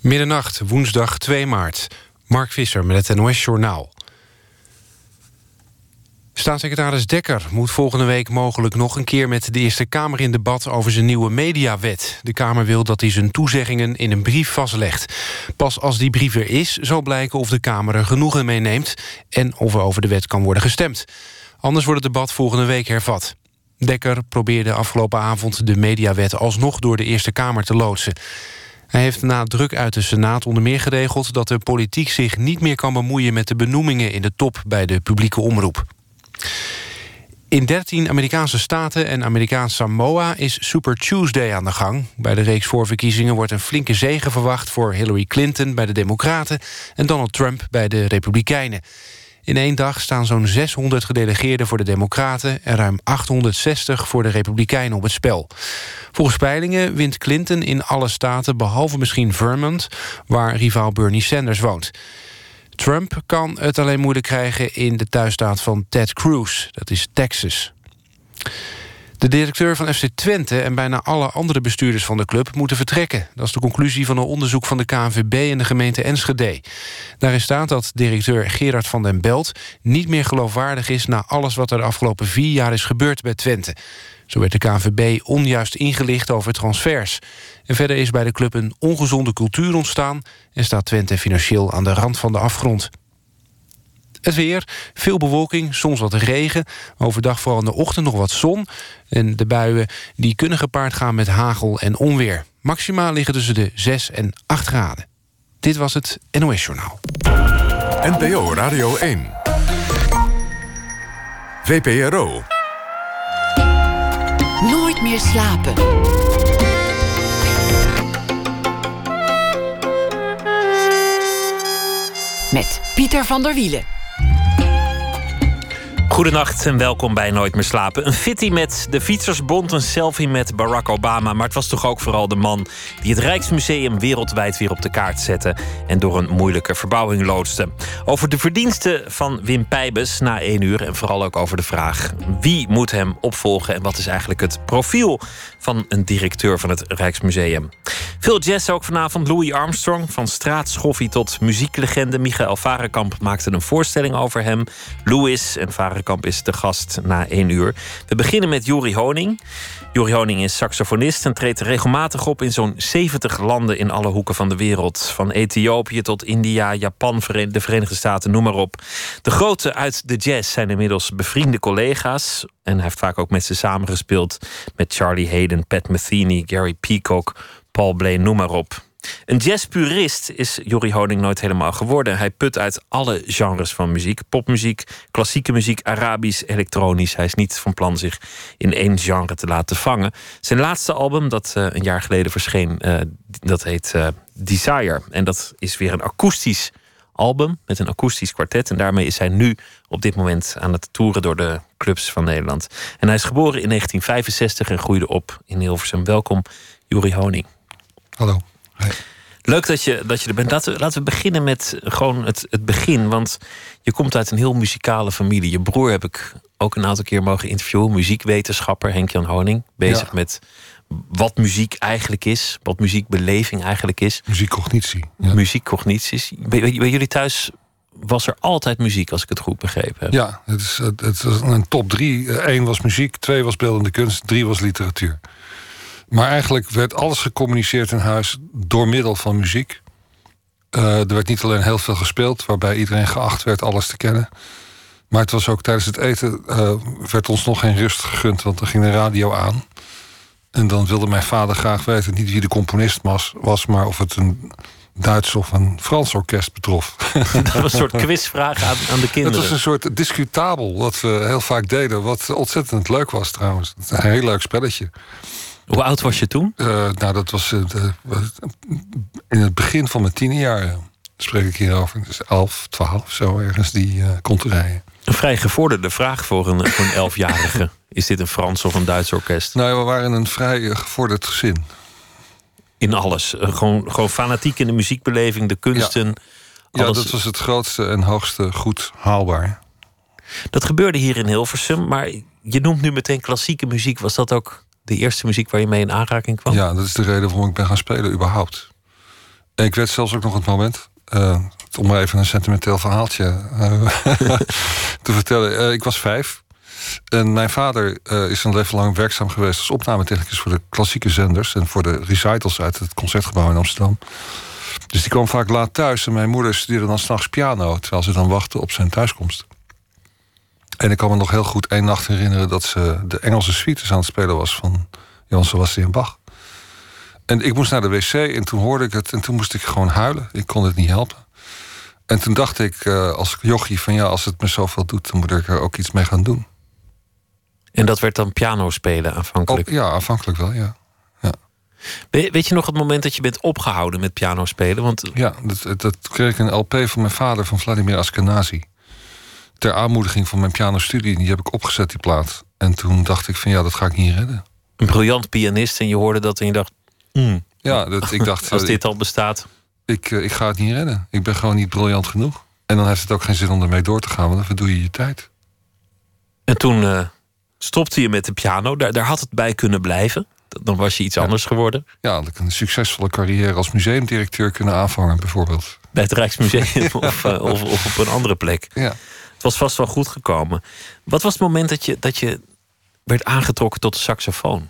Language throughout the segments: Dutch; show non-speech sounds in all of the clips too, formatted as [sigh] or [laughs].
Middernacht, woensdag 2 maart. Mark Visser met het NOS Journaal. Staatssecretaris Dekker moet volgende week mogelijk nog een keer... met de Eerste Kamer in debat over zijn nieuwe mediawet. De Kamer wil dat hij zijn toezeggingen in een brief vastlegt. Pas als die brief er is, zal blijken of de Kamer er genoegen mee neemt... en of er over de wet kan worden gestemd. Anders wordt het debat volgende week hervat. Dekker probeerde afgelopen avond de mediawet alsnog door de Eerste Kamer te loodsen. Hij heeft na druk uit de Senaat onder meer geregeld... dat de politiek zich niet meer kan bemoeien met de benoemingen in de top bij de publieke omroep. In 13 Amerikaanse staten en Amerikaans Samoa is Super Tuesday aan de gang. Bij de reeks voorverkiezingen wordt een flinke zege verwacht... voor Hillary Clinton bij de Democraten en Donald Trump bij de Republikeinen. In één dag staan zo'n 600 gedelegeerden voor de Democraten... en ruim 860 voor de Republikeinen op het spel. Volgens peilingen wint Clinton in alle staten... behalve misschien Vermont, waar rivaal Bernie Sanders woont. Trump kan het alleen moeilijk krijgen in de thuisstaat van Ted Cruz. Dat is Texas. De directeur van FC Twente en bijna alle andere bestuurders van de club moeten vertrekken. Dat is de conclusie van een onderzoek van de KNVB en de gemeente Enschede. Daarin staat dat directeur Gerard van den Belt niet meer geloofwaardig is... na alles wat er de afgelopen vier jaar is gebeurd bij Twente. Zo werd de KNVB onjuist ingelicht over transfers. En verder is bij de club een ongezonde cultuur ontstaan... en staat Twente financieel aan de rand van de afgrond. Het weer, veel bewolking, soms wat regen. Overdag vooral in de ochtend nog wat zon. En de buien die kunnen gepaard gaan met hagel en onweer. Maximaal liggen tussen de 6 en 8 graden. Dit was het NOS Journaal. NPO Radio 1. VPRO. Nooit meer slapen. Met Pieter van der Wielen. Goedenacht en welkom bij Nooit meer slapen. Een fitty met de Fietsersbond, een selfie met Barack Obama. Maar het was toch ook vooral de man die het Rijksmuseum wereldwijd weer op de kaart zette. En door een moeilijke verbouwing loodste. Over de verdiensten van Wim Pijbes na één uur. En vooral ook over de vraag wie moet hem opvolgen. En wat is eigenlijk het profiel van een directeur van het Rijksmuseum. Veel jazz ook vanavond. Louis Armstrong, van straatschoffie tot muzieklegende. Michael Varenkamp maakte een voorstelling over hem. Louis en Varenkamp is de gast na één uur. We beginnen met Jori Honing. Jori Honing is saxofonist en treedt regelmatig op in zo'n 70 landen in alle hoeken van de wereld. Van Ethiopië tot India, Japan, de Verenigde Staten, noem maar op. De grote uit de jazz zijn inmiddels bevriende collega's. En hij heeft vaak ook met ze samengespeeld. Met Charlie Hayden, Pat Metheny, Gary Peacock, Paul Bley, noem maar op. Een jazzpurist is Jori Honing nooit helemaal geworden. Hij put uit alle genres van muziek. Popmuziek, klassieke muziek, Arabisch, elektronisch. Hij is niet van plan zich in één genre te laten vangen. Zijn laatste album, dat uh, een jaar geleden verscheen, uh, dat heet uh, Desire. En dat is weer een akoestisch album met een akoestisch kwartet. En daarmee is hij nu op dit moment aan het toeren door de clubs van Nederland. En hij is geboren in 1965 en groeide op in Hilversum. Welkom, Jori Honing. Hallo. Leuk dat je, dat je er bent. Laten we, laten we beginnen met gewoon het, het begin. Want je komt uit een heel muzikale familie. Je broer heb ik ook een aantal keer mogen interviewen. Muziekwetenschapper Henk-Jan Honing. Bezig ja. met wat muziek eigenlijk is. Wat muziekbeleving eigenlijk is. Muziekcognitie. Ja. Muziekcognities. Bij, bij, bij jullie thuis was er altijd muziek, als ik het goed begrepen heb. Ja, het is, het is een top drie. Eén was muziek, twee was beeldende kunst, drie was literatuur. Maar eigenlijk werd alles gecommuniceerd in huis door middel van muziek. Uh, er werd niet alleen heel veel gespeeld, waarbij iedereen geacht werd alles te kennen. Maar het was ook tijdens het eten uh, werd ons nog geen rust gegund, want er ging de radio aan. En dan wilde mijn vader graag weten, niet wie de componist was, was maar of het een Duits of een Frans orkest betrof. [laughs] Dat was een soort quizvraag aan, aan de kinderen. Het was een soort discutabel wat we heel vaak deden. Wat ontzettend leuk was trouwens. Een heel leuk spelletje. Hoe oud was je toen? Uh, nou, dat was uh, in het begin van mijn tien jaar. spreek ik hierover. Dus elf, twaalf, zo ergens die uh, rijden. Een vrij gevorderde vraag voor een, voor een elfjarige. [laughs] Is dit een Frans of een Duits orkest? Nou, we waren een vrij gevorderd gezin. In alles. Gewoon, gewoon fanatiek in de muziekbeleving, de kunsten. Ja. Ja, dat was het grootste en hoogste goed haalbaar. Dat gebeurde hier in Hilversum, maar je noemt nu meteen klassieke muziek. Was dat ook de eerste muziek waar je mee in aanraking kwam? Ja, dat is de reden waarom ik ben gaan spelen überhaupt. Ik weet zelfs ook nog het moment. eh, om maar even een sentimenteel verhaaltje eh, [laughs] te vertellen. Eh, ik was vijf. En mijn vader is een leven lang werkzaam geweest als opnametechnicus voor de klassieke zenders en voor de recitals uit het concertgebouw in Amsterdam. Dus die kwam vaak laat thuis en mijn moeder studeerde dan s'nachts piano terwijl ze dan wachtte op zijn thuiskomst. En ik kan me nog heel goed één nacht herinneren dat ze de Engelse suites aan het spelen was van Johann Sebastian Bach. En ik moest naar de wc en toen hoorde ik het en toen moest ik gewoon huilen. Ik kon het niet helpen. En toen dacht ik eh, als jochie van ja, als het me zoveel doet, dan moet ik er ook iets mee gaan doen. En dat werd dan piano spelen aanvankelijk. Oh, ja, aanvankelijk wel, ja. We- Weet je nog het moment dat je bent opgehouden met piano spelen? Want Ja, dat, dat kreeg ik een LP van mijn vader, van Vladimir Askenazi. Ter aanmoediging van mijn pianostudie. Die heb ik opgezet, die plaat. En toen dacht ik van ja, dat ga ik niet redden. een briljant pianist en je hoorde dat en je dacht... hmm, Ja, dat, ik dacht, als eh, dit al bestaat... ik, eh, ik ga het niet redden. Ik ben gewoon niet briljant genoeg. En dan heeft het ook geen zin om ermee door te gaan, want dan verdoe je je tijd. En toen eh, stopte je met de piano. Daar, daar had het bij kunnen blijven. Dan was je iets anders geworden. Ja, had ik een succesvolle carrière als museumdirecteur kunnen aanvangen, bijvoorbeeld. Bij het Rijksmuseum [laughs] of, of, of op een andere plek. Ja. Het was vast wel goed gekomen. Wat was het moment dat je, dat je werd aangetrokken tot de saxofoon?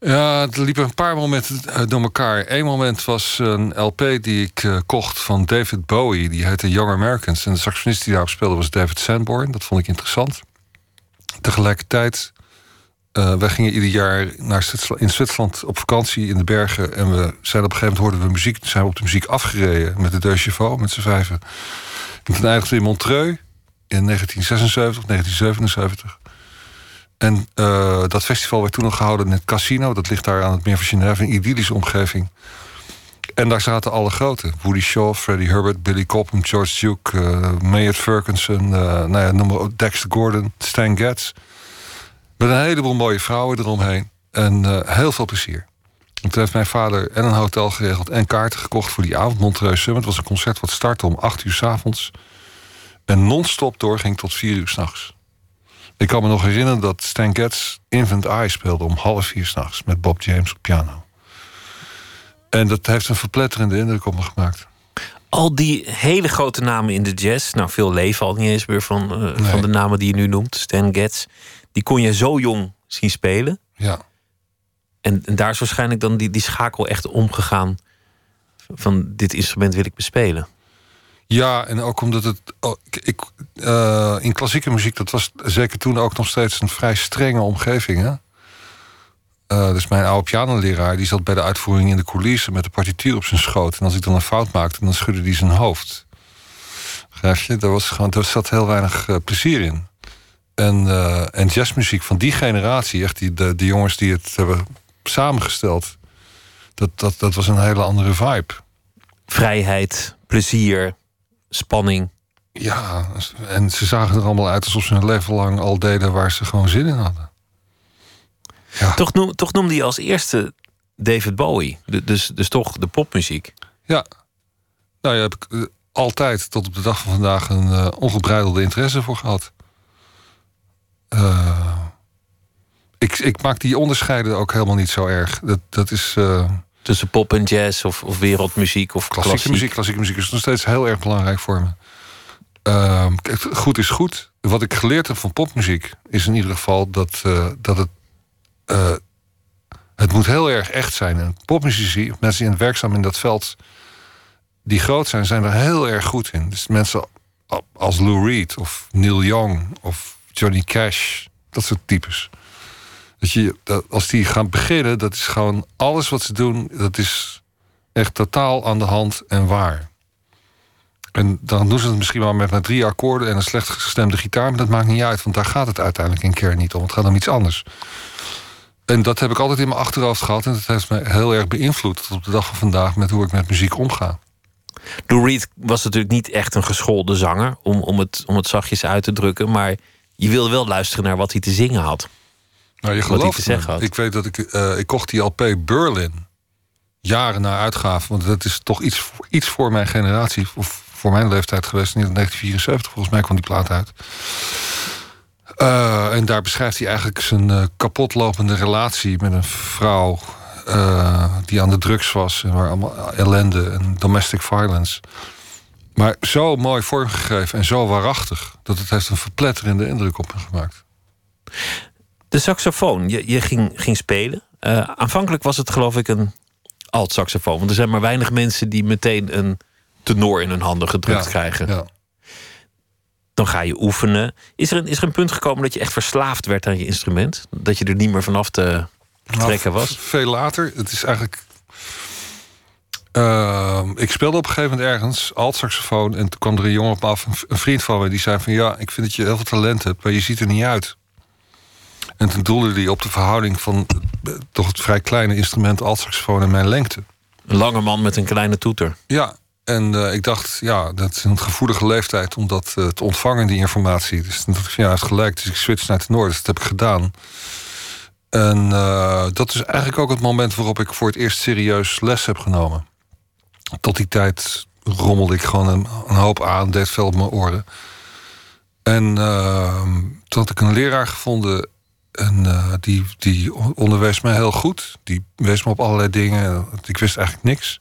Ja, er liepen een paar momenten eh, door elkaar. Eén moment was een LP die ik eh, kocht van David Bowie. Die heette Young Americans. En de saxofonist die daarop speelde was David Sanborn. Dat vond ik interessant. Tegelijkertijd, eh wij gingen ieder jaar naar Zwitserland, in Zwitserland op vakantie in de bergen. En we zijn op een gegeven moment hoorden we muziek. Zijn we op de muziek afgereden met de Deux met z'n vijven. En toen eindigden we in Montreux in 1976, 1977. En eh, dat festival werd toen nog gehouden in het casino. Dat ligt daar aan het meer van Genève, een idyllische omgeving. En daar zaten alle grote. Woody Shaw, Freddie Herbert, Billy Cobham, George Duke, uh, Ferguson, uh, nou ja, noem maar Dexter Gordon, Stan Getz. Met een heleboel mooie vrouwen eromheen. En heel veel plezier. En toen heeft mijn vader en een hotel geregeld en kaarten gekocht voor die avond. Montreux Summit was een concert wat startte om 8 uur s avonds. En non-stop doorging tot 4 uur s'nachts. Ik kan me nog herinneren dat Stan Getz Infant Eye speelde om half vier s'nachts met Bob James op piano. En dat heeft een verpletterende indruk op me gemaakt. Al die hele grote namen in de jazz, nou veel leven al niet eens meer van, uh, Nee. van de namen die je nu noemt, Stan Getz, die kon je zo jong zien spelen. Ja, En, en daar is waarschijnlijk dan die, die schakel echt omgegaan van dit instrument wil ik bespelen. ja en ook omdat het. oh, ik, eh, in klassieke muziek, dat was zeker toen ook nog steeds een vrij strenge omgeving. Hè? Eh, dus mijn oude pianoleraar die zat bij de uitvoering in de coulissen met de partituur op zijn schoot. En als ik dan een fout maakte, dan schudde hij zijn hoofd. Begrijp je? Daar, was gewoon, daar zat heel weinig eh, plezier in. En, en jazzmuziek van die generatie, echt die, de, de jongens die het hebben samengesteld, dat, dat, dat was een hele andere vibe. Vrijheid, plezier, spanning. Ja, en ze zagen er allemaal uit alsof ze hun leven lang al deden waar ze gewoon zin in hadden. Ja, Toch, noem, toch noemde je als eerste David Bowie. De- dus, dus toch de popmuziek. ja. Nou, ja, heb ik eh, altijd tot op de dag van vandaag een eh, ongebreidelde interesse voor gehad. Eh, ik, ik maak die onderscheiden ook helemaal niet zo erg. Dat, dat is eh, Tussen pop en jazz of, of wereldmuziek of klassieke klassiek. muziek. Klassieke muziek is nog steeds heel erg belangrijk voor me. Kijk, goed is goed. Wat ik geleerd heb van popmuziek is in ieder geval dat, eh, dat het. eh, het moet heel erg echt zijn. En popmuzici, mensen die werkzaam in dat veld. die groot zijn, zijn er heel erg goed in. Dus mensen als Lou Reed of Neil Young of Johnny Cash, dat soort types. Dat je, dat, als die gaan beginnen, dat is gewoon alles wat ze doen, dat is echt totaal aan de hand en waar. En dan doen ze het misschien wel met maar drie akkoorden en een slecht gestemde gitaar, maar dat maakt niet uit, want daar gaat het uiteindelijk in kern niet om. Het gaat om iets anders. En dat heb ik altijd in mijn achterhoofd gehad en dat heeft me heel erg beïnvloed tot op de dag van vandaag met hoe ik met muziek omga. Lou Reed was natuurlijk niet echt een geschoolde zanger, om, om, het, om het zachtjes uit te drukken. Maar je wilde wel luisteren naar wat hij te zingen had. Nou, je Wat gelooft te zeggen had. Ik weet dat ik, eh, ik kocht die LP Berlin jaren na uitgave, want dat is toch iets, voor- iets voor mijn generatie, of voor mijn leeftijd geweest. In 1974 volgens mij kwam die plaat uit. Eh, en daar beschrijft hij eigenlijk zijn eh, kapotlopende relatie met een vrouw die aan de drugs was en waar allemaal ellende en domestic violence. Maar zo mooi vormgegeven en zo waarachtig dat het heeft een verpletterende indruk op me gemaakt. De saxofoon, je, je ging, ging spelen. Uh, aanvankelijk was het geloof ik een alt-saxofoon. Want er zijn maar weinig mensen die meteen een tenor in hun handen gedrukt Ja, krijgen. Ja. Dan ga je oefenen. Is er, een, is er een punt gekomen dat je echt verslaafd werd aan je instrument? Dat je er niet meer vanaf te trekken Nou, was? v- Veel later. Het is eigenlijk. Ehm, ik speelde op een gegeven moment ergens alt-saxofoon. En toen kwam er een jongen op me af, een vriend van me, die zei van ja, ik vind dat je heel veel talent hebt, maar je ziet er niet uit. En toen doelde hij op de verhouding van eh, toch het vrij kleine instrument alt-saxofoon en mijn lengte. Een lange man met een kleine toeter. Ja, en eh, ik dacht, ja, dat is een gevoelige leeftijd om dat eh, te ontvangen, die informatie. Dus toen dacht ik, ja, heeft gelijk. Dus ik switch naar het noord. Dus dat heb ik gedaan. En dat is eigenlijk ook het moment waarop ik voor het eerst serieus les heb genomen. Tot die tijd rommelde ik gewoon een, een hoop aan, deed veel op mijn oren. En eh, toen had ik een leraar gevonden. En eh, die, die onderwees mij heel goed. Die wees me op allerlei dingen. Ik wist eigenlijk niks.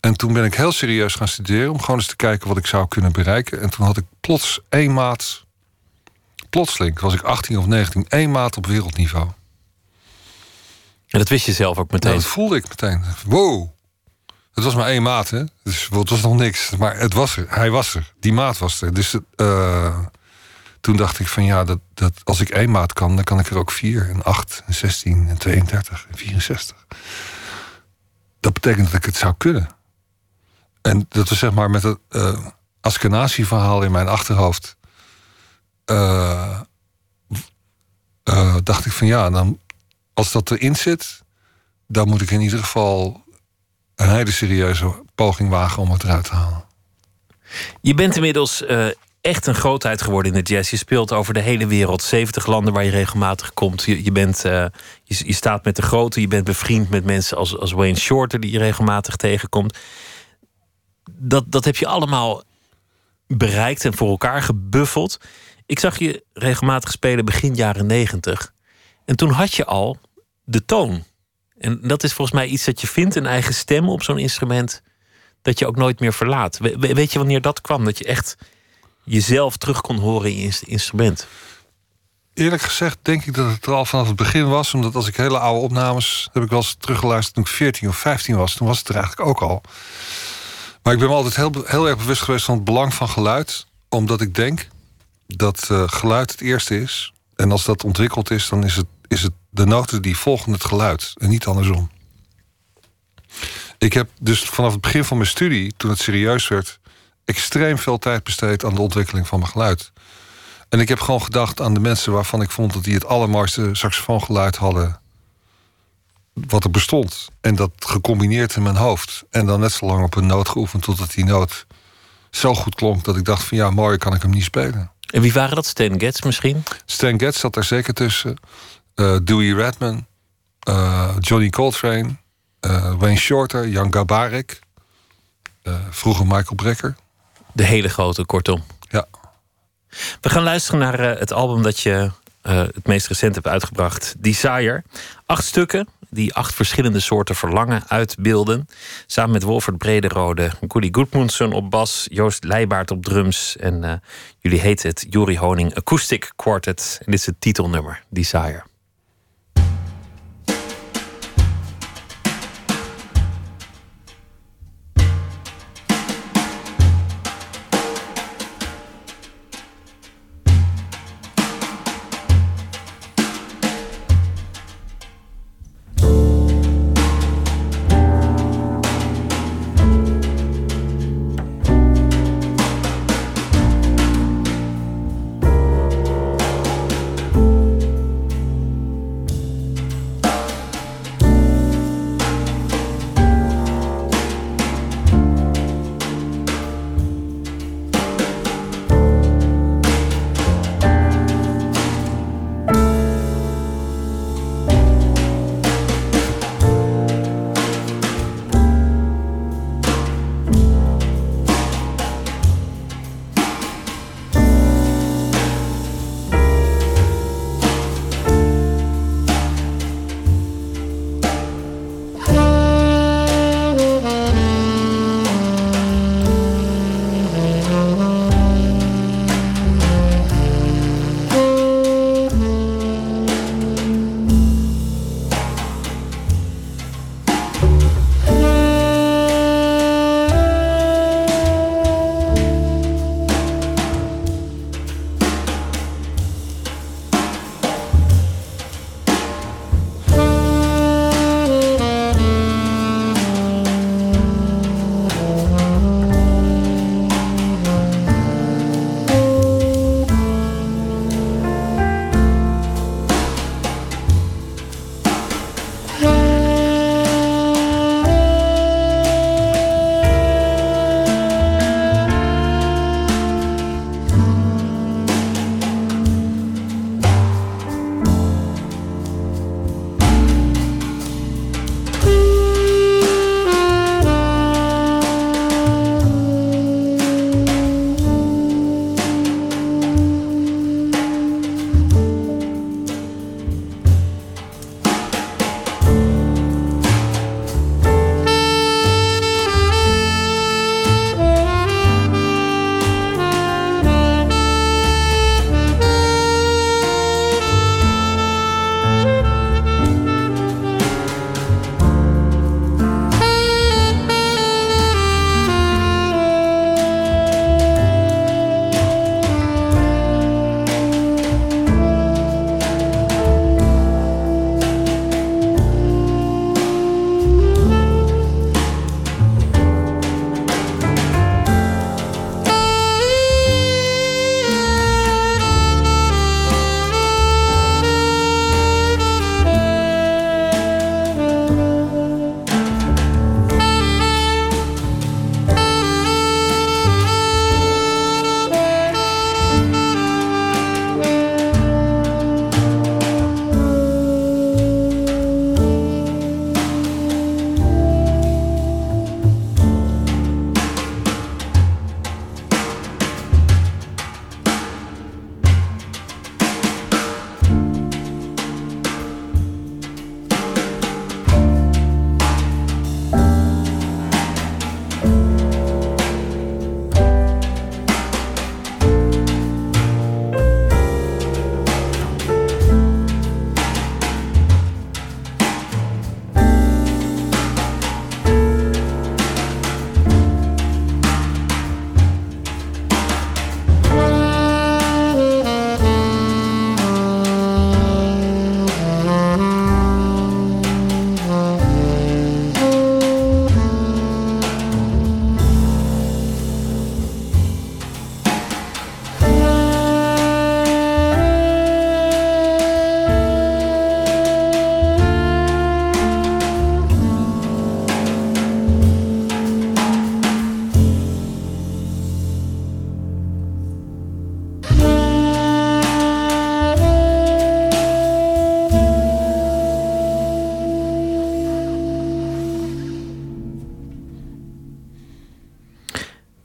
En toen ben ik heel serieus gaan studeren om gewoon eens te kijken wat ik zou kunnen bereiken. En toen had ik plots één maat, plotseling, was ik 18 of 19, één maat op wereldniveau. En dat wist je zelf ook meteen. Nou, dat voelde ik meteen. Wow. Het was maar één maat, hè? Dus het was nog niks. Maar het was er. Hij was er. Die maat was er. Dus eh, toen dacht ik van ja, dat, dat als ik één maat kan, dan kan ik er ook vier. En acht, en 16, en 32, en 64. Dat betekent dat ik het zou kunnen. En dat was zeg maar met het uh, in mijn achterhoofd. eh, eh, dacht ik van ja, dan, als dat erin zit, dan moet ik in ieder geval een hele serieuze poging wagen om het eruit te halen. Je bent inmiddels echt een grootheid geworden in de jazz. Je speelt over de hele wereld, 70 landen waar je regelmatig komt. Je, je, bent, eh, je, je staat met de grote, je bent bevriend met mensen als, als Wayne Shorter, die je regelmatig tegenkomt. Dat, dat heb je allemaal bereikt en voor elkaar gebuffeld. Ik zag je regelmatig spelen begin jaren 90. En toen had je al de toon. En dat is volgens mij iets dat je vindt, een eigen stem op zo'n instrument, dat je ook nooit meer verlaat. We- we- weet je wanneer dat kwam? Dat je echt jezelf terug kon horen in je ins- instrument. Eerlijk gezegd denk ik dat het er al vanaf het begin was. Omdat als ik hele oude opnames heb ik wel eens teruggeluisterd toen ik 14 of 15 was. Toen was het er eigenlijk ook al. Maar ik ben altijd heel, heel erg bewust geweest van het belang van geluid. Omdat ik denk dat eh, geluid het eerste is. En als dat ontwikkeld is, dan is het, is het de noten die volgen het geluid. En niet andersom. Ik heb dus vanaf het begin van mijn studie, toen het serieus werd... extreem veel tijd besteed aan de ontwikkeling van mijn geluid. En ik heb gewoon gedacht aan de mensen waarvan ik vond dat die het allermooiste saxofoongeluid hadden. wat er bestond. En dat gecombineerd in mijn hoofd. En dan net zo lang op een noot geoefend totdat die noot zo goed klonk dat ik dacht: van ja, mooi kan ik hem niet spelen. En wie waren dat? Stan Getz misschien? Stan Getz zat daar zeker tussen. eh, Dewey Redman, eh, Johnny Coltrane, eh, Wayne Shorter, Jan Gabarek. vroeger Michael Brecker. De hele grote, kortom. Ja. We gaan luisteren naar eh, het album dat je eh, het meest recent hebt uitgebracht, Desire. Acht stukken die acht verschillende soorten verlangen uitbeelden. Samen met Wolfert Brederode, Goody Goodmundsson op bas, Joost Leijbaard op drums. En eh, jullie heten het Jori Honing Acoustic Quartet. En dit is het titelnummer, Desire.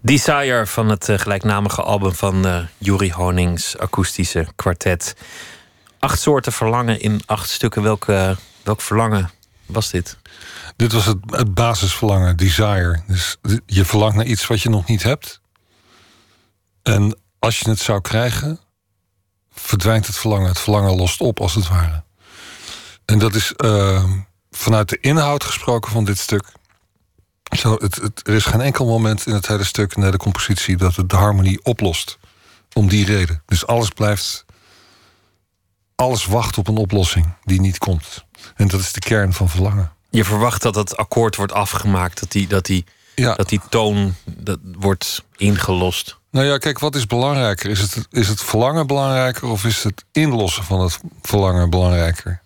Desire van het uh, gelijknamige album van uh, Yuri Honings akoestische kwartet. Acht soorten verlangen in acht stukken. Welk, welk verlangen was dit? Dit was het, basisverlangen, desire. Dus je verlangt naar iets wat je nog niet hebt. En als je het zou krijgen, verdwijnt het verlangen. Het verlangen lost op, als het ware. En dat is uh, vanuit de inhoud gesproken van dit stuk. Zo, het, het, er is geen enkel moment in het hele stuk, naar de compositie, dat het de harmonie oplost. Om die reden. Dus alles blijft. Alles wacht op een oplossing die niet komt. En dat is de kern van verlangen. Je verwacht dat het akkoord wordt afgemaakt, dat die, dat die, Ja. dat die toon dat wordt ingelost. Nou ja, kijk, wat is belangrijker? Is het, is het verlangen belangrijker of is het inlossen van het verlangen belangrijker?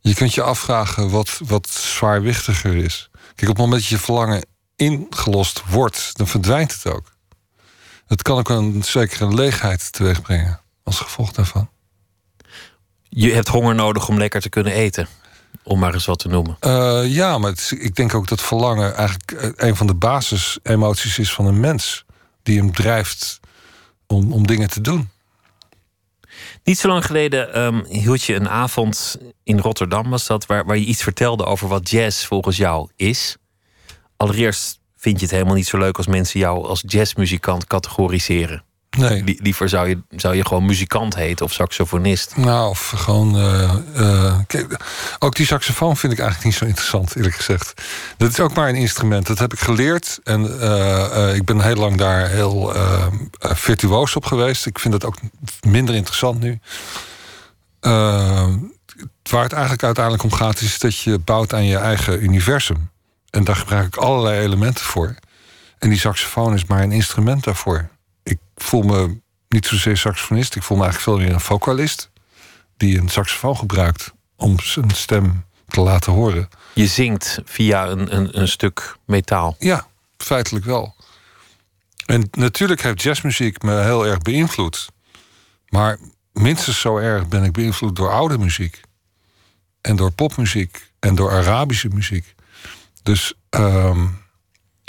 Je kunt je afvragen wat, wat zwaarwichtiger is. Kijk, op het moment dat je verlangen ingelost wordt, dan verdwijnt het ook. Het kan ook een zekere leegheid teweegbrengen als gevolg daarvan. Je hebt honger nodig om lekker te kunnen eten. Om maar eens wat te noemen. Uh, ja, maar is, ik denk ook dat verlangen eigenlijk eh, een van de basisemoties is van een mens. Die hem drijft om, om dingen te doen. Niet zo lang geleden um, hield je een avond in Rotterdam, was dat, waar, waar je iets vertelde over wat jazz volgens jou is. Allereerst vind je het helemaal niet zo leuk als mensen jou als jazzmuzikant categoriseren. Nee. Liever zou je, zou je gewoon muzikant heten of saxofonist. Nou, of gewoon. Uh, uh, kijk, ook die saxofoon vind ik eigenlijk niet zo interessant, eerlijk gezegd. Dat is ook maar een instrument. Dat heb ik geleerd. En uh, ik ben heel lang daar heel virtuoos op geweest. Ik vind dat ook minder interessant nu. waar het eigenlijk uiteindelijk om gaat, is dat je bouwt aan je eigen universum. En daar gebruik ik allerlei elementen voor. En die saxofoon is maar een instrument daarvoor voel me niet zozeer saxofonist. Ik voel me eigenlijk veel meer een vocalist. Die een saxofoon gebruikt om zijn stem te laten horen. Je zingt via een, een, een stuk metaal. Ja, feitelijk wel. En natuurlijk heeft jazzmuziek me heel erg beïnvloed. Maar minstens zo erg ben ik beïnvloed door oude muziek. En door popmuziek. En door Arabische muziek. Dus um,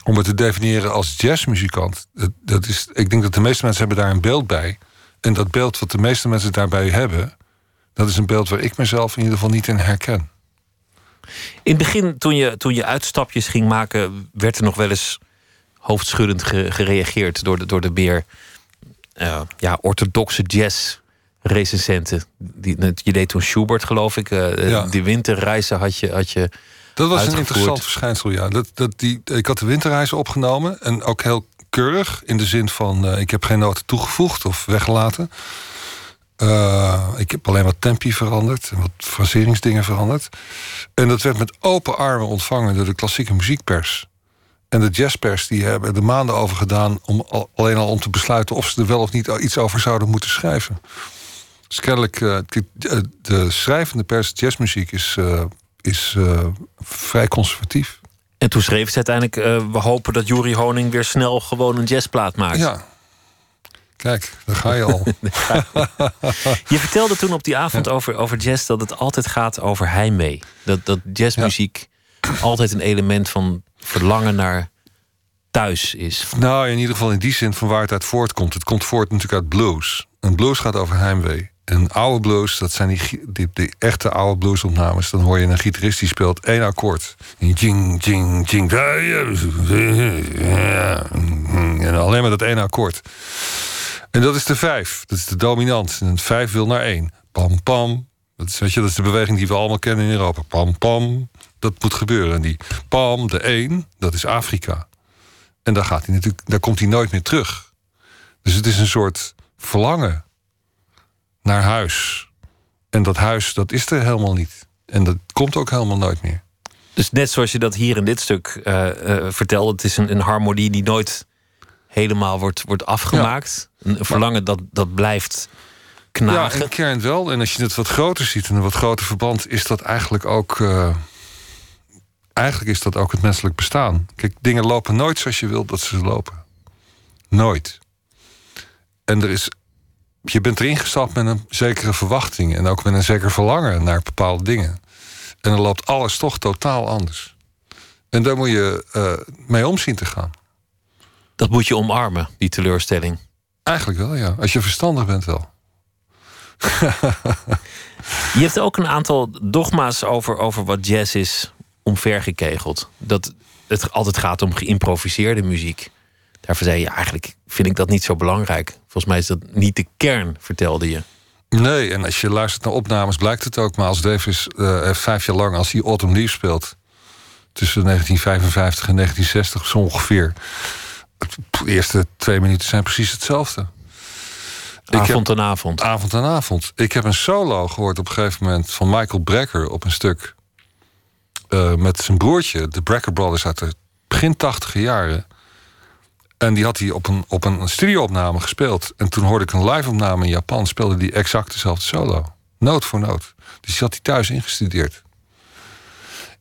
om het te definiëren als jazzmuzikant, dat, dat is, ik denk dat de meeste mensen hebben daar een beeld bij. En dat beeld wat de meeste mensen daarbij hebben, dat is een beeld waar ik mezelf in ieder geval niet in herken. In het begin, toen je, toen je uitstapjes ging maken, werd er nog wel eens hoofdschuddend gereageerd door de, door de meer uh, ja, orthodoxe jazz. Recensenten. Die, je deed toen Schubert, geloof ik. Uh, ja. Die winterreizen had je, had je dat was een interessant verschijnsel, ja. Dat, dat die, ik had de winterreizen opgenomen en ook heel keurig. In de zin van, uh, ik heb geen noten toegevoegd of weggelaten. Uh, ik heb alleen wat tempi veranderd en wat fraseringsdingen veranderd. En dat werd met open armen ontvangen door de klassieke muziekpers. En de jazzpers die hebben er maanden over gedaan... Om, alleen al om te besluiten of ze er wel of niet iets over zouden moeten schrijven. Dus kennelijk, uh, de, de, schrijvende pers, jazzmuziek, is is uh, vrij conservatief. En toen schreef ze uiteindelijk: uh, We hopen dat Jury Honing weer snel gewoon een jazzplaat maakt. Ja. Kijk, [laughs] daar ga je al. je vertelde toen op die avond ja. over, over jazz dat het altijd gaat over heimwee. Dat, dat jazzmuziek ja. altijd een element van verlangen naar thuis is. Nou, in ieder geval in die zin van waar het uit voortkomt. Het komt voort natuurlijk uit blues. En blues gaat over heimwee. En oude blues, dat zijn die, die, echte oude bluesopnames. Dan hoor je een gitarist die speelt één akkoord. Jing, jing, jing. En alleen maar dat ene akkoord. En dat is de vijf. Dat is de dominant. En een vijf wil naar één. Pam, pam. Dat is, weet je, dat is de beweging die we allemaal kennen in Europa. Pam, pam. Dat moet gebeuren. En die pam, de één, dat is Afrika. En daar, gaat hij natuurlijk, daar komt hij nooit meer terug. Dus het is een soort verlangen naar huis. En dat huis, dat is er helemaal niet. En dat komt ook helemaal nooit meer. Dus net zoals je dat hier in dit stuk uh, uh, vertelde, het is een, een, harmonie die nooit helemaal wordt, wordt afgemaakt. Ja. Een verlangen dat, dat blijft knagen. Ja, in kern wel. En als je het wat groter ziet, in een wat groter verband, is dat eigenlijk ook. Uh, eigenlijk is dat ook het menselijk bestaan. Kijk, dingen lopen nooit zoals je wilt dat ze lopen. Nooit. En er is je bent erin gestapt met een zekere verwachting en ook met een zeker verlangen naar bepaalde dingen. En dan loopt alles toch totaal anders. En daar moet je uh, mee om zien te gaan. Dat moet je omarmen, die teleurstelling. Eigenlijk wel, ja. Als je verstandig bent wel. [laughs] Je hebt ook een aantal dogma's over, over wat jazz is omvergekegeld. Dat het altijd gaat om geïmproviseerde muziek. Daarvoor zei je, eigenlijk vind ik dat niet zo belangrijk. Volgens mij is dat niet de kern, vertelde je. Nee, en als je luistert naar opnames blijkt het ook. Maar als Davis uh, vijf jaar lang, als hij Autumn Leaves speelt... tussen 1955 en 1960 zo ongeveer... de eerste twee minuten zijn precies hetzelfde. Avond en avond. Avond en avond. Ik heb een solo gehoord op een gegeven moment van Michael Brecker op een stuk. Uh, met zijn broertje, de Brecker Brothers uit de begin tachtige jaren. En die had hij op een, op een studioopname gespeeld. En toen hoorde ik een live-opname in Japan, speelde die exact dezelfde solo. Noot voor noot. Dus die had hij thuis ingestudeerd.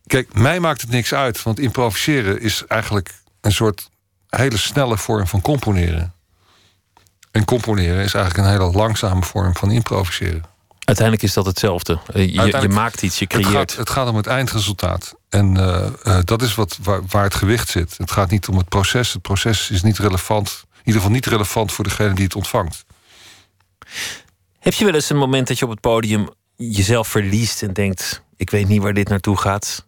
Kijk, mij maakt het niks uit, want improviseren is eigenlijk een soort hele snelle vorm van componeren. En componeren is eigenlijk een hele langzame vorm van improviseren. Uiteindelijk is dat hetzelfde. Je, je maakt iets, je creëert. Het gaat, het gaat om het eindresultaat. En uh, uh, dat is wat, waar, waar, het gewicht zit. Het gaat niet om het proces. Het proces is niet relevant. In ieder geval niet relevant voor degene die het ontvangt. Heb je wel eens een moment dat je op het podium jezelf verliest en denkt: ik weet niet waar dit naartoe gaat.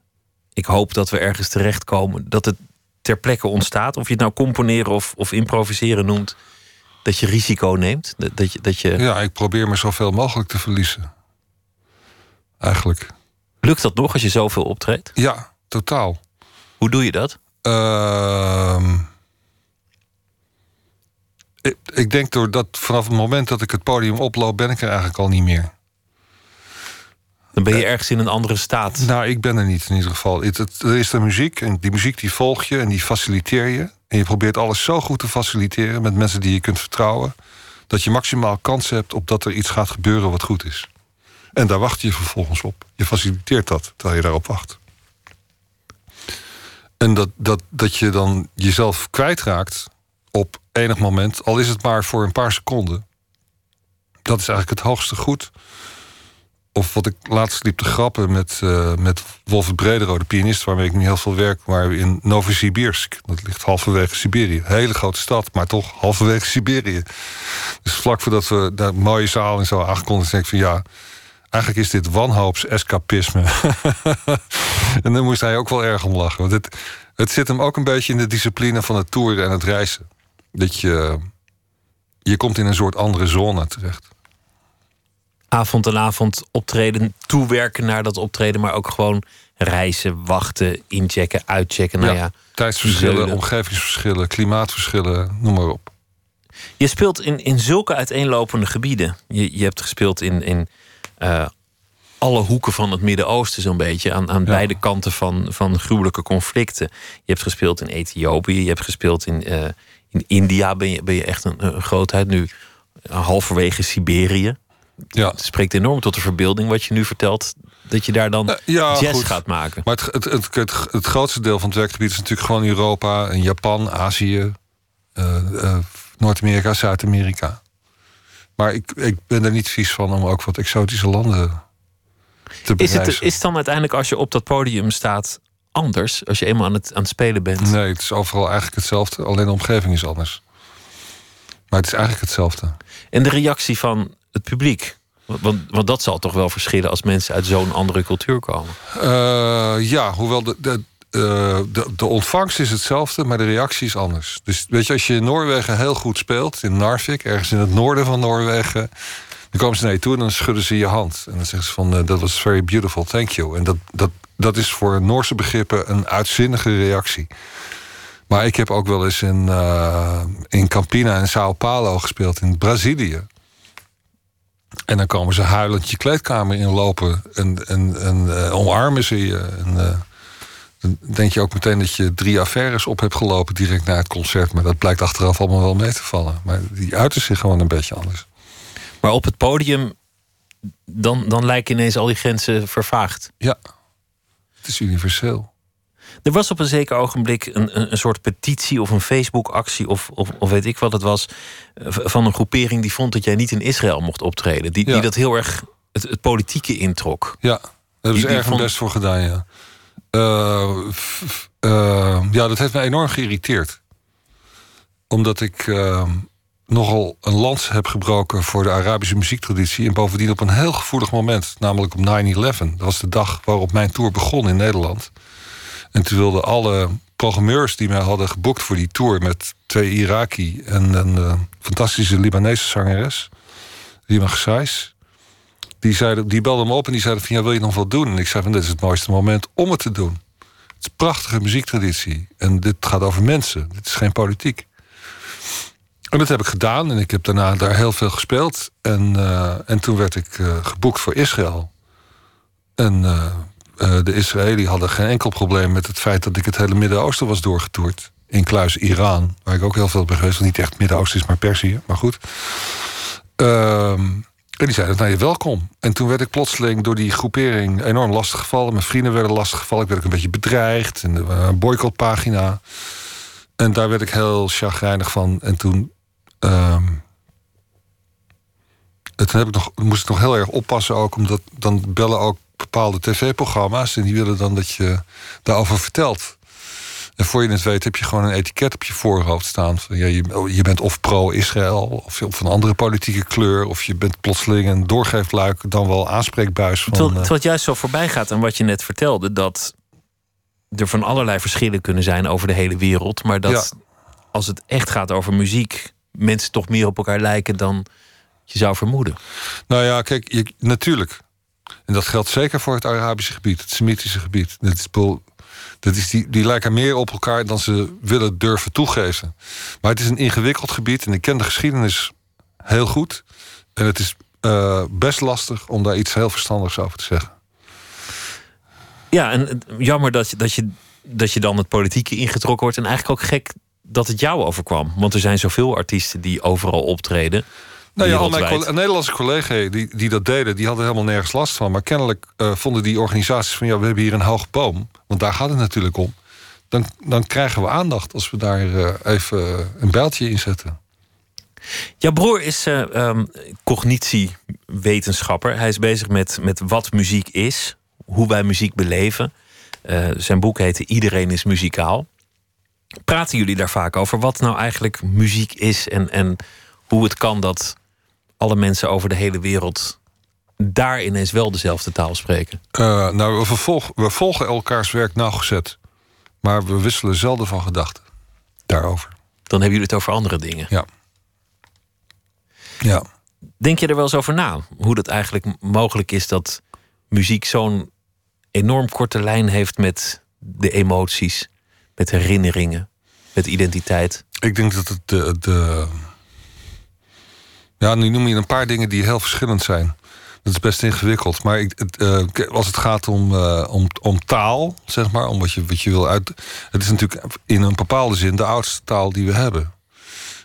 Ik hoop dat we ergens terechtkomen. Dat het ter plekke ontstaat. Of je het nou componeren of, of improviseren noemt dat je risico neemt? Dat je, dat je... Ja, ik probeer me zoveel mogelijk te verliezen. Eigenlijk. Lukt dat nog als je zoveel optreedt? Ja, totaal. Hoe doe je dat? Uh, ik, ik denk doordat vanaf het moment dat ik het podium oploop, ben ik er eigenlijk al niet meer. Dan ben je ergens in een andere staat. Nou, ik ben er niet in ieder geval. Het, het, er is de muziek en die muziek die volg je en die faciliteer je. En je probeert alles zo goed te faciliteren met mensen die je kunt vertrouwen. Dat je maximaal kans hebt op dat er iets gaat gebeuren wat goed is. En daar wacht je vervolgens op. Je faciliteert dat terwijl je daarop wacht. En dat, dat, dat je dan jezelf kwijtraakt op enig moment, al is het maar voor een paar seconden. Dat is eigenlijk het hoogste goed of wat ik laatst liep te grappen met, uh, met Wolf Bredero, de pianist waarmee ik nu heel veel werk, maar in Novosibirsk. Dat ligt halverwege Siberië. Hele grote stad, maar toch halverwege Siberië. Dus vlak voordat we daar mooie zaal en zo aangekondigd, denk ik van ja, eigenlijk is dit wanhoops-escapisme. [laughs] en dan moest hij ook wel erg om lachen. Want het, het zit hem ook een beetje in de discipline van het toeren en het reizen. Dat je, je komt in een soort andere zone terecht avond en avond optreden, toewerken naar dat optreden, maar ook gewoon reizen, wachten, inchecken, uitchecken. Nou ja, tijdsverschillen, omgevingsverschillen, klimaatverschillen, noem maar op. Je speelt in, in zulke uiteenlopende gebieden. Je, je hebt gespeeld in, in uh, alle hoeken van het Midden-Oosten, zo'n beetje. Aan, aan beide kanten van, van gruwelijke conflicten. Je hebt gespeeld in Ethiopië, je hebt gespeeld in, uh, in India. Ben je, ben je echt een, een grootheid. Nu halverwege Siberië. Ja. Het spreekt enorm tot de verbeelding wat je nu vertelt. Dat je daar dan uh, jazz gaat maken. Maar het, het, het, het, grootste deel van het werkgebied is natuurlijk gewoon Europa en Japan, Azië, uh, uh, Noord-Amerika, Zuid-Amerika. Maar ik, ik ben er niet vies van om ook wat exotische landen te bereizen. Is het, is het dan uiteindelijk als je op dat podium staat anders? Als je eenmaal aan het, aan het spelen bent? Nee, het is overal eigenlijk hetzelfde. Alleen de omgeving is anders. Maar het is eigenlijk hetzelfde. En de reactie van het publiek? Want, want dat zal toch wel verschillen als mensen uit zo'n andere cultuur komen? Uh, ja, hoewel de, de, uh, de, de, ontvangst is hetzelfde, maar de reactie is anders. Dus weet je, als je in Noorwegen heel goed speelt, in Narvik, ergens in het noorden van Noorwegen, dan komen ze naar je toe en dan schudden ze je hand. En dan zeggen ze van, dat uh, was very beautiful, thank you. En dat, dat, dat is voor Noorse begrippen een uitzinnige reactie. Maar ik heb ook wel eens in, in Campina en Sao Paulo gespeeld, in Brazilië. En dan komen ze huilend je kleedkamer inlopen en, en, en uh, omarmen ze je. En, uh, dan denk je ook meteen dat je drie affaires op hebt gelopen direct na het concert. Maar dat blijkt achteraf allemaal wel mee te vallen. Maar die uiten zich gewoon een beetje anders. Maar op het podium, dan, dan lijken ineens al die grenzen vervaagd. Ja, het is universeel. Er was op een zeker ogenblik een, een, een soort petitie of een Facebook-actie, of, of, of, weet ik wat het was, eh, van een groepering die vond dat jij niet in Israël mocht optreden. Die, die dat heel erg het, het, politieke introk. Ja, daar hebben ze erg vond... best voor gedaan, ja. Uh, uh, ja, dat heeft me enorm geïrriteerd. omdat ik uh, nogal een lans heb gebroken voor de Arabische muziektraditie. En bovendien op een heel gevoelig moment, namelijk op 9-11. Dat was de dag waarop mijn tour begon in Nederland. En toen wilden alle programmeurs die mij hadden geboekt voor die tour met twee Iraki en een uh, fantastische Libanese zangeres, Rima Gsais. Die, zeiden, die belden me op en die zeiden van ja, wil je nog wat doen? En ik zei van dit is het mooiste moment om het te doen. Het is een prachtige muziektraditie. En dit gaat over mensen. Dit is geen politiek. En dat heb ik gedaan en ik heb daarna daar heel veel gespeeld. En, uh, en toen werd ik uh, geboekt voor Israël. En de Israëli hadden geen enkel probleem met het feit dat ik het hele Midden-Oosten was doorgetoerd. Inkluis Iran, waar ik ook heel veel ben geweest. Niet echt Midden-Oosten is, maar Perzië, maar goed. Ehm, en die zeiden, nou je welkom. En toen werd ik plotseling door die groepering enorm lastig gevallen. Mijn vrienden werden lastig gevallen. Ik werd ook een beetje bedreigd. En een boycottpagina. En daar werd ik heel chagrijnig van. En toen toen heb ik moest ik nog heel erg oppassen ook, omdat dan bellen ook bepaalde tv-programma's en die willen dan dat je daarover vertelt. En voor je het weet heb je gewoon een etiket op je voorhoofd staan. Van, ja, je, je bent of pro-Israël, of, of een andere politieke kleur... of je bent plotseling een doorgeefluik, dan wel aanspreekbuis van... Terwijl, terwijl het juist zo voorbij gaat aan wat je net vertelde... dat er van allerlei verschillen kunnen zijn over de hele wereld... maar dat als het echt gaat over muziek mensen toch meer op elkaar lijken dan je zou vermoeden. Nou ja, kijk, je, natuurlijk. En dat geldt zeker voor het Arabische gebied, het Semitische gebied. Dat is, dat is die, die lijken meer op elkaar dan ze willen durven toegeven. Maar het is een ingewikkeld gebied en ik ken de geschiedenis heel goed. En het is uh, best lastig om daar iets heel verstandigs over te zeggen. Ja, en jammer dat je, dat je, dat je dan het politieke ingetrokken wordt. En eigenlijk ook gek dat het jou overkwam? Want er zijn zoveel artiesten die overal optreden. Nou ja, al mijn Nederlandse collega's die, die dat deden, die hadden helemaal nergens last van. Maar kennelijk uh, vonden die organisaties van ja, we hebben hier een hoge boom. Want daar gaat het natuurlijk om. Dan, dan krijgen we aandacht als we daar uh, even een bijltje in zetten. Jouw broer is uh, um, cognitiewetenschapper. Hij is bezig met, met wat muziek is, hoe wij muziek beleven. zijn boek heette Iedereen is muzikaal. Praten jullie daar vaak over wat nou eigenlijk muziek is en, en hoe het kan dat alle mensen over de hele wereld daar ineens wel dezelfde taal spreken? Uh, nou, we, vervolgen, we volgen elkaars werk nauwgezet, maar we wisselen zelden van gedachten daarover. Dan hebben jullie het over andere dingen. Ja. Ja. Denk je er wel eens over na? Hoe dat eigenlijk mogelijk is dat muziek zo'n enorm korte lijn heeft met de emoties met herinneringen, met identiteit? Ik denk dat het de, de. Ja, nu noem je een paar dingen die heel verschillend zijn. Dat is best ingewikkeld. Maar ik, het, uh, als het gaat om, uh, om, om taal, zeg maar, om wat je, wat je wil uit. Het is natuurlijk in een bepaalde zin de oudste taal die we hebben.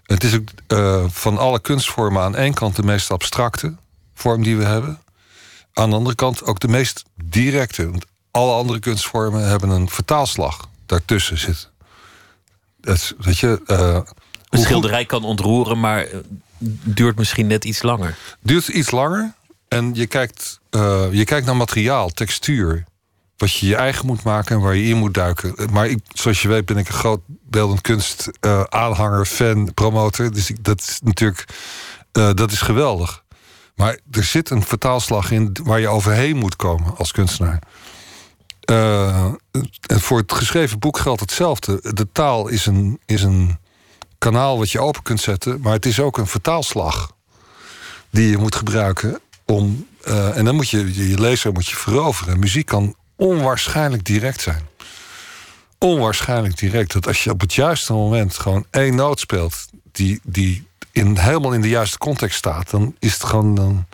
Het is ook uh, van alle kunstvormen aan één kant de meest abstracte vorm die we hebben. Aan de andere kant ook de meest directe. Want alle andere kunstvormen hebben een vertaalslag daartussen zit. Dat, weet je, een schilderij kan ontroeren, maar eh, duurt misschien net iets langer. Duurt iets langer. En je kijkt, uh, je kijkt naar materiaal, textuur. Wat je je eigen moet maken en waar je in moet duiken. Maar ik, zoals je weet ben ik een groot beeldend kunst uh, aanhanger, fan, promotor. Dus ik, dat is natuurlijk uh, dat is geweldig. Maar er zit een vertaalslag in waar je overheen moet komen als kunstenaar. En voor het geschreven boek geldt hetzelfde. De taal is een, is een kanaal wat je open kunt zetten, maar het is ook een vertaalslag die je moet gebruiken om. Uh, en dan moet je je lezer moet je veroveren. Muziek kan onwaarschijnlijk direct zijn. Onwaarschijnlijk direct. Dat als je op het juiste moment gewoon één noot speelt, die, die in, helemaal in de juiste context staat, dan is het gewoon. Dan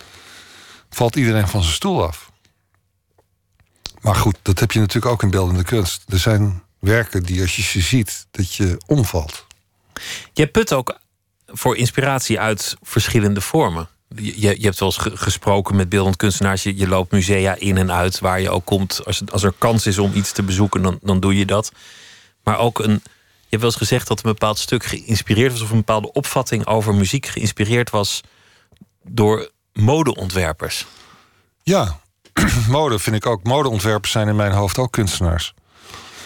valt iedereen van zijn stoel af. Maar goed, dat heb je natuurlijk ook in beeldende kunst. Er zijn werken die als je ze ziet, dat je omvalt. Je put ook voor inspiratie uit verschillende vormen. Je, je hebt wel eens gesproken met beeldend kunstenaars. Je, je, loopt musea in en uit waar je ook komt. Als, als er kans is om iets te bezoeken, dan, dan doe je dat. Maar ook een. Je hebt wel eens gezegd dat een bepaald stuk geïnspireerd was, of een bepaalde opvatting over muziek geïnspireerd was door modeontwerpers. Ja, [clears throat] mode vind ik ook. Modeontwerpers zijn in mijn hoofd ook kunstenaars.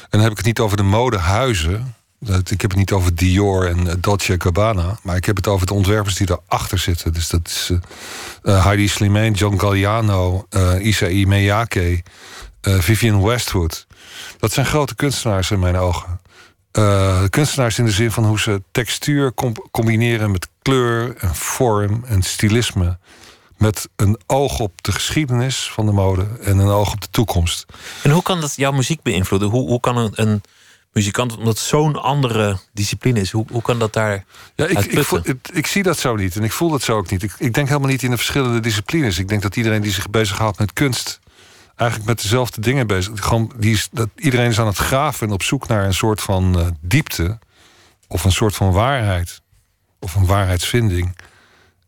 En dan heb ik het niet over de modehuizen. Ik heb het niet over Dior en uh, Dolce Gabbana, maar ik heb het over de ontwerpers die erachter zitten. Dus dat is uh, Heidi Slimane, John Galliano, uh, Isaïe Miyake, Vivian Westwood. Dat zijn grote kunstenaars in mijn ogen. kunstenaars in de zin van hoe ze textuur combineren met kleur en vorm en stilisme met een oog op de geschiedenis van de mode en een oog op de toekomst. En hoe kan dat jouw muziek beïnvloeden? Hoe, hoe kan een, een muzikant, omdat het zo'n andere discipline is, hoe, hoe kan dat daar? Ja, ik, ik, voel, ik, ik, zie dat zo niet en ik voel dat zo ook niet. Ik, ik denk helemaal niet in de verschillende disciplines. Ik denk dat iedereen die zich bezighoudt met kunst, eigenlijk met dezelfde dingen bezig. Gewoon, die is, dat, iedereen is aan het graven en op zoek naar een soort van uh, diepte of een soort van waarheid of een waarheidsvinding.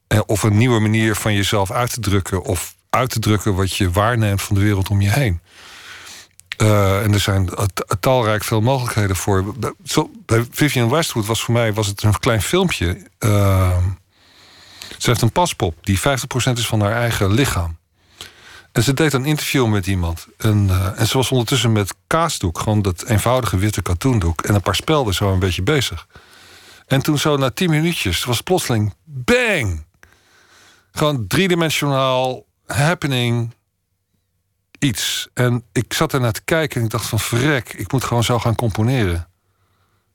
Eh, of een nieuwe manier van jezelf uit te drukken. Of uit te drukken wat je waarneemt van de wereld om je heen. Uh, en er zijn talrijk veel mogelijkheden voor. Bij Vivian Westwood was voor mij was het een klein filmpje. Uh, ze heeft een paspop die 50% is van haar eigen lichaam. En ze deed een interview met iemand. En, uh, en ze was ondertussen met kaasdoek, gewoon dat eenvoudige witte katoendoek... en een paar spelden zo een beetje bezig. En toen zo na tien minuutjes was plotseling bang! Gewoon driedimensionaal happening iets. En ik zat er naar te kijken en ik dacht van verrek, ik moet gewoon zo gaan componeren.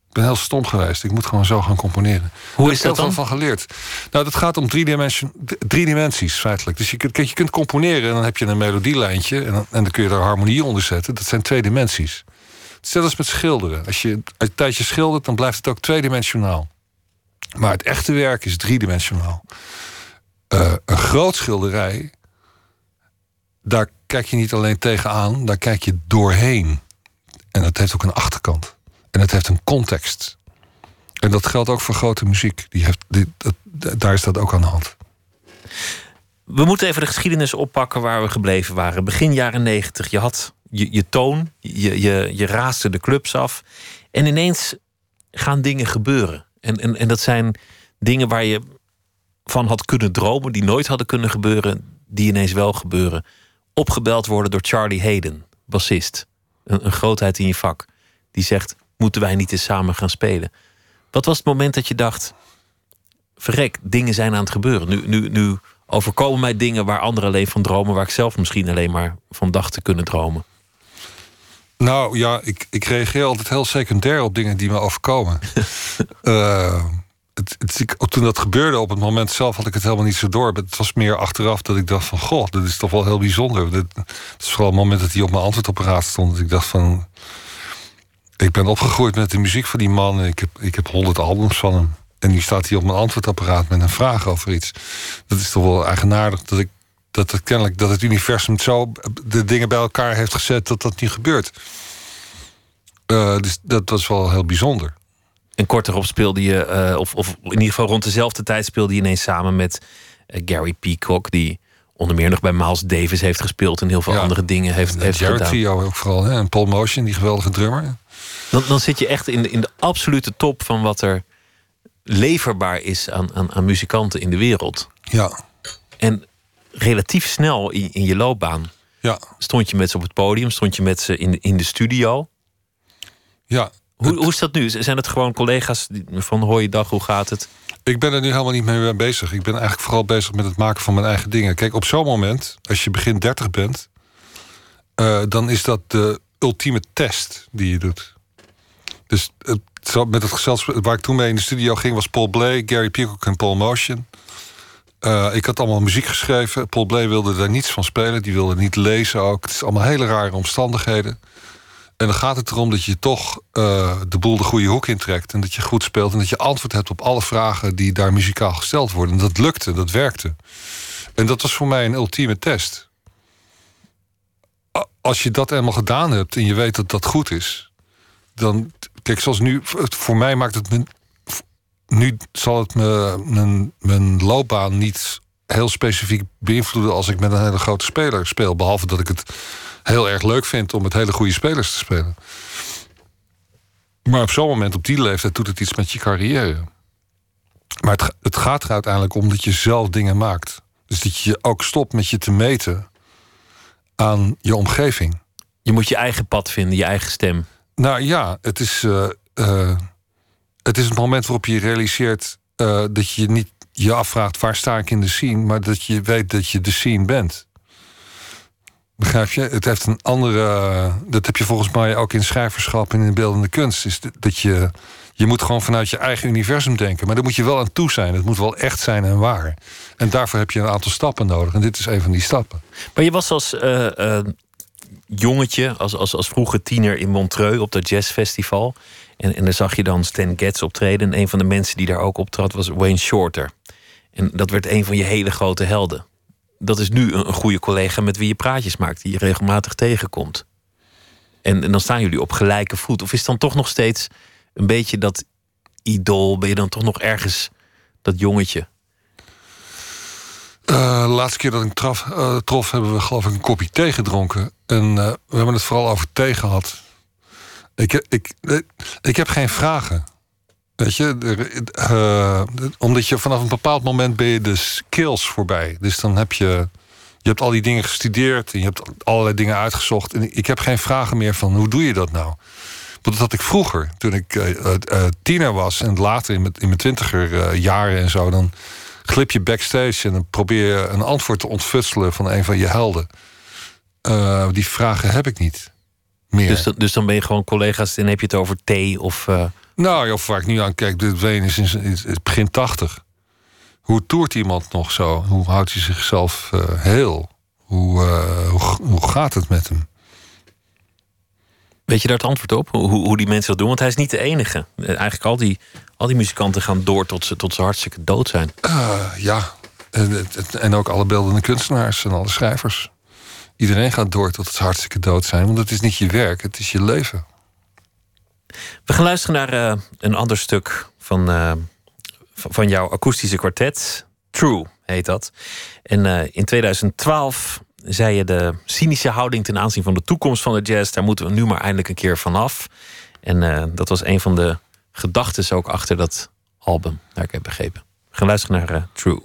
Ik ben heel stom geweest. Ik moet gewoon zo gaan componeren. Hoe is dat dan? van geleerd. Nou, dat gaat om drie, dimension, drie dimensies feitelijk. Dus je kunt, je kunt componeren en dan heb je een melodielijntje... En dan, en dan kun je er harmonie onder zetten. Dat zijn twee dimensies. Hetzelfde als met schilderen. Als je een tijdje schildert, dan blijft het ook tweedimensionaal. Maar het echte werk is driedimensionaal. Uh, een groot schilderij, daar kijk je niet alleen tegenaan, daar kijk je doorheen. En dat heeft ook een achterkant. En het heeft een context. En dat geldt ook voor grote muziek. Die heeft, dat, daar is dat ook aan de hand. We moeten even de geschiedenis oppakken waar we gebleven waren. Begin jaren negentig. Je had je, je toon, je, je, je raaste de clubs af. En ineens gaan dingen gebeuren. En, en, en dat zijn dingen waar je van had kunnen dromen, die nooit hadden kunnen gebeuren, die ineens wel gebeuren. Opgebeld worden door Charlie Hayden, bassist. Een, een grootheid in je vak. Die zegt: Moeten wij niet eens samen gaan spelen? Wat was het moment dat je dacht: Verrek, dingen zijn aan het gebeuren. Nu, nu, nu overkomen mij dingen waar anderen alleen van dromen, waar ik zelf misschien alleen maar van dacht te kunnen dromen. Nou ja, ik, ik reageer altijd heel secundair op dingen die me overkomen. uh, [laughs] het, het, toen dat gebeurde op het moment zelf had ik het helemaal niet zo door. Het was meer achteraf dat ik dacht van... goh, dat is toch wel heel bijzonder. Het is vooral het moment dat hij op mijn antwoordapparaat stond... dat ik dacht van... ik ben opgegroeid met de muziek van die man... en ik heb, ik heb honderd albums van hem. En nu staat hij op mijn antwoordapparaat met een vraag over iets. Dat is toch wel eigenaardig dat ik dat het kennelijk dat het universum zo de dingen bij elkaar heeft gezet dat dat niet gebeurt. Uh, dus dat was wel heel bijzonder. En kort erop speelde je, uh, of, of in ieder geval rond dezelfde tijd speelde je ineens samen met uh, Gary Peacock, die onder meer nog bij Miles Davis heeft gespeeld en heel veel andere dingen heeft, heeft Jared gedaan. Trio ook vooral, hè? en Paul Motion, die geweldige drummer. Dan, dan zit je echt in de, in de absolute top van wat er leverbaar is aan, aan, aan muzikanten in de wereld. Ja. En relatief snel in, in je loopbaan ja. stond je met ze op het podium, stond je met ze in, in de studio. Ja, hoe, hoe is dat nu? Zijn het gewoon collega's van je dag, hoe gaat het? Ik ben er nu helemaal niet mee bezig. Ik ben eigenlijk vooral bezig met het maken van mijn eigen dingen. Kijk, op zo'n moment, als je begin 30 bent, uh, dan is dat de ultieme test die je doet. Dus het, met het gezelschap waar ik toen mee in de studio ging, was Paul Blay, Gary Peacock en Paul Motion. Uh, ik had allemaal muziek geschreven. Paul Blay wilde daar niets van spelen. Die wilde niet lezen ook. Het is allemaal hele rare omstandigheden. En dan gaat het erom dat je toch uh, de boel de goede hoek intrekt. En dat je goed speelt. En dat je antwoord hebt op alle vragen die daar muzikaal gesteld worden. En dat lukte, dat werkte. En dat was voor mij een ultieme test. Als je dat eenmaal gedaan hebt en je weet dat dat goed is. Dan, kijk, zoals nu, voor mij maakt het. Nu zal het me, mijn, mijn loopbaan niet heel specifiek beïnvloeden als ik met een hele grote speler speel. Behalve dat ik het heel erg leuk vind om met hele goede spelers te spelen. Maar op zo'n moment, op die leeftijd, doet het iets met je carrière. Maar het, het gaat er uiteindelijk om dat je zelf dingen maakt. Dus dat je ook stopt met je te meten aan je omgeving. Je moet je eigen pad vinden, je eigen stem. Nou ja, het is. Uh, uh, het is het moment waarop je realiseert uh, dat je niet je afvraagt waar sta ik in de scene, maar dat je weet dat je de scene bent. Begrijp je? Het heeft een andere. Dat heb je volgens mij ook in schrijverschap en in beeldende kunst. Is dat je. Je moet gewoon vanuit je eigen universum denken. Maar daar moet je wel aan toe zijn. Het moet wel echt zijn en waar. En daarvoor heb je een aantal stappen nodig. En dit is een van die stappen. Maar je was als uh, jongetje, als, als, als vroege tiener in Montreux op dat jazzfestival. En, en daar zag je dan Stan Getz optreden. En een van de mensen die daar ook optrad was Wayne Shorter. En dat werd een van je hele grote helden. Dat is nu een, goede collega met wie je praatjes maakt, die je regelmatig tegenkomt. En, en dan staan jullie op gelijke voet. Of is dan toch nog steeds een beetje dat idool? Ben je dan toch nog ergens dat jongetje? Uh, de laatste keer dat ik traf, uh, trof, hebben we geloof ik een kopje thee gedronken. En uh, we hebben het vooral over thee gehad. Ik, ik, ik heb geen vragen. Weet je, uh, omdat je vanaf een bepaald moment ben je de skills voorbij. Dus dan heb je, je hebt al die dingen gestudeerd en je hebt allerlei dingen uitgezocht. En ik heb geen vragen meer van hoe doe je dat nou? Want dat had ik vroeger, toen ik uh, uh, tiener was en later in mijn, in mijn twintiger jaren en zo, dan glip je backstage en dan probeer je een antwoord te ontfutselen van een van je helden. die vragen heb ik niet. Meer. Dus, dus dan ben je gewoon collega's en heb je het over thee of. Nou, of waar ik nu aan kijk, de Ween is in het begin 80. Hoe toert iemand nog zo? Hoe houdt hij zichzelf uh, heel? Hoe, uh, hoe, hoe, gaat het met hem? Weet je daar het antwoord op? Hoe, hoe die mensen dat doen? Want hij is niet de enige. Eh, eigenlijk al die, al die muzikanten gaan door tot ze, tot ze hartstikke dood zijn. Uh, ja, en, en ook alle beeldende kunstenaars en alle schrijvers. Iedereen gaat door tot ze hartstikke dood zijn. Want het is niet je werk, het is je leven. We gaan luisteren naar uh, een ander stuk van, uh, van jouw akoestische kwartet. True heet dat. En uh, in 2012 zei je de cynische houding ten aanzien van de toekomst van de jazz. Daar moeten we nu maar eindelijk een keer vanaf. En dat was een van de gedachten ook achter dat album, naar ik heb begrepen. We gaan luisteren naar True.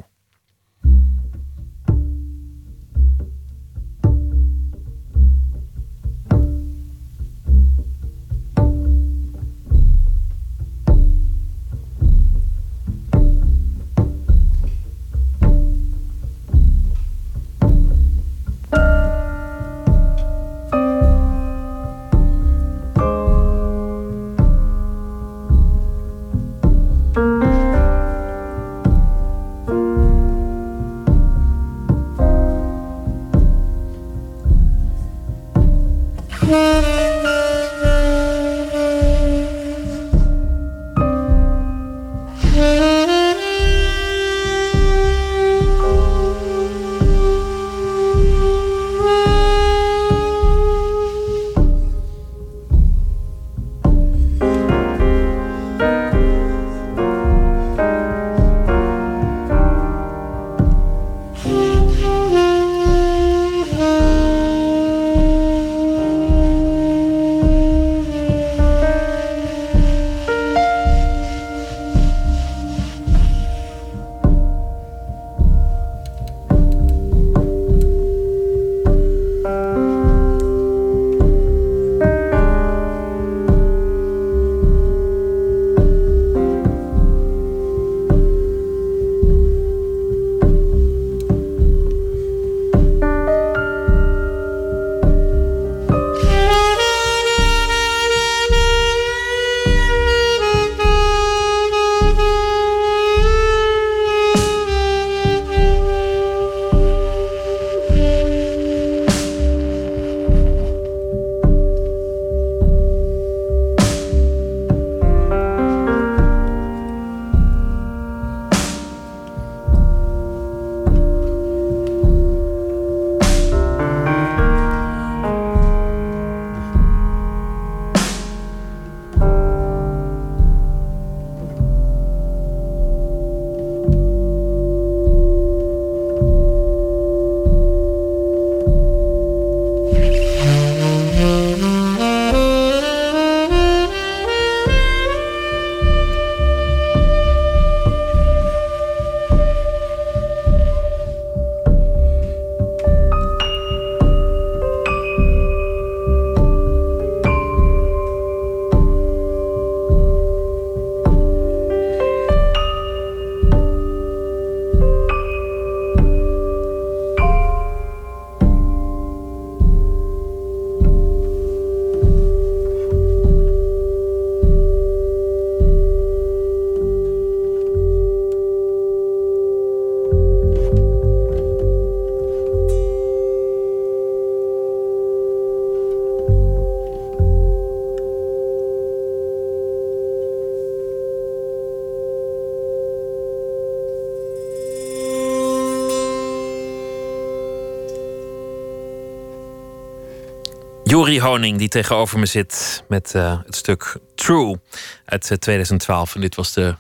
Honing, die tegenover me zit met uh, het stuk True uit uh, 2012. En dit was de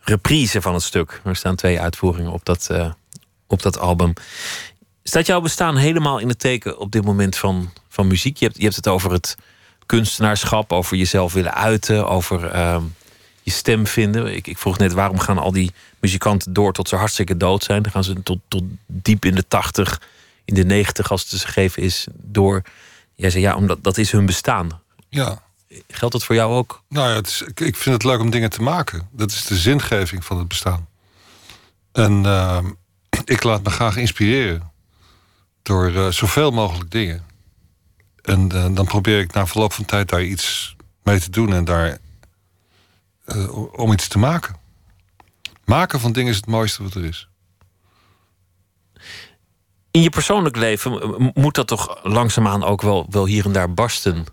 reprise van het stuk. Er staan twee uitvoeringen op dat, uh, op dat album. Staat jouw bestaan helemaal in het teken op dit moment van, van muziek? Je hebt, je hebt het over het kunstenaarschap, over jezelf willen uiten, over uh, je stem vinden. Ik, ik, vroeg net waarom gaan al die muzikanten door tot ze hartstikke dood zijn. Dan gaan ze tot, tot diep in de tachtig, in de negentig als het ze gegeven is, door. Jij zei ja, omdat dat is hun bestaan. Ja. Geldt dat voor jou ook? Nou ja, het is, ik vind het leuk om dingen te maken. Dat is de zingeving van het bestaan. En uh, [clears throat] ik laat me graag inspireren door uh, zoveel mogelijk dingen. En uh, dan probeer ik na verloop van tijd daar iets mee te doen en daar om iets te maken. Maken van dingen is het mooiste wat er is. In je persoonlijk leven moet dat toch langzaamaan ook wel, wel hier en daar barsten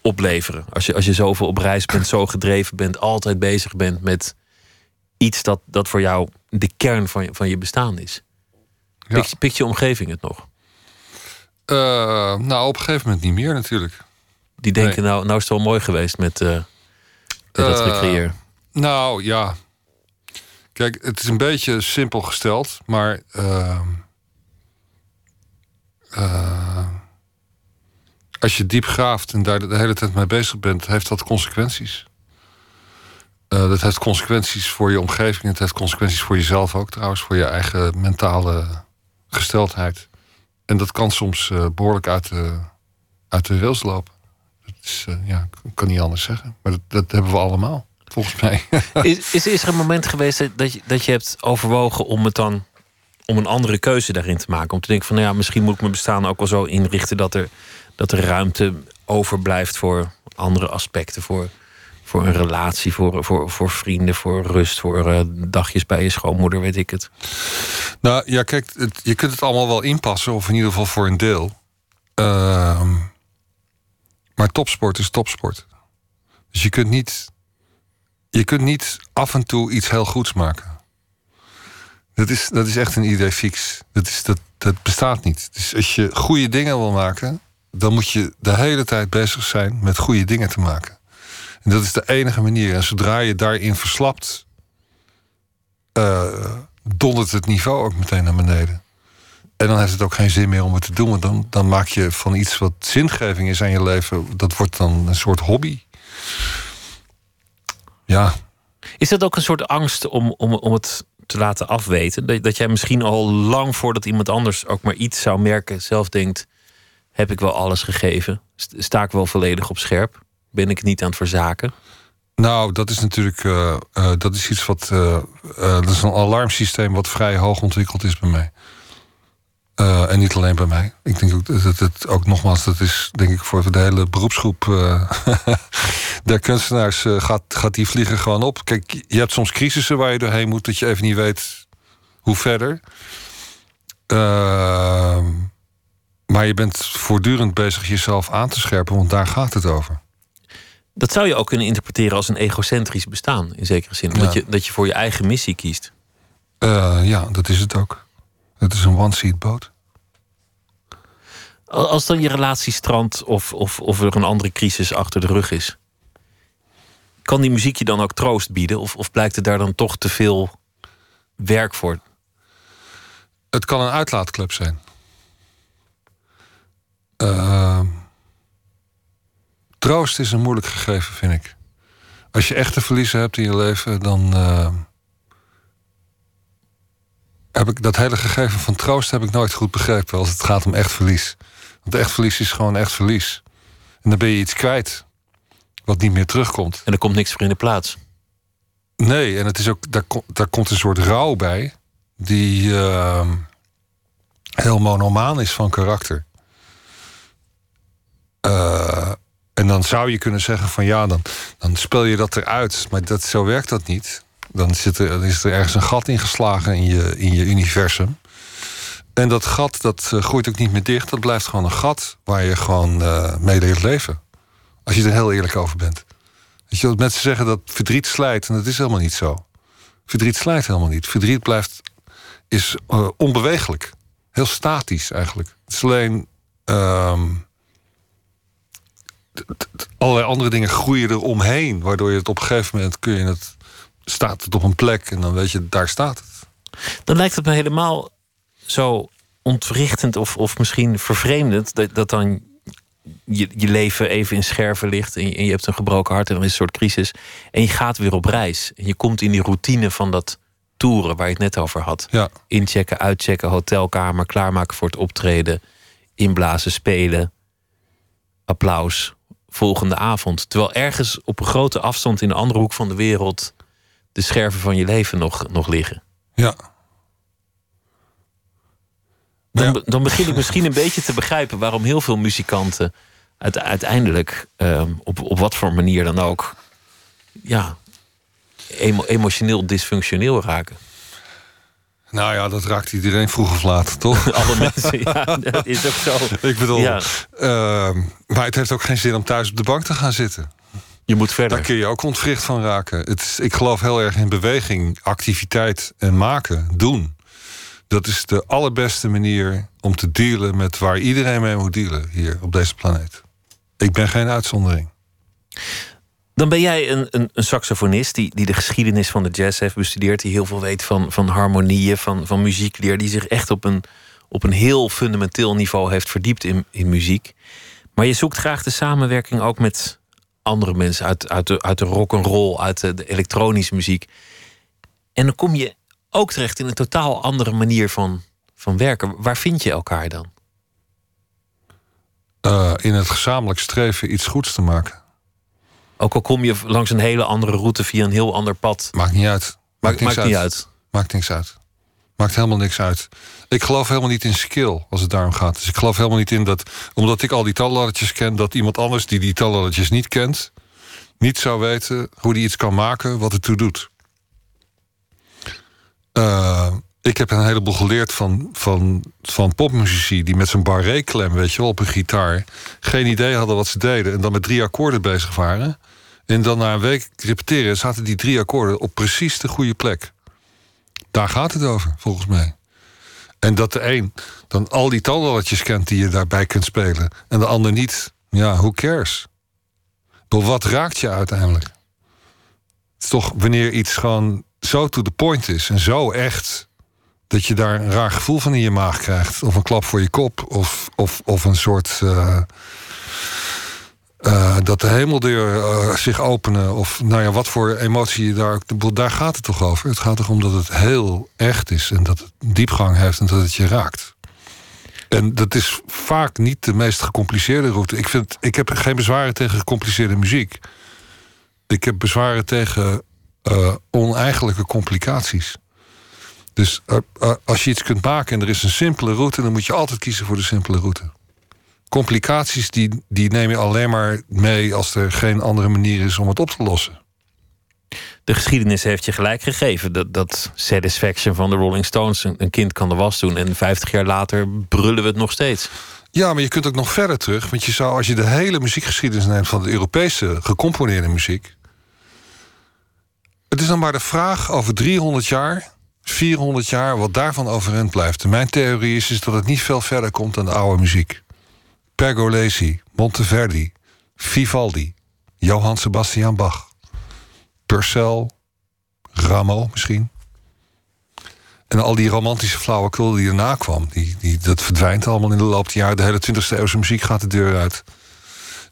opleveren. Als je, als je zoveel op reis bent, zo gedreven bent, altijd bezig bent met iets dat, dat voor jou de kern van je, van je bestaan is. Ja. Pikt, pikt je omgeving het nog? Uh, nou, op een gegeven moment niet meer natuurlijk. Die denken, nee. nou, nou is het wel mooi geweest met, uh, met dat Uh, recreëer. Nou ja. Kijk, het is een beetje simpel gesteld, maar. ehm, uh, als je diep graaft en daar de hele tijd mee bezig bent, heeft dat consequenties. Uh, dat heeft consequenties voor je omgeving. Het heeft consequenties voor jezelf ook trouwens. Voor je eigen mentale gesteldheid. En dat kan soms uh, behoorlijk uit de, uit de rails lopen. Dat is, ja, ik kan niet anders zeggen. Maar dat, dat hebben we allemaal, volgens mij. is, is, is er een moment geweest dat je, dat je hebt overwogen om het dan om een andere keuze daarin te maken? Om te denken van nou ja, misschien moet ik mijn bestaan ook wel zo inrichten dat er, dat er ruimte overblijft voor andere aspecten. Voor, voor een relatie, voor, voor, voor vrienden, voor rust, voor uh, dagjes bij je schoonmoeder, weet ik het. Nou ja, kijk, je kunt het allemaal wel inpassen, of in ieder geval voor een deel. Uh, maar topsport is topsport. Dus je kunt niet. Je kunt niet af en toe iets heel goeds maken. Dat is, dat is echt een idee fix. Dat, is, dat, dat bestaat niet. Dus als je goede dingen wil maken, dan moet je de hele tijd bezig zijn met goede dingen te maken. En dat is de enige manier. En zodra je daarin verslapt, uh, dondert het niveau ook meteen naar beneden. En dan heeft het ook geen zin meer om het te doen. Want dan, dan maak je van iets wat zingeving is aan je leven, dat wordt dan een soort hobby. Ja. Is dat ook een soort angst om, om, om het te laten afweten? Dat, dat jij misschien al lang voordat iemand anders ook maar iets zou merken, zelf denkt: heb ik wel alles gegeven? Sta ik wel volledig op scherp? Ben ik niet aan het verzaken? Nou, dat is natuurlijk uh, uh, dat is iets wat. Uh, dat is een alarmsysteem wat vrij hoog ontwikkeld is bij mij. En niet alleen bij mij. Ik denk ook dat het ook nogmaals, dat is denk ik voor de hele beroepsgroep [laughs] der kunstenaars gaat, gaat die vliegen gewoon op. Kijk, je hebt soms crisissen waar je doorheen moet, dat je even niet weet hoe verder. Ehm, maar je bent voortdurend bezig jezelf aan te scherpen, want daar gaat het over. Dat zou je ook kunnen interpreteren als een egocentrisch bestaan, in zekere zin. Omdat ja. je, dat je voor je eigen missie kiest. Ja, dat is het ook. Het is een one-seat boot. Als dan je relatie strandt of, of, of er een andere crisis achter de rug is... kan die muziek je dan ook troost bieden? Of, of blijkt het daar dan toch te veel werk voor? Het kan een uitlaatklep zijn. Uh, troost is een moeilijk gegeven, vind ik. Als je echt te verliezen hebt in je leven, dan. Uh, heb ik dat hele gegeven van troost heb ik nooit goed begrepen als het gaat om echt verlies. Want echt verlies is gewoon echt verlies. En dan ben je iets kwijt wat niet meer terugkomt. En er komt niks voor in de plaats. Nee, en het is ook, daar, daar komt een soort rouw bij, die uh, heel monomaan is van karakter. Uh, en dan zou je kunnen zeggen van ja, dan, dan speel je dat eruit. Maar dat, zo werkt dat niet. Dan, zit er, is er ergens een gat ingeslagen in je, in je universum. En dat gat dat uh, groeit ook niet meer dicht. Dat blijft gewoon een gat waar je gewoon uh, mee leert leven. Als je er heel eerlijk over bent. Weet je, dat mensen zeggen dat verdriet slijt. En dat is helemaal niet zo. Verdriet slijt helemaal niet. Verdriet blijft, is uh, onbewegelijk. Heel statisch eigenlijk. Het is alleen... Um, allerlei andere dingen groeien er omheen. Waardoor je het op een gegeven moment kun je het. Staat het op een plek en dan weet je, daar staat het. Dan lijkt het me helemaal zo ontwrichtend of, of misschien vervreemdend dat, dat dan je, je leven even in scherven ligt en je, en je hebt een gebroken hart en er is een soort crisis. En je gaat weer op reis. En je komt in die routine van dat toeren waar je het net over had. Ja. Inchecken, uitchecken, hotelkamer, klaarmaken voor het optreden, inblazen, spelen, applaus, volgende avond. Terwijl ergens op een grote afstand in een andere hoek van de wereld de scherven van je leven nog, nog liggen. Ja. Dan, Ja. dan begin ik misschien een beetje te begrijpen waarom heel veel muzikanten uite- uiteindelijk, ehm, op, op wat voor manier dan ook, ja, emo- emotioneel dysfunctioneel raken. Nou ja, dat raakt iedereen vroeg of laat, toch? [laughs] Alle mensen, ja, dat is ook zo. Ik bedoel, Ja. ehm, maar het heeft ook geen zin om thuis op de bank te gaan zitten. Je moet verder. Daar kun je ook ontwricht van raken. Het is, ik geloof heel erg in beweging, activiteit en maken, doen. Dat is de allerbeste manier om te dealen met waar iedereen mee moet dealen hier op deze planeet. Ik ben geen uitzondering. Dan ben jij een, een, een saxofonist die, die de geschiedenis van de jazz heeft bestudeerd, die heel veel weet van, van harmonieën, van, van muziekleer, die zich echt op een, op een heel fundamenteel niveau heeft verdiept in, in muziek. Maar je zoekt graag de samenwerking ook met andere mensen uit, uit de, uit de roll, uit de, de elektronische muziek. En dan kom je ook terecht in een totaal andere manier van, van werken. Waar vind je elkaar dan? Eh, in het gezamenlijk streven iets goeds te maken. Ook al kom je langs een hele andere route via een heel ander pad. Maakt niet uit. Maakt, niks maakt niet uit. Maakt niks uit. Maakt helemaal niks uit. Ik geloof helemaal niet in skill als het daarom gaat. Dus ik geloof helemaal niet in dat, omdat ik al die talladdertjes ken, dat iemand anders die die talladdertjes niet kent, niet zou weten hoe die iets kan maken wat het toe doet. Eh, ik heb een heleboel geleerd van, van, van popmuzici die met zo'n barré-klem, weet je wel, op een gitaar, geen idee hadden wat ze deden en dan met drie akkoorden bezig waren. En dan na een week repeteren zaten die drie akkoorden op precies de goede plek. Daar gaat het over, volgens mij. En dat de een dan al die talrolletjes kent die je daarbij kunt spelen. En de ander niet. Ja, who cares? Maar wat raakt je uiteindelijk? Het is toch wanneer iets gewoon zo to the point is en zo echt. dat je daar een raar gevoel van in je maag krijgt. Of een klap voor je kop. Of, of, of een soort. eh, eh, dat de hemeldeur eh, zich openen. Of nou ja, wat voor emotie je daar. Daar gaat het toch over. Het gaat erom dat het heel echt is. En dat het diepgang heeft en dat het je raakt. En dat is vaak niet de meest gecompliceerde route. Ik, vind, ik heb geen bezwaren tegen gecompliceerde muziek. Ik heb bezwaren tegen eh, oneigenlijke complicaties. Dus als je iets kunt maken en er is een simpele route, dan moet je altijd kiezen voor de simpele route. Complicaties die, die neem je alleen maar mee als er geen andere manier is om het op te lossen. De geschiedenis heeft je gelijk gegeven. Dat, dat Satisfaction van de Rolling Stones, een, een kind kan de was doen. En 50 jaar later brullen we het nog steeds. Ja, maar je kunt ook nog verder terug. Want je zou, als je de hele muziekgeschiedenis neemt van de Europese gecomponeerde muziek. Het is dan maar de vraag over 300 jaar, 400 jaar, wat daarvan overeind blijft. En mijn theorie is, is dat het niet veel verder komt dan de oude muziek. Pergolesi, Monteverdi, Vivaldi, Johann Sebastian Bach, Purcell, Rameau misschien. En al die romantische flauwekul die erna kwam, die, die, dat verdwijnt allemaal in de loop der jaren. De hele 20e eeuwse muziek gaat de deur uit.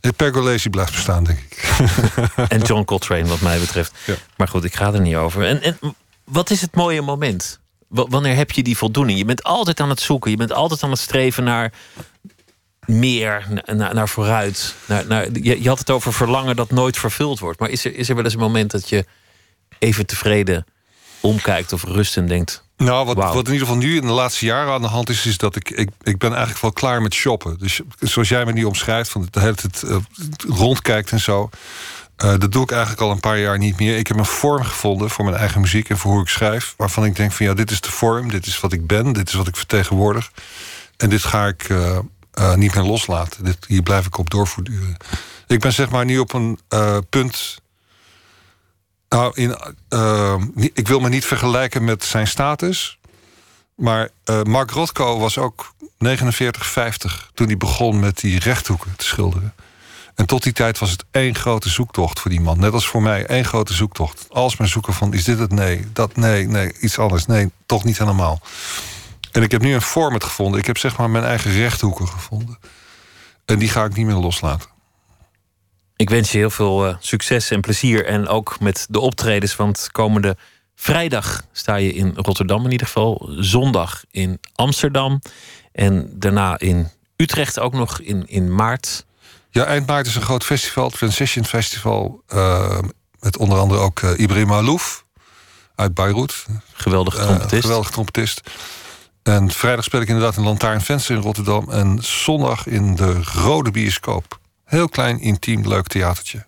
En Pergolesi blijft bestaan, denk ik. [laughs] En John Coltrane, wat mij betreft. Ja. Maar goed, ik ga er niet over. En, en wat is het mooie moment? W- wanneer heb je die voldoening? Je bent altijd aan het zoeken. Je bent altijd aan het streven naar meer, na- naar, naar vooruit. Naar, naar, je, je had het over verlangen dat nooit vervuld wordt. Maar is er, is er wel eens een moment dat je even tevreden omkijkt of rust en denkt... Nou, wat, wat in ieder geval nu in de laatste jaren aan de hand is, is dat ik, ik, ik ben eigenlijk wel klaar met shoppen. Dus zoals jij me nu omschrijft, van de hele tijd eh, rondkijkt en zo. eh, dat doe ik eigenlijk al een paar jaar niet meer. Ik heb een vorm gevonden voor mijn eigen muziek en voor hoe ik schrijf. Waarvan ik denk van ja, dit is de vorm, dit is wat ik ben, dit is wat ik vertegenwoordig. En dit ga ik eh, eh, niet meer loslaten. Dit, hier blijf ik op doorvoortduren. Ik ben zeg maar nu op een eh, punt nou, in, eh, ik wil me niet vergelijken met zijn status. Maar Mark Rothko was ook 49, 50 toen hij begon met die rechthoeken te schilderen. En tot die tijd was het één grote zoektocht voor die man. Net als voor mij, één grote zoektocht. Als maar zoeken van, is dit het? Nee. Dat, nee, nee. Iets anders. Nee, toch niet helemaal. En ik heb nu een format gevonden. Ik heb zeg maar mijn eigen rechthoeken gevonden. En die ga ik niet meer loslaten. Ik wens je heel veel uh, succes en plezier. En ook met de optredens. Want komende vrijdag sta je in Rotterdam in ieder geval. Zondag in Amsterdam. En daarna in Utrecht ook nog in, in maart. Ja, eind maart is een groot festival. Het Transition Festival. Uh, met onder andere ook uh, Ibrahim Alouf uit Beirut. Geweldige trompetist. Uh, geweldige trompetist. En vrijdag speel ik inderdaad in Lantaarnvenster in Rotterdam. En zondag in de Rode Bioscoop. Heel klein, intiem, leuk theatertje.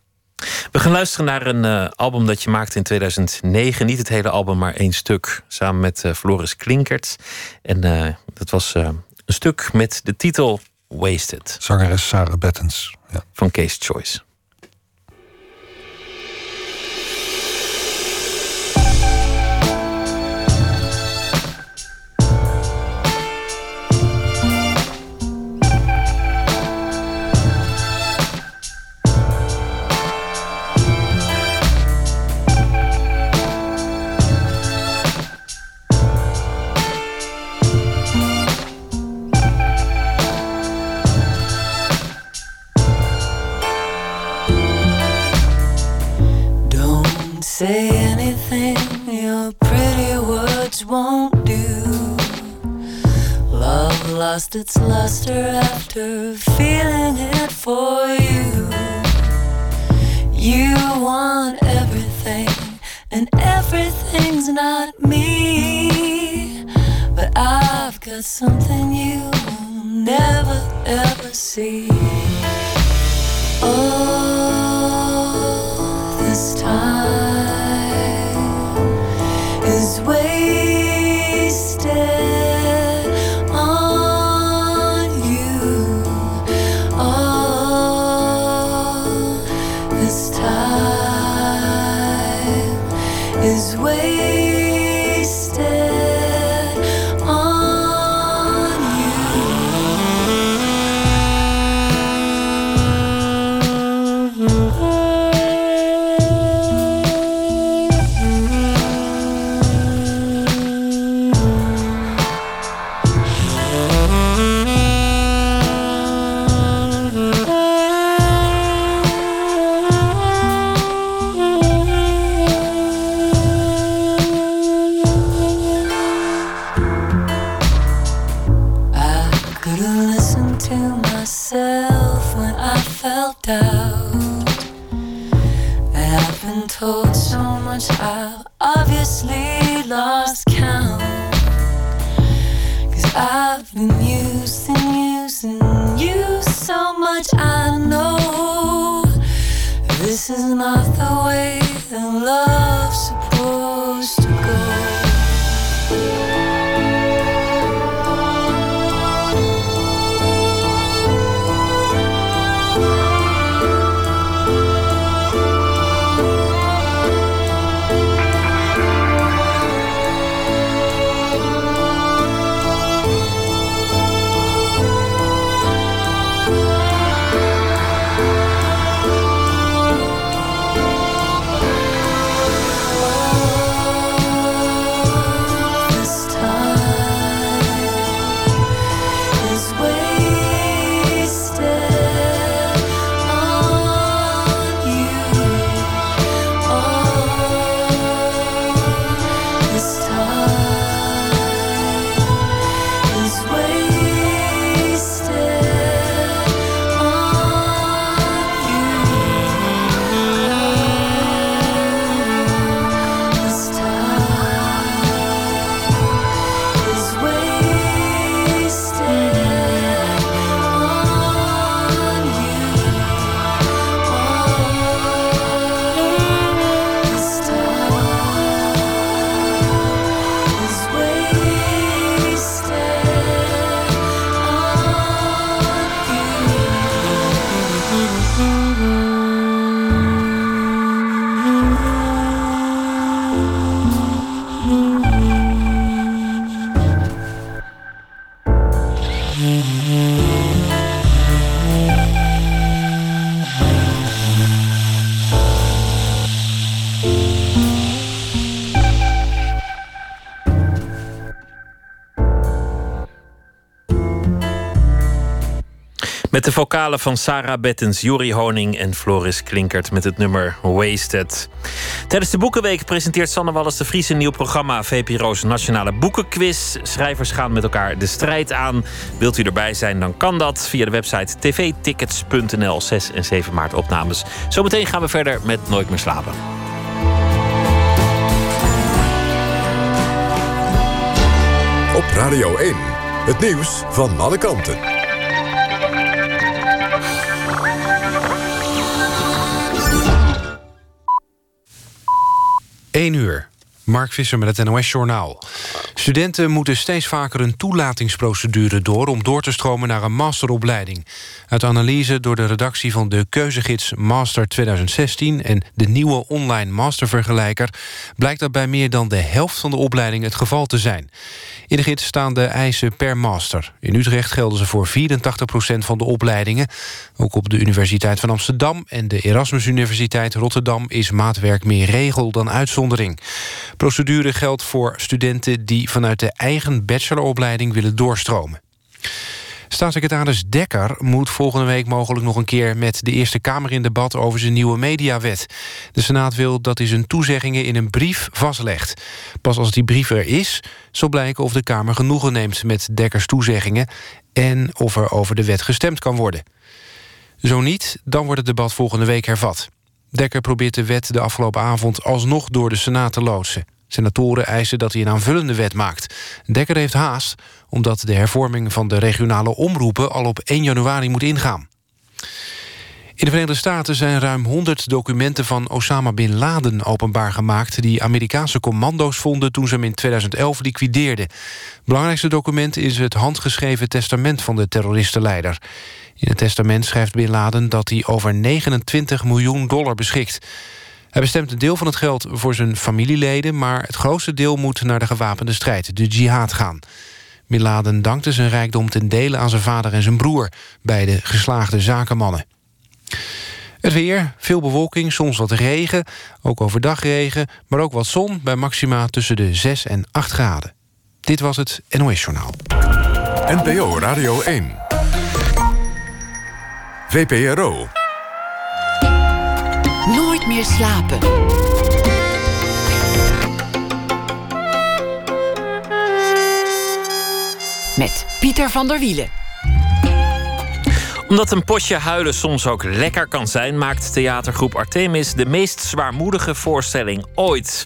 We gaan luisteren naar een uh, album dat je maakte in 2009. Niet het hele album, maar één stuk. Samen met uh, Floris Klinkert. En uh, dat was een stuk met de titel Wasted. Zangeres Sarah Bettens. Ja. Van Case Choice. Say anything your pretty words won't do. Love lost its luster after feeling it for you. You want everything, and everything's not me. But I've got something you will never ever see. Oh, vocalen van Sarah Bettens, Jori Honing en Floris Klinkert met het nummer Wasted. Tijdens de Boekenweek presenteert Sanne Wallis de Vries een nieuw programma VPRO's Nationale Boekenquiz. Schrijvers gaan met elkaar de strijd aan. Wilt u erbij zijn, dan kan dat via de website tvtickets.nl. 6 en 7 maart opnames. Zometeen gaan we verder met Nooit meer slapen. Op Radio 1. Het nieuws van alle kanten. 1 uur. Mark Visser met het NOS-journaal. Studenten moeten steeds vaker een toelatingsprocedure door... om door te stromen naar een masteropleiding. Uit analyse door de redactie van de keuzegids Master 2016... en de nieuwe online mastervergelijker... blijkt dat bij meer dan de helft van de opleiding het geval te zijn. In de gids staan de eisen per master. In Utrecht gelden ze voor 84% van de opleidingen. Ook op de Universiteit van Amsterdam en de Erasmus Universiteit Rotterdam... is maatwerk meer regel dan uitzondering. Procedure geldt voor studenten die vanuit de eigen bacheloropleiding willen doorstromen. Staatssecretaris Dekker moet volgende week mogelijk nog een keer... met de Eerste Kamer in debat over zijn nieuwe mediawet. De Senaat wil dat hij zijn toezeggingen in een brief vastlegt. Pas als die brief er is, zal blijken of de Kamer genoegen neemt... met Dekkers toezeggingen en of er over de wet gestemd kan worden. Zo niet, dan wordt het debat volgende week hervat. Dekker probeert de wet de afgelopen avond alsnog door de Senaat te loodsen. Senatoren eisen dat hij een aanvullende wet maakt. Dekker heeft haast, omdat de hervorming van de regionale omroepen... al op 1 januari moet ingaan. In de Verenigde Staten zijn ruim 100 documenten van Osama Bin Laden openbaar gemaakt... die Amerikaanse commando's vonden toen ze hem in 2011 liquideerden. Belangrijkste document is het handgeschreven testament van de terroristenleider. In het testament schrijft Bin Laden dat hij over 29 miljoen dollar beschikt. Hij bestemt een deel van het geld voor zijn familieleden... maar het grootste deel moet naar de gewapende strijd, de jihad, gaan. Bin Laden dankte zijn rijkdom ten dele aan zijn vader en zijn broer... beide geslaagde zakenmannen. Het weer, veel bewolking, soms wat regen, ook overdag regen... maar ook wat zon bij maxima tussen de 6 en 8 graden. Dit was het NOS Journaal. NPO Radio 1. VPRO. Meer slapen. Met Pieter van der Wielen. Omdat een potje huilen soms ook lekker kan zijn, maakt theatergroep Artemis de meest zwaarmoedige voorstelling ooit.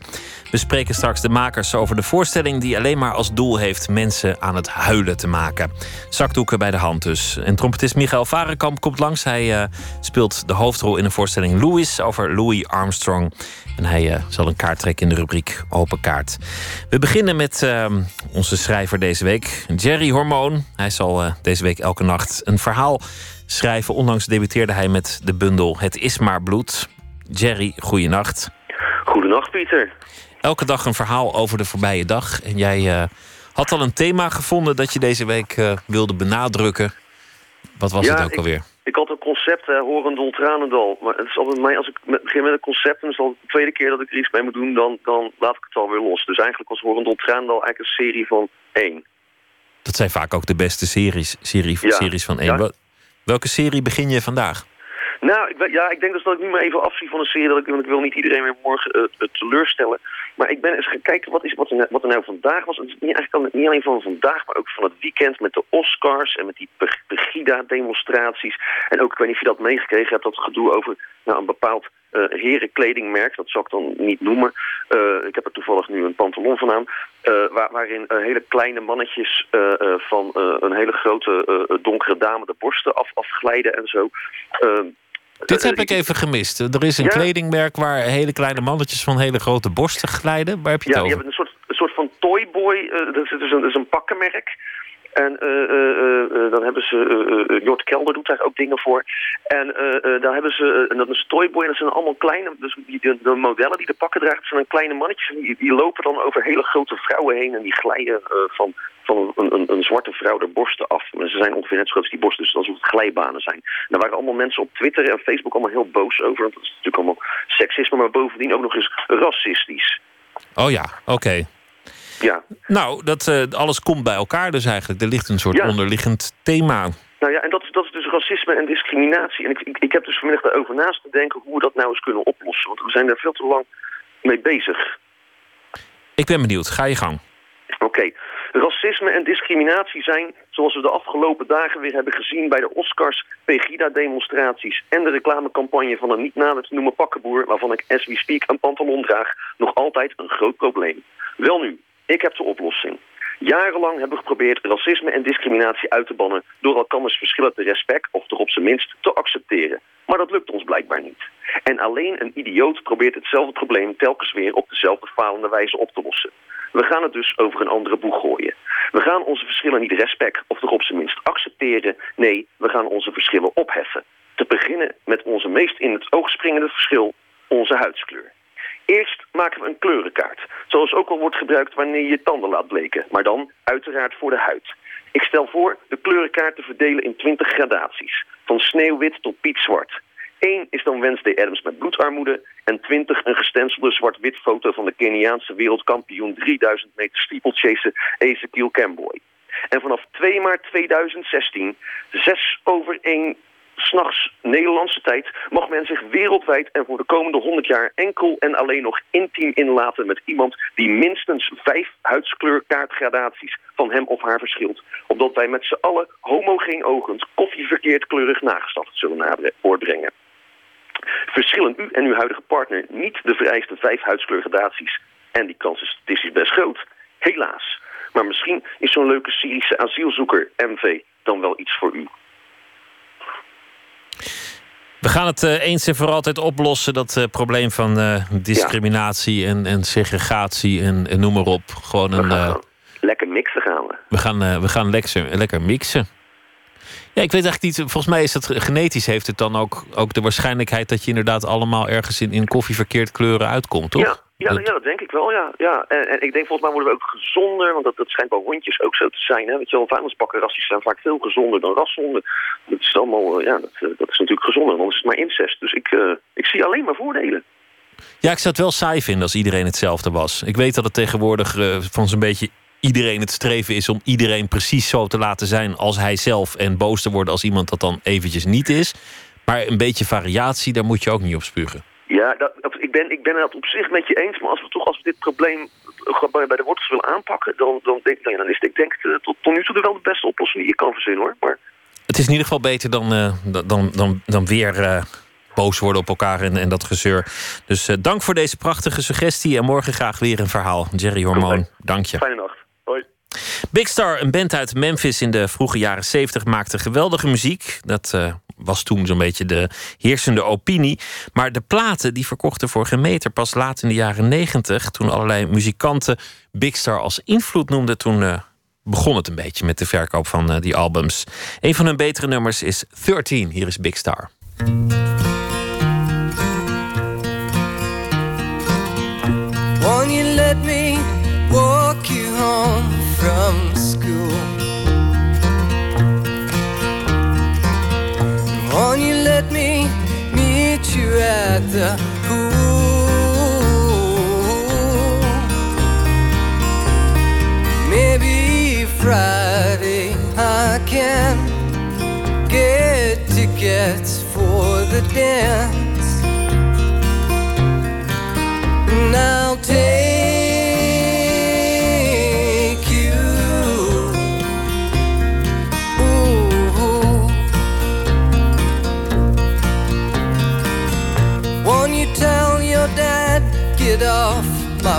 We spreken straks de makers over de voorstelling die alleen maar als doel heeft mensen aan het huilen te maken. Zakdoeken bij de hand dus. En trompetist Michael Varenkamp komt langs. Hij uh, speelt de hoofdrol in de voorstelling Louis over Louis Armstrong. En hij uh, zal een kaart trekken in de rubriek Open Kaart. We beginnen met uh, onze schrijver deze week, Jerry Hormoon. Hij zal deze week elke nacht een verhaal schrijven. Onlangs debuteerde hij met de bundel Het is maar bloed. Jerry, goeienacht. Goedenacht, Pieter elke dag een verhaal over de voorbije dag. En jij uh, had al een thema gevonden dat je deze week uh, wilde benadrukken. Wat was ja, het ook ik, alweer? Ik had een concept, hè, Horendol, Tranendal. Maar het is altijd mij, als ik begin met een concept... en het is al de tweede keer dat ik er iets mee moet doen... dan, dan laat ik het alweer los. Dus eigenlijk was Horendol, Tranendal eigenlijk een serie van één. Dat zijn vaak ook de beste series, serie, ja. series van één. Ja. Welke serie begin je vandaag? Nou, ik, ja, ik denk dus dat ik nu maar even afzie van een serie. Dat ik, want ik wil niet iedereen weer morgen uh, teleurstellen. Maar ik ben eens gaan kijken wat, is, wat, er, wat er nou vandaag was. Het is niet, eigenlijk niet alleen van vandaag, maar ook van het weekend met de Oscars en met die Pegida-demonstraties. En ook, ik weet niet of je dat meegekregen hebt, dat gedoe over nou, een bepaald uh, herenkledingmerk. Dat zal ik dan niet noemen. Ik heb er toevallig nu een pantalon van aan. Waar, waarin hele kleine mannetjes van een hele grote donkere dame de borsten af, afglijden en zo. Dit heb ik even gemist. Er is een ja? kledingmerk waar hele kleine mannetjes van hele grote borsten glijden. Waar heb je het ja, over? je hebt een soort, een soort van Toyboy. Uh, dat, is, dus een, dat is een pakkenmerk. En uh, uh, dan hebben ze, Jort Kelder doet daar ook dingen voor. En daar hebben ze, en dat is Toyboy, en dat zijn allemaal kleine, dus die, de, de, modellen die de pakken dragen, zijn kleine mannetjes. Die, die, lopen dan over hele grote vrouwen heen en die glijden van, van een, een, een, zwarte vrouw de borsten af. Maar ze zijn ongeveer net zo groot als die borsten, dus alsof het glijbanen zijn. En daar waren allemaal mensen op Twitter en Facebook allemaal heel boos over, want dat is natuurlijk allemaal seksisme, maar bovendien ook nog eens racistisch. Oh ja, oké. Ja. Nou, dat, uh, alles komt bij elkaar dus eigenlijk. Er ligt een soort ja. onderliggend thema Nou ja, en dat, is- dat is dus racisme en discriminatie. En ik, ik, ik heb dus vanmiddag daarover naast te denken hoe we dat nou eens kunnen oplossen. Want we zijn daar veel te lang mee bezig. Ik ben benieuwd. Ga je gang. Oké, racisme en discriminatie zijn, zoals we de afgelopen dagen weer hebben gezien bij de Oscars, Pegida-demonstraties en de reclamecampagne van een niet nader te noemen pakkenboer, waarvan ik as we speak een pantalon draag, nog altijd een groot probleem. Wel nu, ik heb de oplossing. Jarenlang hebben we geprobeerd racisme en discriminatie uit te bannen door elkanders verschillen te respect of toch op zijn minst te accepteren. Maar dat lukt ons blijkbaar niet. En alleen een idioot probeert hetzelfde probleem telkens weer op dezelfde falende wijze op te lossen. We gaan het dus over een andere boeg gooien. We gaan onze verschillen niet respect of toch op zijn minst accepteren. Nee, we gaan onze verschillen opheffen. Te beginnen met onze meest in het oog springende verschil, onze huidskleur. Eerst maken we een kleurenkaart, zoals ook al wordt gebruikt wanneer je tanden laat bleken, maar dan uiteraard voor de huid. Ik stel voor de kleurenkaart te verdelen in 20 gradaties, van sneeuwwit tot piepzwart. 1 is dan Wednesday Adams met bloedarmoede en 20 een gestenselde zwart-wit foto van de Keniaanse wereldkampioen 3000 meter steeplechase Ezekiel Camboy. En vanaf 2 maart 2016, 6 over 1 s'nachts Nederlandse tijd, mag men zich wereldwijd en voor de komende 100 jaar enkel en alleen nog intiem inlaten met iemand die minstens vijf huidskleurkaartgradaties van hem of haar verschilt. Opdat wij met z'n allen homogeen ogend koffieverkeerd kleurig nageslacht zullen voortbrengen. Verschillen u en uw huidige partner niet de vereiste vijf huidskleurgradaties, en die kans is statistisch best groot, helaas. Maar misschien is zo'n leuke Syrische asielzoeker, MV, dan wel iets voor u. We gaan het eh, eens en voor altijd oplossen, dat eh, probleem van eh, discriminatie en, en segregatie en, en noem maar op. Gewoon een, gaan lekker mixen gaan we. we gaan, we gaan lekker, lekker mixen. Ja, ik weet eigenlijk niet, volgens mij is het genetisch heeft het dan ook, ook de waarschijnlijkheid dat je inderdaad allemaal ergens in, in koffieverkeerd kleuren uitkomt, toch? Ja, ja, Dat- ja, dat denk ik wel, ja. ja. En, en ik denk volgens mij worden we ook gezonder, want dat, dat schijnt bij hondjes ook zo te zijn. Hè? Weet je wel, vuilnisbakkenrassies zijn vaak veel gezonder dan rashonden. Dat is allemaal, eh, ja, dat, eh, dat is natuurlijk gezonder, anders is het maar incest. Dus ik, eh, ik zie alleen maar voordelen. Ja, ik zou het wel saai vinden als iedereen hetzelfde was. Ik weet dat het tegenwoordig van zo'n beetje iedereen het streven is om iedereen precies zo te laten zijn als hij zelf. En boos te worden als iemand dat dan eventjes niet is. Maar een beetje variatie, daar moet je ook niet op spugen. Ja, dat, ik, ben, ik ben het op zich met je eens, maar als we toch als we dit probleem bij, de wortels willen aanpakken, dan, dan, denk, nou ja, dan is het, ik denk eh, tot, tot nu toe wel de beste oplossing die je kan verzinnen hoor. Maar Het is in ieder geval beter dan, eh, dan, dan, dan weer eh, boos worden op elkaar en, en dat gezeur. Dus dank voor deze prachtige suggestie. En morgen graag weer een verhaal. Jerry Hormoon, dank je. fijne nacht. Hoi. Big Star, een band uit Memphis in de vroege jaren 70, maakte geweldige muziek. Dat eh, was toen zo'n beetje de heersende opinie. Maar de platen die verkochten voor geen meter. Pas laat in de jaren 90, toen allerlei muzikanten Big Star als invloed noemden, toen eh, begon het een beetje met de verkoop van eh, die albums. Een van hun betere nummers is 13. Hier is Big Star. Won't you let me walk you home from school? Won't you let me meet you at the pool? Maybe Friday I can get tickets for the dance. And I'll take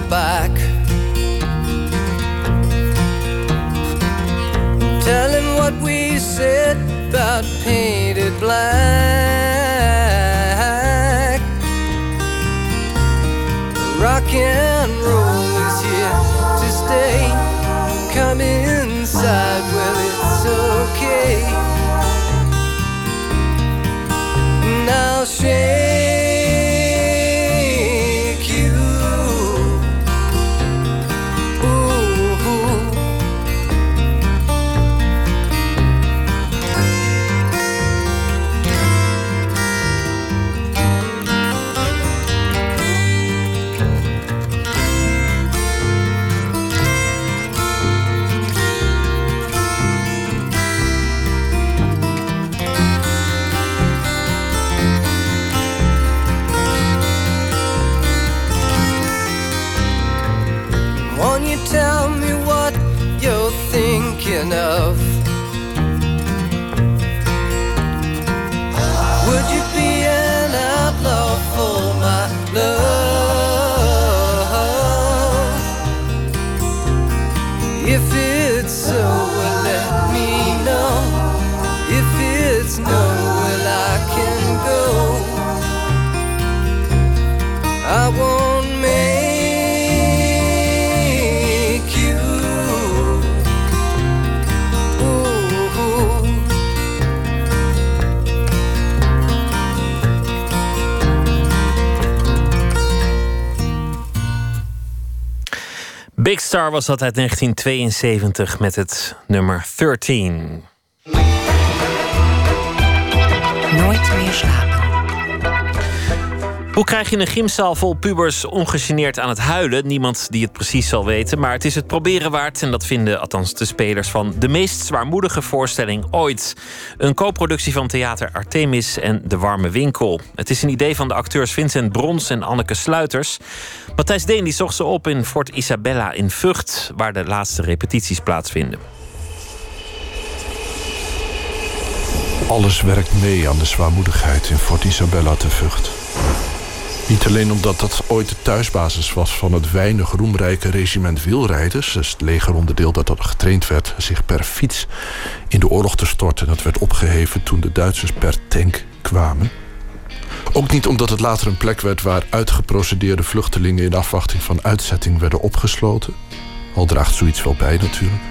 back? Tell him what we said about painted black. Rock Star was dat uit 1972 met het nummer 13. Nooit meer slapen. Hoe krijg je een gymzaal vol pubers ongegeneerd aan het huilen? Niemand die het precies zal weten, maar het is het proberen waard. En dat vinden althans de spelers van de meest zwaarmoedige voorstelling ooit. Een co-productie van Theater Artemis en De Warme Winkel. Het is een idee van de acteurs Vincent Brons en Anneke Sluiters. Matthijs Deen die zocht ze op in Fort Isabella in Vught, waar de laatste repetities plaatsvinden. Alles werkt mee aan de zwaarmoedigheid in Fort Isabella te Vught. Niet alleen omdat dat ooit de thuisbasis was van het weinig roemrijke regiment wielrijders, dus het legeronderdeel dat er getraind werd zich per fiets in de oorlog te storten. Dat werd opgeheven toen de Duitsers per tank kwamen. Ook niet omdat het later een plek werd waar uitgeprocedeerde vluchtelingen in afwachting van uitzetting werden opgesloten. Al draagt zoiets wel bij natuurlijk.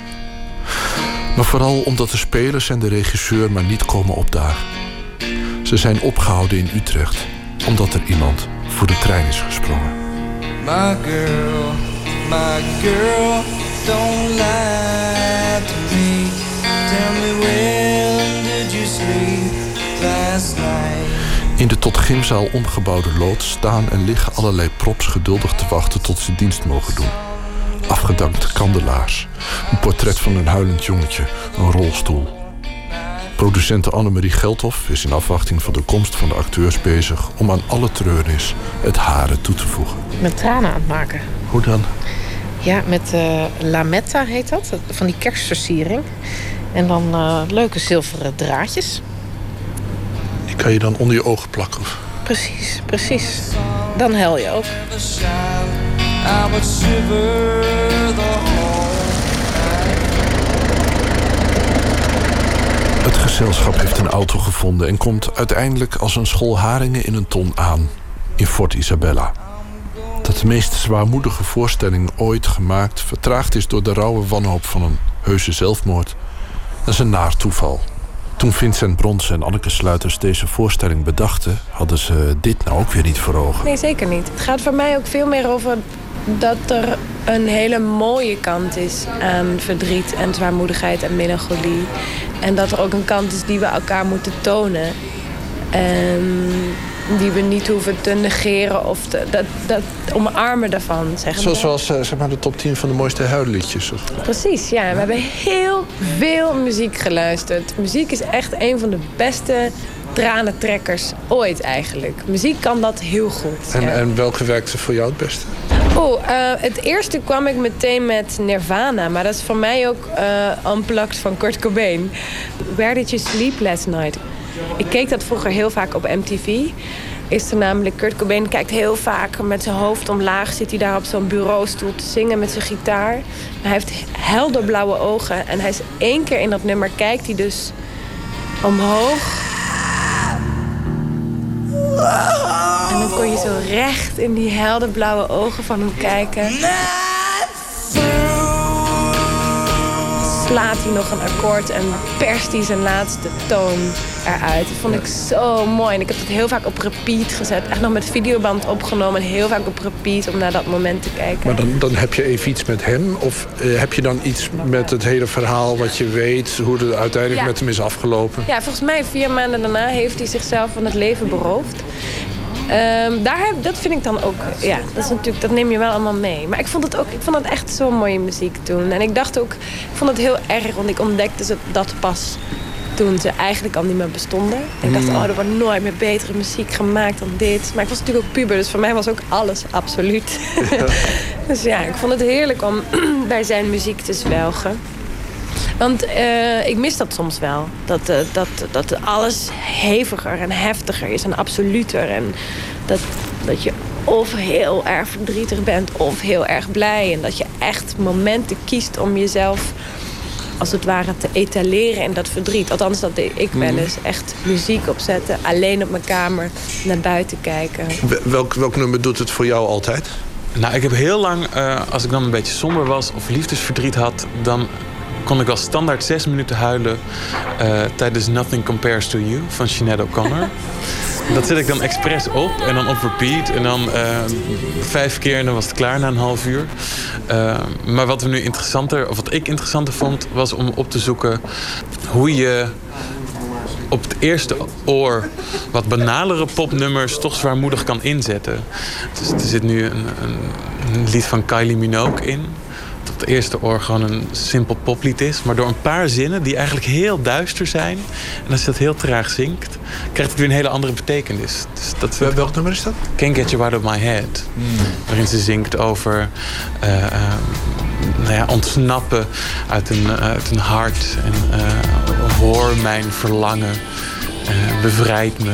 Maar vooral omdat de spelers en de regisseur maar niet komen opdagen. Ze zijn opgehouden in Utrecht omdat er iemand voor de trein is gesprongen. My girl, my girl, don't lie to me. Tell me when did you sleep last night? In de tot gymzaal omgebouwde loods staan en liggen allerlei props geduldig te wachten tot ze dienst mogen doen. Afgedankte kandelaars, een portret van een huilend jongetje, een rolstoel. Producente Annemarie Geldhoff is in afwachting van de komst van de acteurs bezig om aan alle treurnis het hare toe te voegen. Met tranen aan het maken. Hoe dan? Ja, met eh lametta heet dat. Van die kerstversiering. En dan eh, leuke zilveren draadjes. Die kan je dan onder je ogen plakken. of- Precies, precies. Dan hel je ook. Gezelschap heeft een auto gevonden en komt uiteindelijk als een school haringen in een ton aan in Fort Isabella. Dat de meest zwaarmoedige voorstelling ooit gemaakt vertraagd is door de rauwe wanhoop van een heuse zelfmoord. Dat is een naar toeval. Toen Vincent Brons en Anneke Sluiters deze voorstelling bedachten, hadden ze dit nou ook weer niet voor ogen. Nee, zeker niet. Het gaat voor mij ook veel meer over dat er een hele mooie kant is aan verdriet en zwaarmoedigheid en melancholie. En dat er ook een kant is die we elkaar moeten tonen. En die we niet hoeven te negeren of te, dat, dat omarmen daarvan. Zeg maar. Zoals, zoals eh, zeg maar de top 10 van de mooiste huilliedjes. Of... Precies, ja. We hebben heel veel muziek geluisterd. Muziek is echt een van de beste tranentrekkers ooit eigenlijk. Muziek kan dat heel goed. En, ja. en welke werkte voor jou het beste? Oh, eh, het eerste kwam ik meteen met Nirvana. Maar dat is voor mij ook eh unplugged van Kurt Cobain. Where did you sleep last night? Ik keek dat vroeger heel vaak op MTV. Is er namelijk, Kurt Cobain kijkt heel vaak met zijn hoofd omlaag. Zit hij daar op zo'n bureaustoel te zingen met zijn gitaar. Hij heeft helderblauwe ogen. En hij is één keer in dat nummer kijkt hij dus omhoog. En dan kon je zo recht in die helderblauwe ogen van hem kijken. Slaat hij nog een akkoord en perst hij zijn laatste toon eruit. Dat vond ik zo mooi. En ik heb het heel vaak op repeat gezet. Echt nog met videoband opgenomen. En heel vaak op repeat om naar dat moment te kijken. Maar dan, dan heb je even iets met hem? Of eh, heb je dan iets met het hele verhaal wat je weet... hoe het uiteindelijk Ja. met hem is afgelopen? Ja, volgens mij vier maanden daarna heeft hij zichzelf van het leven beroofd. Ehm, daar heb, dat vind ik dan ook, ja, dat, is natuurlijk, dat neem je wel allemaal mee. Maar ik vond het ook, ik vond het echt zo'n mooie muziek toen. En ik dacht ook, ik vond het heel erg, want ik ontdekte ze- dat pas toen ze eigenlijk al niet meer bestonden. Ik dacht, oh, er wordt nooit meer betere muziek gemaakt dan dit. Maar ik was natuurlijk ook puber, dus voor mij was ook alles absoluut. [laughs] [laughs] Dus ja, ik vond het heerlijk om [clears throat] bij zijn muziek te zwelgen. Want eh, ik mis dat soms wel. Dat, eh, dat, dat alles heviger en heftiger is en absoluter. En dat, dat je of heel erg verdrietig bent of heel erg blij. En dat je echt momenten kiest om jezelf als het ware te etaleren in dat verdriet. Althans, dat deed ik wel Mhm. eens. Echt muziek opzetten, alleen op mijn kamer, naar buiten kijken. Welk, welk nummer doet het voor jou altijd? Nou, ik heb heel lang, eh, als ik dan een beetje somber was of liefdesverdriet had, dan kon ik wel standaard zes minuten huilen eh, tijdens Nothing Compares to You van Sinead O'Connor. [laughs] Dat zet ik dan expres op en dan op repeat. En dan eh, vijf keer en dan was het klaar na een half uur. Eh, maar wat we nu interessanter, of wat ik interessanter vond, was om op te zoeken hoe je op het eerste oor wat banalere popnummers toch zwaarmoedig kan inzetten. Dus er zit nu een, een, een lied van Kylie Minogue in. Dat het eerste oor gewoon een simpel poplied is. Maar door een paar zinnen die eigenlijk heel duister zijn. En als je dat heel traag zingt, krijgt het weer een hele andere betekenis. Dus dat Welk nummer is dat? Can't Get You Out of My Head. Waarin ze zingt over eh, eh, nou ja, ontsnappen uit een, eh, uit een hart. En hoor mijn verlangen. bevrijd me.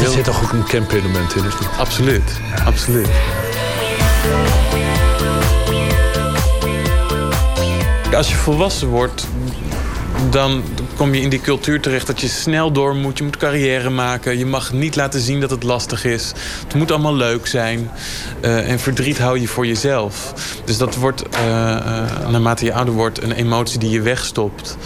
Er zit toch ook een camp-element in, is niet? Absoluut, absoluut. Als je volwassen wordt, dan kom je in die cultuur terecht dat je snel door moet. Je moet carrière maken. Je mag niet laten zien dat het lastig is. Het moet allemaal leuk zijn. Eh, en verdriet hou je voor jezelf. Dus dat wordt, eh, eh, naarmate je ouder wordt, een emotie die je wegstopt.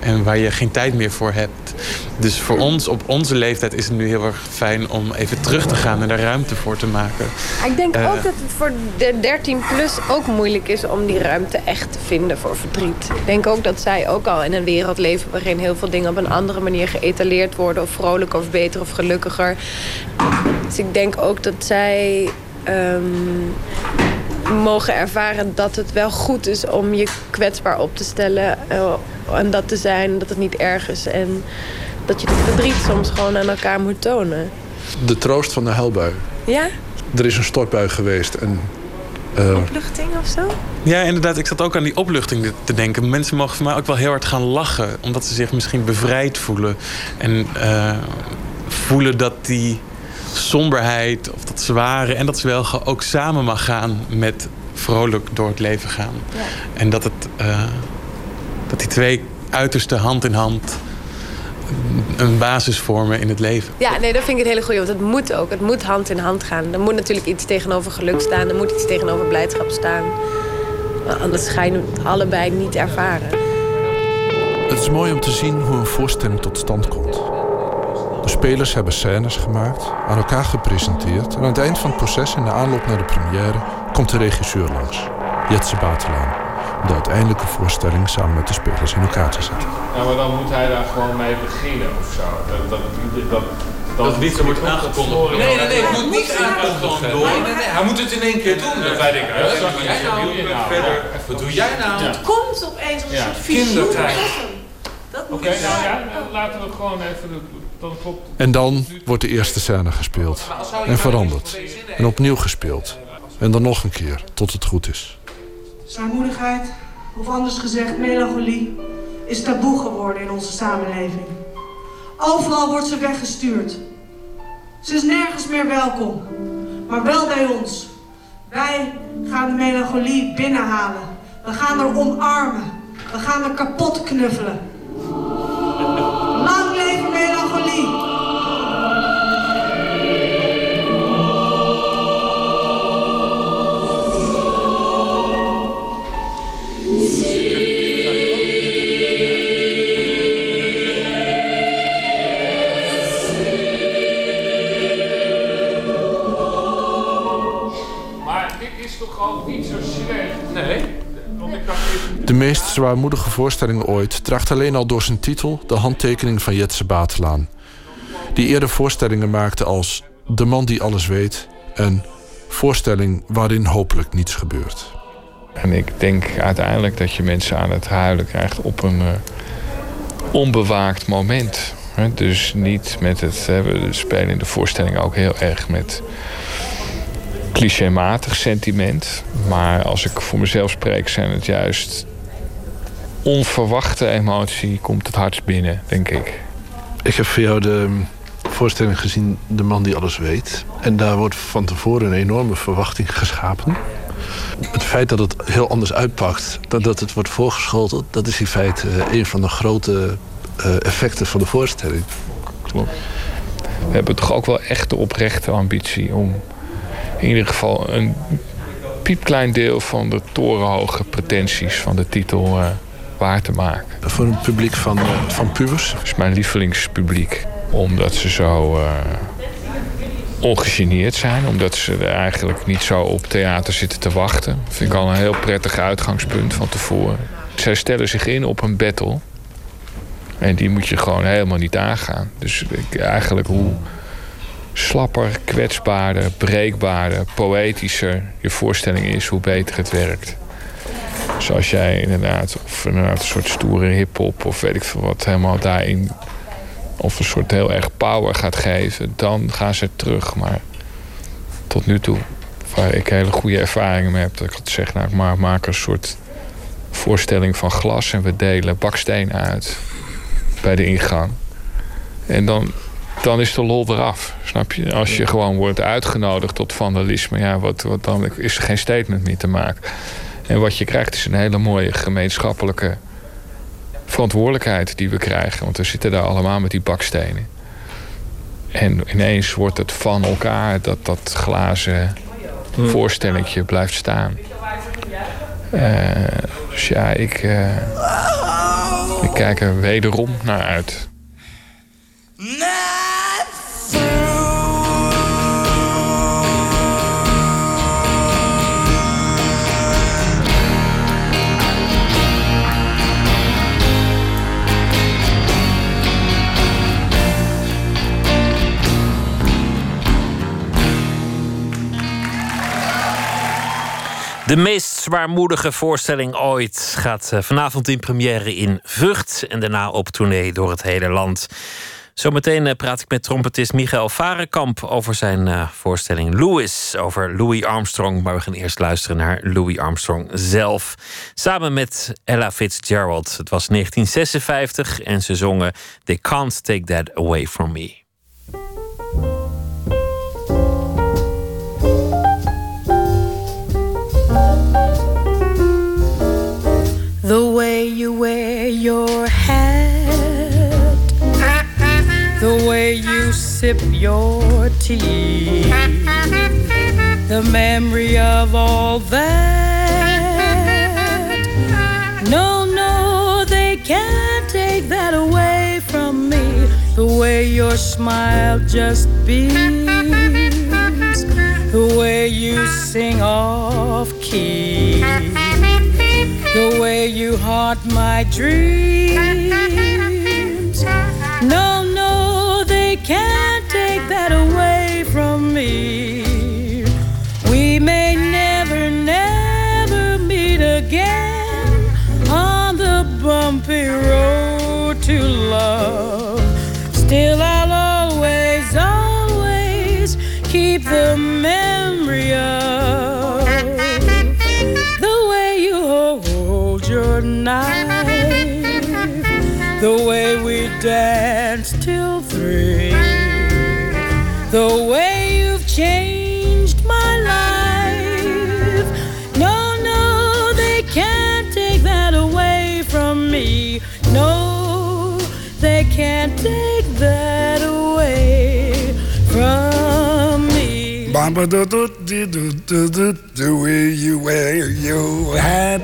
En waar je geen tijd meer voor hebt. Dus voor ons, op onze leeftijd, is het nu heel erg fijn om even terug te gaan en daar ruimte voor te maken. Ik denk Eh, ook dat het voor de 13-plus ook moeilijk is om die ruimte echt te vinden voor verdriet. Ik denk ook dat zij ook al in een wereld leven waarin heel veel dingen op een andere manier geëtaleerd worden. Of vrolijker of beter of gelukkiger. Dus ik denk ook dat zij ehm, mogen ervaren dat het wel goed is om je kwetsbaar op te stellen. eh, en dat te zijn, dat het niet erg is. En dat je het verdriet soms gewoon aan elkaar moet tonen. De troost van de huilbui. Ja? Er is een stortbui geweest en... eh, Luchting of zo? Ja, inderdaad. Ik zat ook aan die opluchting te denken. Mensen mogen voor mij ook wel heel hard gaan lachen. Omdat ze zich misschien bevrijd voelen. En eh, voelen dat die somberheid of dat zware en dat zwelgen ook samen mag gaan met vrolijk door het leven gaan. En dat, het, eh, dat die twee uiterste hand in hand een basis vormen in het leven. Ja, nee, dat vind ik een hele goeie. Want het moet ook. Het moet hand in hand gaan. Er moet natuurlijk iets tegenover geluk staan. Er moet iets tegenover blijdschap staan. Maar Anders ga je het allebei niet ervaren. Het is mooi om te zien hoe een voorstelling tot stand komt. De spelers hebben scènes gemaakt, aan elkaar gepresenteerd... en aan het eind van het proces, in de aanloop naar de première... komt de regisseur langs, Jetse Batelaan... om de uiteindelijke voorstelling samen met de spelers in elkaar te zetten. Ja, maar dan moet hij daar gewoon mee beginnen of zo. Dat, dat, dat, dat, Dat het niet zo wordt aangekondigd. Nee, nee, nee, het moet niet aangekondigd worden. Nee, nee, nee, hij moet het in één keer doen. Dat weet ik wel. Wat doe jij nou? nou? Wat doe jij nou? Het komt opeens als een soort visioen. Kindertijd. Dat moet Oké, nou zijn. ja, dan laten we gewoon even... de- Dan klopt En dan wordt de eerste scène gespeeld. En veranderd. En opnieuw gespeeld. En dan nog een keer, tot het goed is. Zwaarmoedigheid, of anders gezegd melancholie, is taboe geworden in onze samenleving. Overal wordt ze weggestuurd. Ze is nergens meer welkom, maar wel bij ons. Wij gaan de melancholie binnenhalen. We gaan haar omarmen. We gaan haar kapot knuffelen. Lang leven melancholie! De meest zwaarmoedige voorstelling ooit draagt alleen al door zijn titel de handtekening van Jetse Batelaan. Die eerder voorstellingen maakte als De man die alles weet en Voorstelling waarin hopelijk niets gebeurt. En ik denk uiteindelijk dat je mensen aan het huilen krijgt op een eh, onbewaakt moment. Dus niet met het. We spelen in de voorstelling ook heel erg met clichématig sentiment. Maar als ik voor mezelf spreek, zijn het juist onverwachte emotie komt het hardst binnen, denk ik. Ik heb voor jou de voorstelling gezien De Man Die Alles Weet. En daar wordt van tevoren een enorme verwachting geschapen. Het feit dat het heel anders uitpakt dan dat het wordt voorgeschoteld... dat is in feite eh, een van de grote eh, effecten van de voorstelling. Klopt. We hebben toch ook wel echt de oprechte ambitie om in ieder geval een piepklein deel van de torenhoge pretenties van de titel uh, waar te maken. Voor een publiek van, uh, van pubers? Dat is mijn lievelingspubliek. Omdat ze zo uh, ongegeneerd zijn. Omdat ze er eigenlijk niet zo op theater zitten te wachten. Dat vind ik al een heel prettig uitgangspunt van tevoren. Zij stellen zich in op een battle. En die moet je gewoon helemaal niet aangaan. Dus ik, eigenlijk hoe slapper, kwetsbaarder, breekbaarder, poëtischer je voorstelling is, hoe beter het werkt. Zoals jij inderdaad, of inderdaad een soort stoere hip-hop of weet ik veel wat, helemaal daarin. of een soort heel erg power gaat geven, dan gaan ze terug. Maar tot nu toe, waar ik hele goede ervaringen mee heb, dat ik had zeg, nou, ik maak een soort voorstelling van glas en we delen bakstenen uit bij de ingang. En dan, dan is de lol eraf, snap je? Als je gewoon wordt uitgenodigd tot vandalisme, ja, wat, wat dan is er geen statement meer te maken. En wat je krijgt is een hele mooie gemeenschappelijke verantwoordelijkheid die we krijgen. Want we zitten daar allemaal met die bakstenen. En ineens wordt het van elkaar dat dat glazen voorstellingje blijft staan. Uh, dus ja, ik, uh, ik kijk er wederom naar uit. De meest zwaarmoedige voorstelling ooit gaat vanavond in première in Vught en daarna op tournee door het hele land. Zometeen praat ik met trompetist Michael Varenkamp over zijn voorstelling Louis, over Louis Armstrong. Maar we gaan eerst luisteren naar Louis Armstrong zelf. Samen met Ella Fitzgerald. Het was 1956 en ze zongen They Can't Take That Away From Me. The way you wear your hat, the way you sip your tea, the memory of all that. No, no, they can't take that away from me. The way your smile just beams, the way you sing off key the way you haunt my dreams. No, no, they can't take that away from me. Danced till three, the way you've changed my life. No, no, they can't take that away from me. No, they can't take that away from me. The way you wear your hat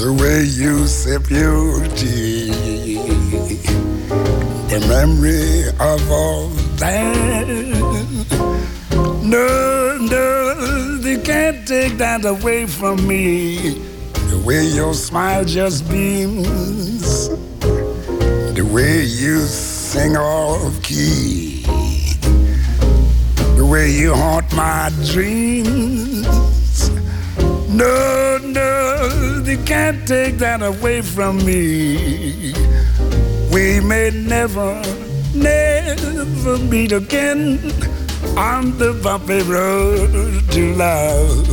the way you sip your tea, the memory of all that. No, no, they can't take that away from me. The way your smile just beams, the way you sing off key, the way you haunt my dreams. No, no, they can't take that away from me. We may never, never meet again on the bumpy road to love.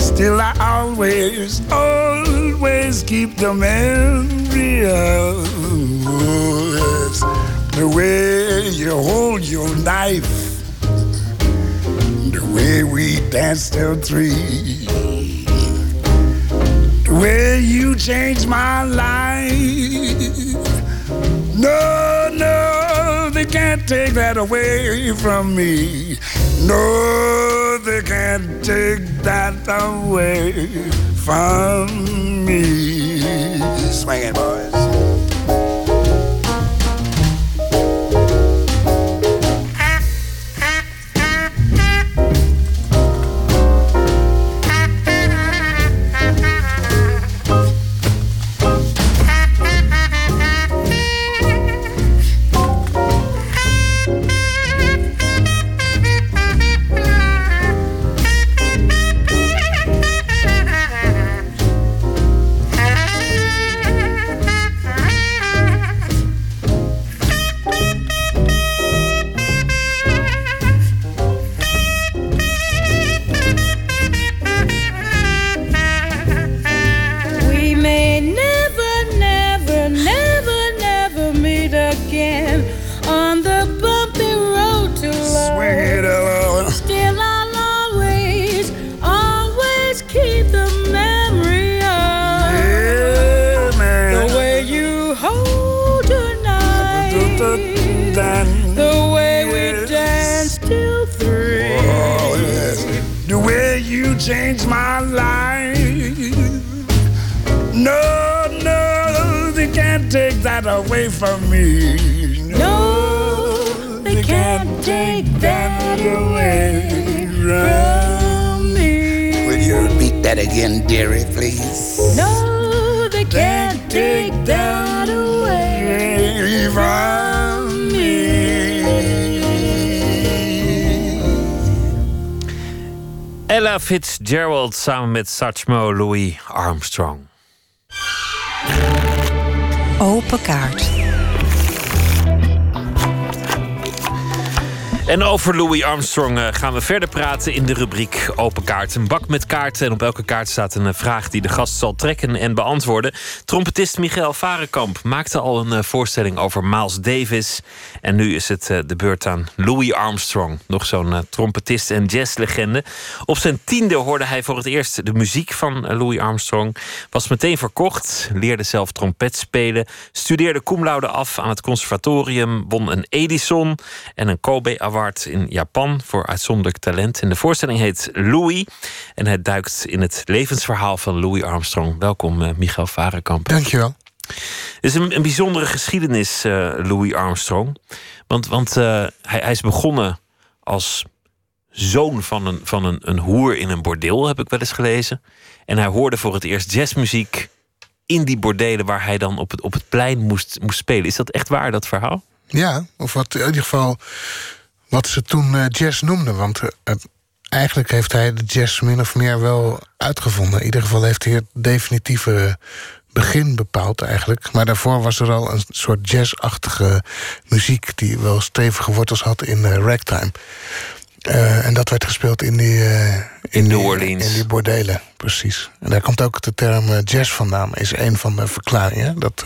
Still, I always, always keep the memory of yes, the way you hold your knife, the way we danced till three, way you changed my life. No, no, they can't take that away from me. No, they can't take that away from me. Swing it, boys. Changed my life. No, no, they can't take that away from me. No, they can't take that away from me. Will you repeat that again, dearie, please? No, they can't take that Ella Fitzgerald samen met Satchmo Louis Armstrong. Open kaart. En over Louis Armstrong eh, gaan we verder praten in de rubriek Open Kaart. Een bak met kaarten en op elke kaart staat een eh, vraag die de gast zal trekken en beantwoorden. Trompetist Michael Varenkamp maakte al een eh, voorstelling over Miles Davis. En nu is het de beurt aan Louis Armstrong. Nog zo'n trompetist en jazzlegende. Op zijn tiende hoorde hij voor het eerst de muziek van Louis Armstrong. Was meteen verkocht, leerde zelf trompet spelen. Studeerde cum af aan het conservatorium. Won een Edison en een Kobe Award in Japan voor uitzonderlijk talent. En de voorstelling heet Louis. En hij duikt in het levensverhaal van Louis Armstrong. Welkom, eh, Michael Varenkamp. Dankjewel. Het is een, een bijzondere geschiedenis, eh, Louis Armstrong. Want, want eh, hij, hij is begonnen als zoon van, een, van een, een hoer in een bordeel, heb ik wel eens gelezen. En hij hoorde voor het eerst jazzmuziek in die bordelen waar hij dan op het, op het plein moest, moest spelen. Is dat echt waar, dat verhaal? Ja, of wat in ieder geval wat ze toen eh, jazz noemden. Want eh, het- eigenlijk heeft hij de jazz min of meer wel uitgevonden. In ieder geval heeft hij het definitieve begin bepaald eigenlijk. Maar daarvoor was er al een soort jazzachtige muziek... die wel stevige wortels had in eh, ragtime. En dat werd gespeeld in die... in New die- Orleans. In die bordelen, precies. En daar komt ook de term jazz vandaan. Is een van de verklaringen. Dat,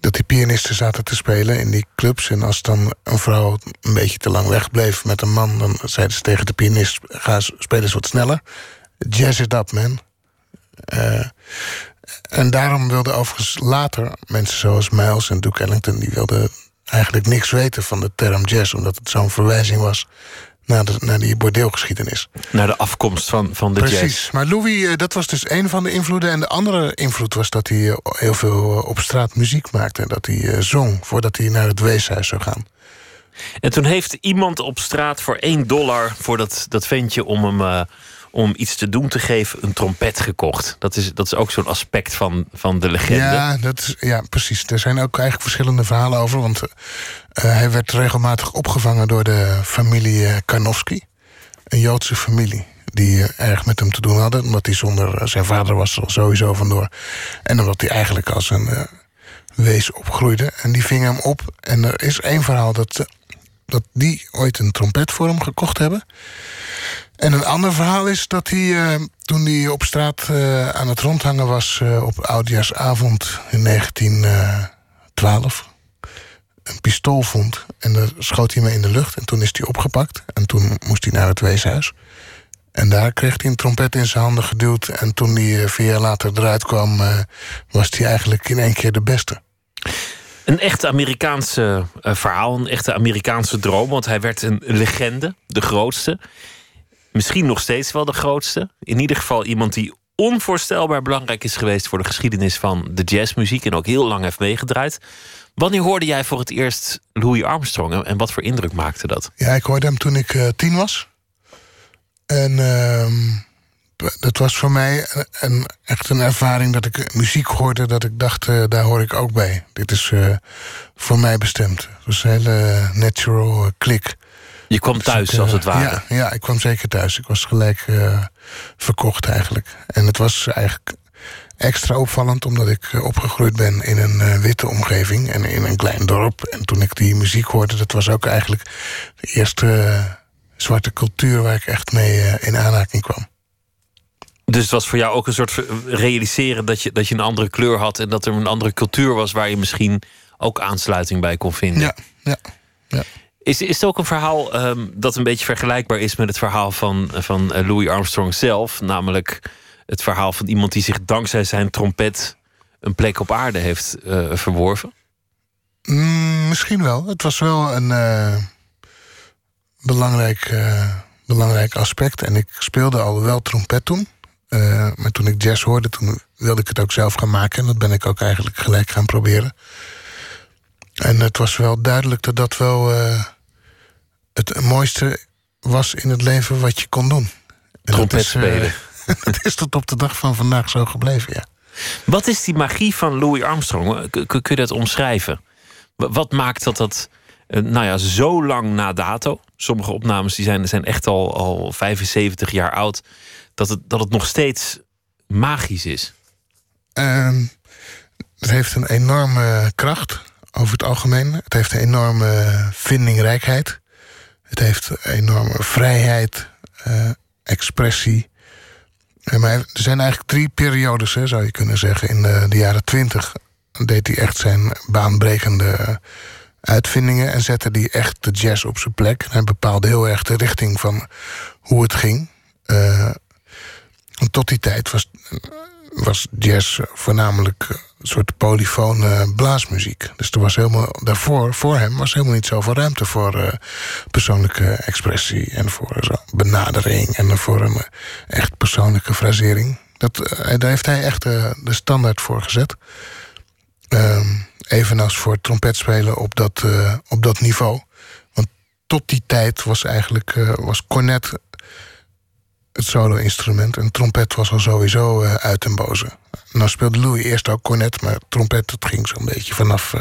dat die pianisten zaten te spelen in die clubs. En als dan een vrouw een beetje te lang wegbleef met een man... dan zeiden ze tegen de pianist, ga spelen eens wat sneller. Jazz it up, man. Eh, en daarom wilden overigens later mensen zoals Miles en Duke Ellington... die wilden eigenlijk niks weten van de term jazz... omdat het zo'n verwijzing was naar, de, naar die bordeelgeschiedenis. Naar de afkomst van, van de Precies. jazz. Maar Louis, eh, dat was dus een van de invloeden. En de andere invloed was dat hij eh, heel veel eh, op straat muziek maakte. Dat hij zong voordat hij naar het weeshuis zou gaan. En toen heeft iemand op straat voor 1 dollar voor dat, dat ventje om hem om iets te doen te geven, een trompet gekocht. Dat is, dat is ook zo'n aspect van, van de legende. Ja, dat is, ja, precies. Er zijn ook eigenlijk verschillende verhalen over. Want eh, hij werd regelmatig opgevangen door de familie eh, Karnowski. Een Joodse familie. Die eh, erg met hem te doen hadden. Omdat hij zonder zijn vader was er sowieso vandoor. En omdat hij eigenlijk als een wees opgroeide. En die vingen hem op. En er is één verhaal dat. dat die ooit een trompet voor hem gekocht hebben. En een ander verhaal is dat hij, eh, toen hij op straat eh, aan het rondhangen was... eh, op Oudjaarsavond in 1912... een pistool vond en daar schoot hij mee in de lucht. En toen is hij opgepakt en toen moest hij naar het weeshuis. En daar kreeg hij een trompet in zijn handen geduwd. En toen hij vier jaar later eruit kwam... was hij eigenlijk in één keer de beste. Een echt Amerikaanse verhaal, een echte Amerikaanse droom. Want hij werd een legende, de grootste. Misschien nog steeds wel de grootste. In ieder geval iemand die onvoorstelbaar belangrijk is geweest voor de geschiedenis van de jazzmuziek. En ook heel lang heeft meegedraaid. Wanneer hoorde jij voor het eerst Louis Armstrong en- wat voor indruk maakte dat? Ja, ik hoorde hem toen ik eh, tien was. En ehm, dat was voor mij een, echt een ervaring dat ik muziek hoorde... dat ik dacht, eh, daar hoor ik ook bij. Dit is eh, voor mij bestemd. Het was een hele natural klik. Je kwam thuis, ik, als eh, het ware. Ja, ja, ik kwam zeker thuis. Ik was gelijk eh, verkocht eigenlijk. En het was eigenlijk extra opvallend... omdat ik eh, opgegroeid ben in een eh, witte omgeving... en in een klein dorp. En toen ik die muziek hoorde... dat was ook eigenlijk de eerste eh, zwarte cultuur... waar ik echt mee eh, in aanraking kwam. Dus het was voor jou ook een soort realiseren dat je, dat je een andere kleur had en dat er een andere cultuur was waar je misschien ook aansluiting bij kon vinden. Ja, ja, ja. Is, is het ook een verhaal ehm, dat een beetje vergelijkbaar is met het verhaal van, van eh, Louis Armstrong zelf? Namelijk het verhaal van iemand die zich dankzij zijn trompet een plek op aarde heeft eh, verworven? Mm, misschien wel. Het was wel een eh, belangrijk, belangrijk aspect. En ik speelde al wel trompet toen. Maar toen ik jazz hoorde, toen wilde ik het ook zelf gaan maken. En dat ben ik ook eigenlijk gelijk gaan proberen. En het was wel duidelijk dat dat wel het mooiste was in het leven wat je kon doen. En dat Trompet is, eh, spelen. [laughs] het is tot op de dag van vandaag zo gebleven, ja. Wat is die magie van Louis Armstrong? Kun, kun je dat omschrijven? Wa- Wat maakt dat dat, eh, nou ja, zo lang na dato... sommige opnames die zijn, zijn echt al, al 75 jaar oud... Dat het, dat het nog steeds magisch is? Ehm, het heeft een enorme kracht over het algemeen. Het heeft een enorme vindingrijkheid. Het heeft enorme vrijheid, eh, expressie. Eh, maar er zijn eigenlijk drie periodes, hè, zou je kunnen zeggen. In de, de jaren twintig deed hij echt zijn baanbrekende uitvindingen... en zette hij echt de jazz op zijn plek. Hij bepaalde heel erg de richting van hoe het ging... Eh, want tot die tijd was, was jazz voornamelijk soort polyfone blaasmuziek. Dus er was helemaal, daarvoor, voor hem, was helemaal niet zoveel ruimte voor eh, persoonlijke expressie en voor zo benadering en voor een eh, echt persoonlijke frasering. Dat, eh, daar heeft hij echt eh, de standaard voor gezet. Ehm, evenals voor trompetspelen op dat, eh, op dat niveau. Want tot die tijd was eigenlijk eh, was cornet het solo-instrument. En trompet was al sowieso eh, uit en boze. Nou speelde Louis eerst ook cornet, maar trompet dat ging zo'n beetje vanaf eh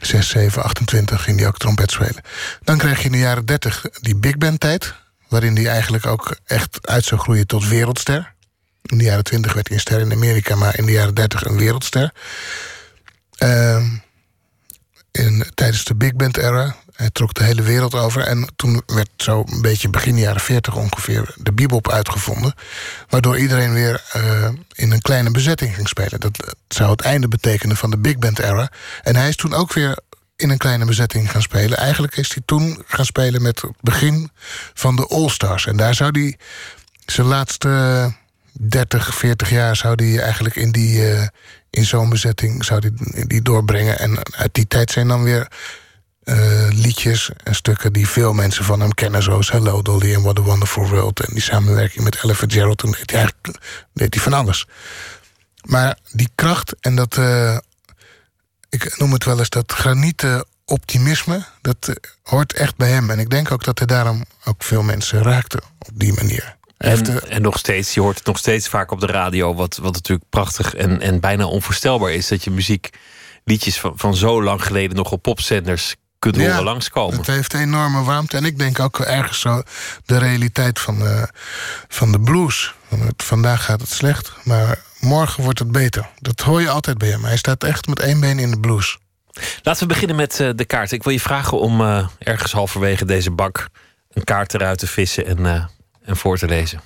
6, 7, 28 ging hij ook trompet spelen. Dan kreeg je in de jaren 30 die big band tijd, waarin hij eigenlijk ook echt uit zou groeien tot wereldster. In de jaren 20 werd hij een ster in Amerika, maar in de jaren 30 een wereldster. Ehm, in, tijdens de big band era. Hij trok de hele wereld over. En toen werd zo een beetje begin jaren 40 ongeveer de bebop uitgevonden. Waardoor iedereen weer eh, in een kleine bezetting ging spelen. Dat, zou het einde betekenen van de big band era. En hij is toen ook weer in een kleine bezetting gaan spelen. Eigenlijk is hij toen gaan spelen met het begin van de All-Stars. En daar zou hij zijn laatste 30, 40 jaar zou die eigenlijk in, die, eh, in zo'n bezetting zou die, die doorbrengen. En uit die tijd zijn dan weer eh, liedjes en stukken die veel mensen van hem kennen. Zoals Hello Dolly en What a Wonderful World. En die samenwerking met Ella Fitzgerald. Toen deed hij eigenlijk deed hij van alles. Maar die kracht en dat... eh, ik noem het wel eens dat granieten optimisme... dat eh, hoort echt bij hem. En ik denk ook dat hij daarom ook veel mensen raakte op die manier. En, en nog steeds, je hoort het nog steeds vaak op de radio, wat, wat natuurlijk prachtig en, en bijna onvoorstelbaar is, dat je muziek, liedjes van, van zo lang geleden nog op popzenders kunt horen langskomen. Het heeft enorme warmte. En ik denk ook ergens zo de realiteit van, eh, van de blues. Vandaag gaat het slecht, maar morgen wordt het beter. Dat hoor je altijd bij hem. Hij staat echt met één been in de blues. Laten we beginnen met eh, de kaart. Ik wil je vragen om eh, ergens halverwege deze bak een kaart eruit te vissen en, eh, en voor te lezen.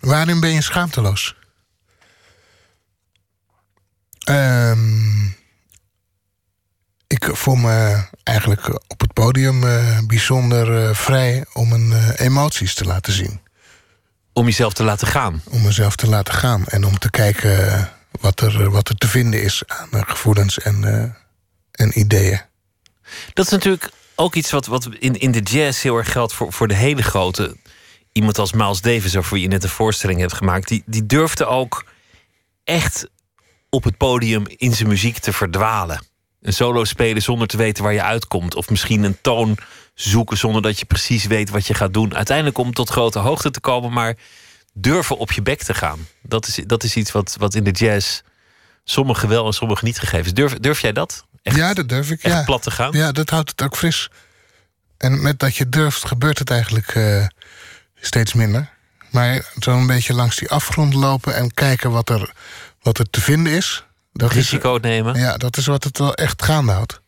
Waarin ben je schaamteloos? Ehm, ik voel me eigenlijk op het podium eh, bijzonder eh, vrij om mijn eh, emoties te laten zien. Om jezelf te laten gaan? Om mezelf te laten gaan en om te kijken wat er, wat er te vinden is aan gevoelens en, en ideeën. Dat is natuurlijk ook iets wat, wat in, in de jazz heel erg geldt voor, voor de hele grote. Iemand als Miles Davis, over wie je net een voorstelling hebt gemaakt, die, die durfde ook echt op het podium in zijn muziek te verdwalen. Een solo spelen zonder te weten waar je uitkomt. Of misschien een toon zoeken zonder dat je precies weet wat je gaat doen. Uiteindelijk om tot grote hoogte te komen, maar durven op je bek te gaan. Dat is, dat is iets wat, wat in de jazz sommigen wel en sommigen niet gegeven is. Durf, durf jij dat? Ja, dat durf ik. ja. plat te gaan? Ja, dat houdt het ook fris. En met dat je durft, gebeurt het eigenlijk eh, steeds minder. Maar zo'n beetje langs die afgrond lopen en kijken wat er, wat er te vinden is. Dat Risico nemen. Ja, dat is wat het wel echt gaande houdt.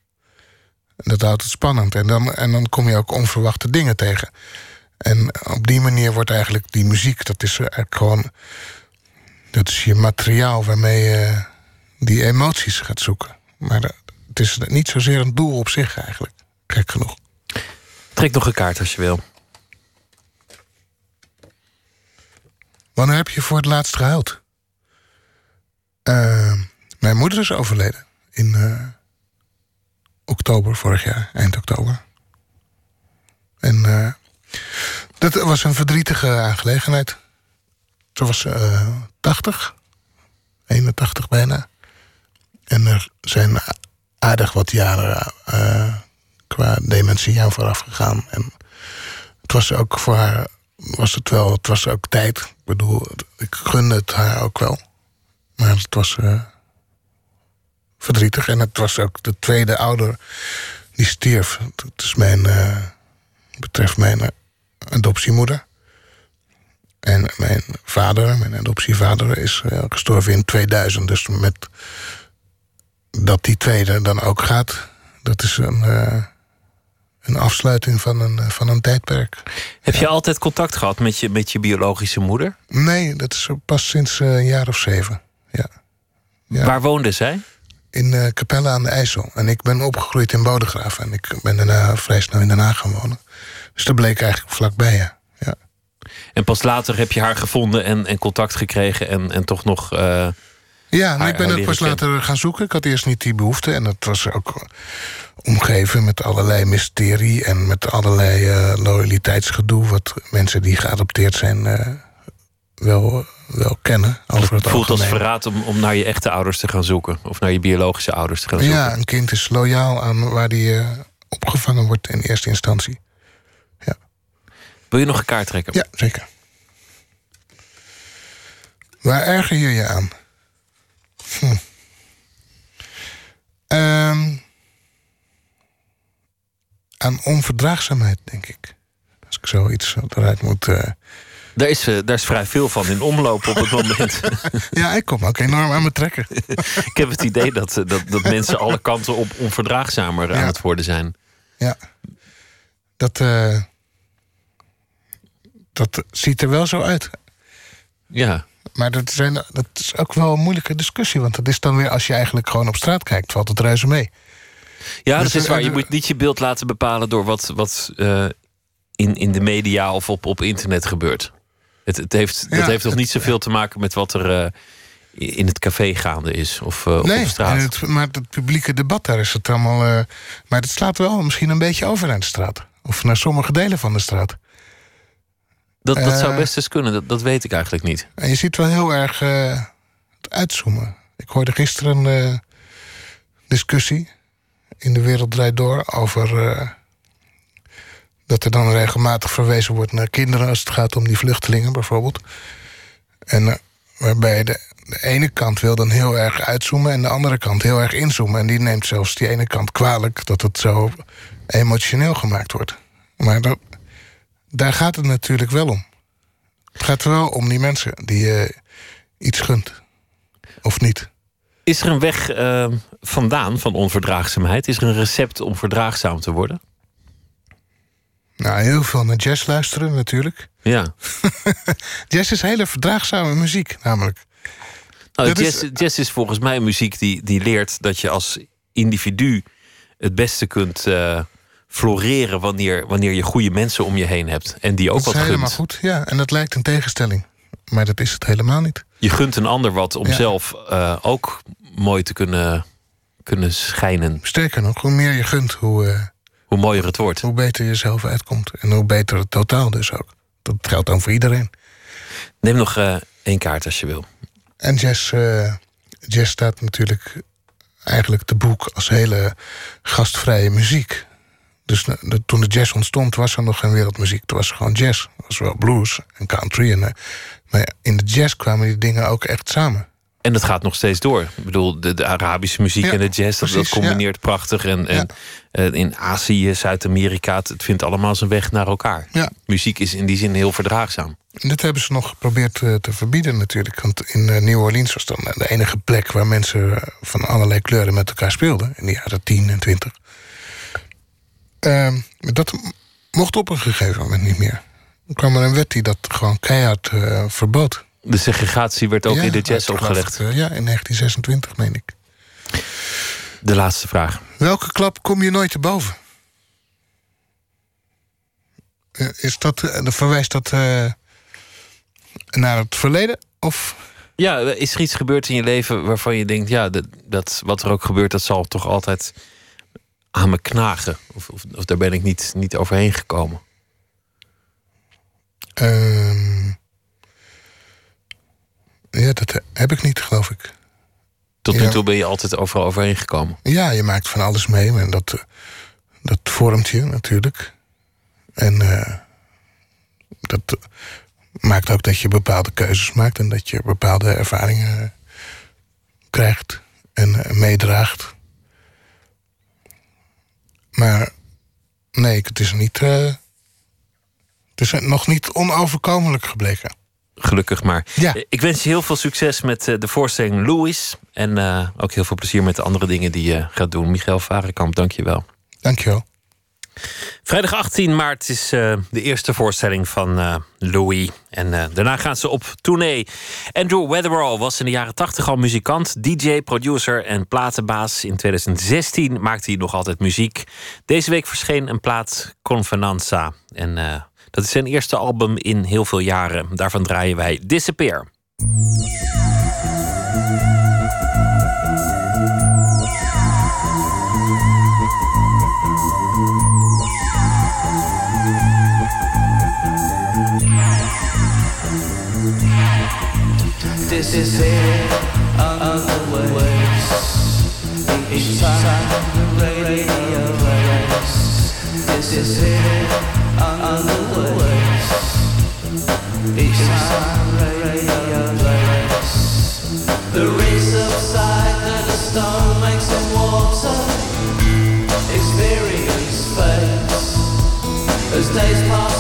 Dat houdt het spannend. En dan, en dan kom je ook onverwachte dingen tegen. En op die manier wordt eigenlijk die muziek, dat is eigenlijk gewoon. Dat is je materiaal waarmee je die emoties gaat zoeken. Maar dat- het is niet zozeer een doel op zich eigenlijk. Gek genoeg. Trek nog een kaart als je wil. Wanneer heb je voor het laatst gehuild? Eh, mijn moeder is overleden in eh, oktober vorig jaar, eind oktober. En eh, dat was een verdrietige aangelegenheid. Ze was eh 80, 81 bijna. En er zijn aardig wat jaren eh, qua dementie aan vooraf gegaan. En het was ook voor haar was het wel, het was ook tijd. Ik bedoel, ik gunde het haar ook wel. Maar het was eh, verdrietig. En het was ook de tweede ouder die stierf. Het is mijn, eh, betreft mijn adoptiemoeder. En mijn vader, mijn adoptievader, is gestorven in 2000. Dus met dat die tweede dan ook gaat, dat is een, eh, een afsluiting van een, eh, van een tijdperk. Heb je altijd contact gehad met je, met je biologische moeder? Nee, dat is pas sinds eh, een jaar of zeven. Ja. Ja. Waar woonde zij? In eh, Capelle aan de IJssel. En ik ben opgegroeid in Bodegraaf. En ik ben daarna vrij snel in Den Haag gaan wonen. Dus dat bleek eigenlijk vlakbij, ja. ja. En pas later heb je haar gevonden en, en contact gekregen en, en toch nog. Eh, Ja, haar- ik ben het pas later gaan zoeken. Ik had eerst niet die behoefte. En dat was ook omgeven met allerlei mysterie... en met allerlei eh, loyaliteitsgedoe... wat mensen die geadopteerd zijn eh, wel, wel kennen. Over het Het voelt als verraad om, om naar je echte ouders te gaan zoeken. Of naar je biologische ouders te gaan zoeken. Ja, een kind is loyaal aan waar die eh, opgevangen wordt in eerste instantie. Wil je nog een kaart trekken? Ja, zeker. Waar erger je je aan? Hm. Ehm, aan onverdraagzaamheid, denk ik. Als ik zoiets eruit moet... eh, Daar, is, eh, daar is vrij veel van in omloop op het moment. [laughs] Ja, ik kom ook enorm aan me trekken. [laughs] ik heb het idee dat, eh, dat, dat mensen alle kanten op onverdraagzamer aan het worden zijn. Ja. Dat, dat ziet er wel zo uit. Ja. Maar dat, zijn, dat is ook wel een moeilijke discussie. Want dat is dan weer, als je eigenlijk gewoon op straat kijkt, valt het reuze mee. Ja, Dus, dat is waar. Je eh, moet niet je beeld laten bepalen door wat, wat eh, in, in de media of op, op internet gebeurt. Het, het heeft, dat heeft toch niet zoveel te maken met wat er eh, in het café gaande is of, of nee, op straat. het, maar het publieke debat, daar is het allemaal. maar het slaat wel misschien een beetje over naar de straat. Of naar sommige delen van de straat. Dat, dat zou Eh, best eens kunnen, dat, dat weet ik eigenlijk niet. En je ziet wel heel erg eh, het uitzoomen. Ik hoorde gisteren een eh, discussie in de Wereld Draait Door over. dat er dan regelmatig verwezen wordt naar kinderen als het gaat om die vluchtelingen bijvoorbeeld. En waarbij de, de ene kant wil dan heel erg uitzoomen en de andere kant heel erg inzoomen. En die neemt zelfs die ene kant kwalijk dat het zo emotioneel gemaakt wordt. Maar dat, daar gaat het natuurlijk wel om. Het gaat wel om die mensen die je iets gunt. Of niet. Is er een weg eh, vandaan van onverdraagzaamheid? Is er een recept om verdraagzaam te worden? Nou, heel veel naar jazz luisteren natuurlijk. Ja. [laughs] jazz is hele verdraagzame muziek, namelijk. Nou, Dat is- jazz, jazz is volgens mij muziek die, die leert dat je als individu het beste kunt eh, floreren wanneer, wanneer je goede mensen om je heen hebt. En die ook dat wat is helemaal gunt. goed, ja. En dat lijkt een tegenstelling. Maar dat is het helemaal niet. Je gunt een ander wat om Ja. zelf eh, ook mooi te kunnen, kunnen schijnen. Sterker nog, hoe meer je gunt, hoe, eh, Hoe mooier het wordt. hoe beter je zelf uitkomt. En hoe beter het totaal dus ook. Dat geldt dan voor iedereen. Neem nog eh, één kaart als je wil. En jazz, eh, jazz staat natuurlijk eigenlijk te boek als hele gastvrije muziek. Dus de- toen de jazz ontstond, was er nog geen wereldmuziek. Het was gewoon jazz. Het was wel blues en country. En, eh, maar in de jazz kwamen die dingen ook echt samen. En dat gaat nog steeds door. Ik bedoel, de, de Arabische muziek Ja, en de jazz, dat, dat combineert prachtig. En, en eh, in Azië, Zuid-Amerika, het, het vindt allemaal zijn weg naar elkaar. Muziek is in die zin heel verdraagzaam. En dit hebben ze nog geprobeerd eh, te verbieden natuurlijk. Want in New Orleans was dan de enige plek... waar mensen van allerlei kleuren met elkaar speelden. In de jaren 10 en 20. Ehm, dat mocht op een gegeven moment niet meer. Er kwam er een wet die dat gewoon keihard eh, verbood. De segregatie werd ook Ja, in de jazz opgelegd. eh, ja, in 1926, meen ik. De laatste vraag. Welke klap kom je nooit te boven? Eh, Is dat, verwijst dat naar het verleden? Of Ja, is er iets gebeurd in je leven waarvan je denkt... ja, dat, dat, wat er ook gebeurt, dat zal toch altijd aan me knagen? Of, of, of daar ben ik niet, niet overheen gekomen? Ehm, ja, dat he- heb ik niet, geloof ik. Tot nu Ja. toe ben je altijd overal overheen gekomen. Ja, je maakt van alles mee en dat, eh, dat vormt je natuurlijk. En eh, dat maakt ook dat je bepaalde keuzes maakt en dat je bepaalde ervaringen eh, krijgt en meedraagt. Maar nee, het is niet. eh, het is nog niet onoverkomelijk gebleken. Gelukkig maar. Ja. Ik wens je heel veel succes met eh, de voorstelling Louis. En eh, ook heel veel plezier met de andere dingen die je gaat doen. Michael Varenkamp, dank je wel. Dankjewel. Vrijdag 18 maart is eh, de eerste voorstelling van eh, Louis. En eh, daarna gaan ze op tournee. Andrew Weatherall was in de jaren 80 al muzikant, DJ, producer en platenbaas. In 2016 maakte hij nog altijd muziek. Deze week verscheen een plaat Convenanza. En dat is zijn eerste album in heel veel jaren. Daarvan draaien wij Disappear. This is it, other ways. Each time the radio plays. This is it, other ways. Each time the radio plays. The race upside that a stone makes in water. Experience fades. As days pass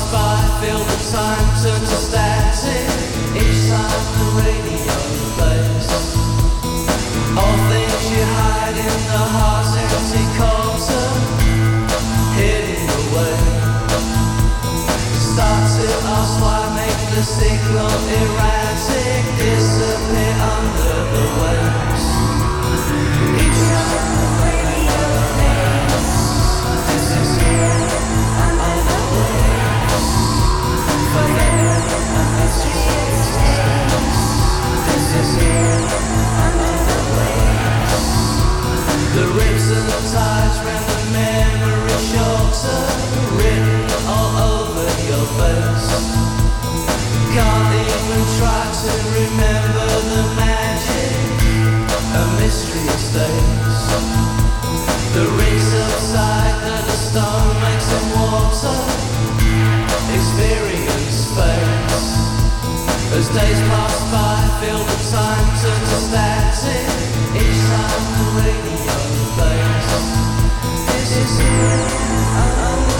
all over your face. This is it, under waves.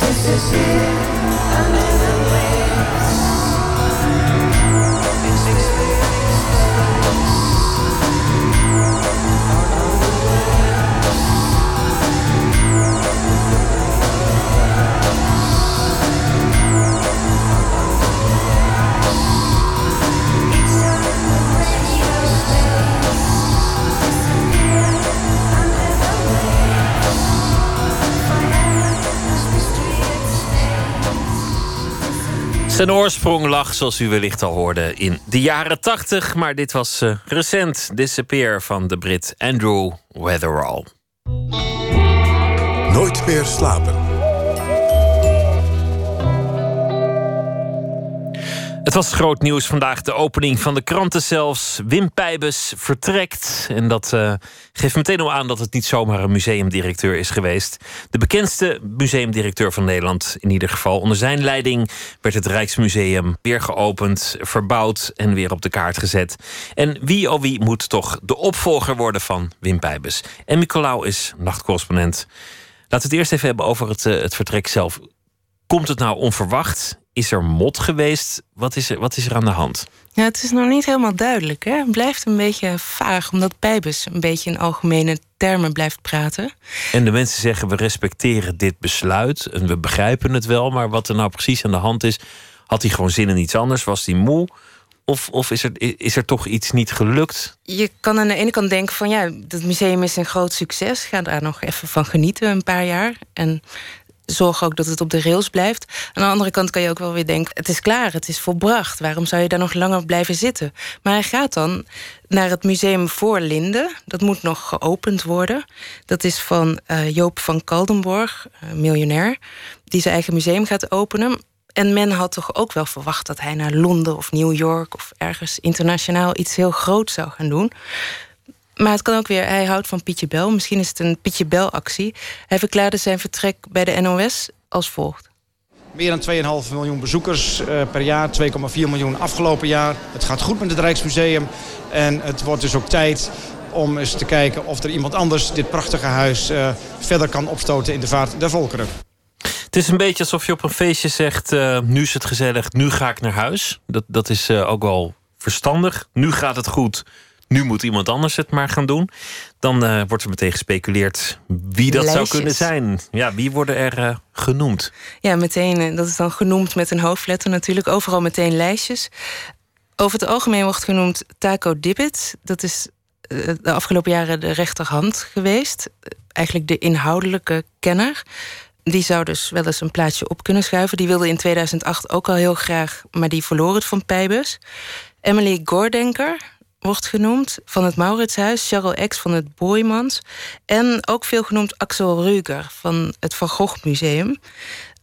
This is here. Zijn oorsprong lag, zoals u wellicht al hoorde, in de jaren 80. Maar dit was eh, recent Disappear van de Brit Andrew Weatherall. Nooit meer slapen. Het was groot nieuws vandaag, de opening van de kranten zelfs. Wim Pijbus vertrekt. En dat eh, geeft meteen al aan dat het niet zomaar een museumdirecteur is geweest. De bekendste museumdirecteur van Nederland in ieder geval. Onder zijn leiding werd het Rijksmuseum weer geopend, verbouwd en weer op de kaart gezet. En wie oh wie moet toch de opvolger worden van Wim Pijbus? En Nicolaou is nachtcorrespondent. Laten we het eerst even hebben over het, eh, het vertrek zelf. Komt het nou onverwacht? Is er mot geweest? Wat is er, wat is er aan de hand? Ja, het is nog niet helemaal duidelijk. Hè? Het blijft een beetje vaag, omdat Pijbus een beetje in algemene termen blijft praten. En de mensen zeggen: we respecteren dit besluit en we begrijpen het wel, maar wat er nou precies aan de hand is, had hij gewoon zin in iets anders? Was hij moe? Of, of is, er, is er toch iets niet gelukt? Je kan aan de ene kant denken van ja, het museum is een groot succes. Ga daar nog even van genieten een paar jaar. En zorg ook dat het op de rails blijft. Aan de andere kant kan je ook wel weer denken... het is klaar, het is volbracht. Waarom zou je daar nog langer blijven zitten? Maar hij gaat dan naar het museum voor Linde. Dat moet nog geopend worden. Dat is van uh, Joop van Kaldenborg, uh, miljonair... die zijn eigen museum gaat openen. En men had toch ook wel verwacht dat hij naar Londen of New York... of ergens internationaal iets heel groots zou gaan doen... Maar het kan ook weer, hij houdt van Pietje Bel. Misschien is het een Pietje Bel-actie. Hij verklaarde zijn vertrek bij de NOS als volgt. Meer dan 2,5 miljoen bezoekers uh, per jaar, 2,4 miljoen afgelopen jaar. Het gaat goed met het Rijksmuseum. En het wordt dus ook tijd om eens te kijken of er iemand anders dit prachtige huis uh, verder kan opstoten in de vaart der volkeren. Het is een beetje alsof je op een feestje zegt: uh, nu is het gezellig, nu ga ik naar huis. Dat, dat is ook wel verstandig. Nu gaat het goed nu moet iemand anders het maar gaan doen. Dan uh, wordt er meteen gespeculeerd wie dat Lijstjes. zou kunnen zijn. Ja, wie worden er uh, genoemd? Ja, meteen. uh, Dat is dan genoemd met een hoofdletter natuurlijk. Overal meteen lijstjes. Over het algemeen wordt genoemd Taco Dibbit. Dat is de afgelopen jaren de rechterhand geweest. Eigenlijk de inhoudelijke kenner. Die zou dus wel eens een plaatsje op kunnen schuiven. Die wilde in 2008 ook al heel graag, maar die verloor het van Pijbus. Emily Gordenker, wordt genoemd, van het Mauritshuis, Charles X van het Boymans. En ook veel genoemd Axel Ruger van het Van Gogh Museum.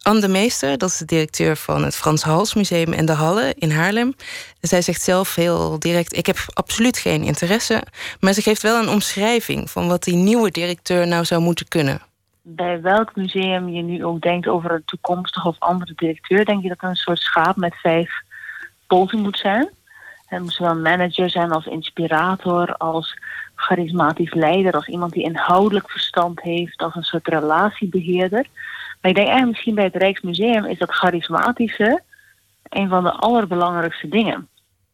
Anne de Meester, dat is de directeur van het Frans Hals Museum en de Halle in Haarlem. Zij zegt zelf heel direct: Ik heb absoluut geen interesse. Maar ze geeft wel een omschrijving van wat die nieuwe directeur nou zou moeten kunnen. Bij welk museum je nu ook denkt over een toekomstige of andere directeur, denk je dat er een soort schaap met vijf poten moet zijn? Het moet zowel manager zijn als inspirator, als charismatisch leider, als iemand die inhoudelijk verstand heeft, als een soort relatiebeheerder. Maar ik denk eigenlijk misschien bij het Rijksmuseum is dat charismatische een van de allerbelangrijkste dingen.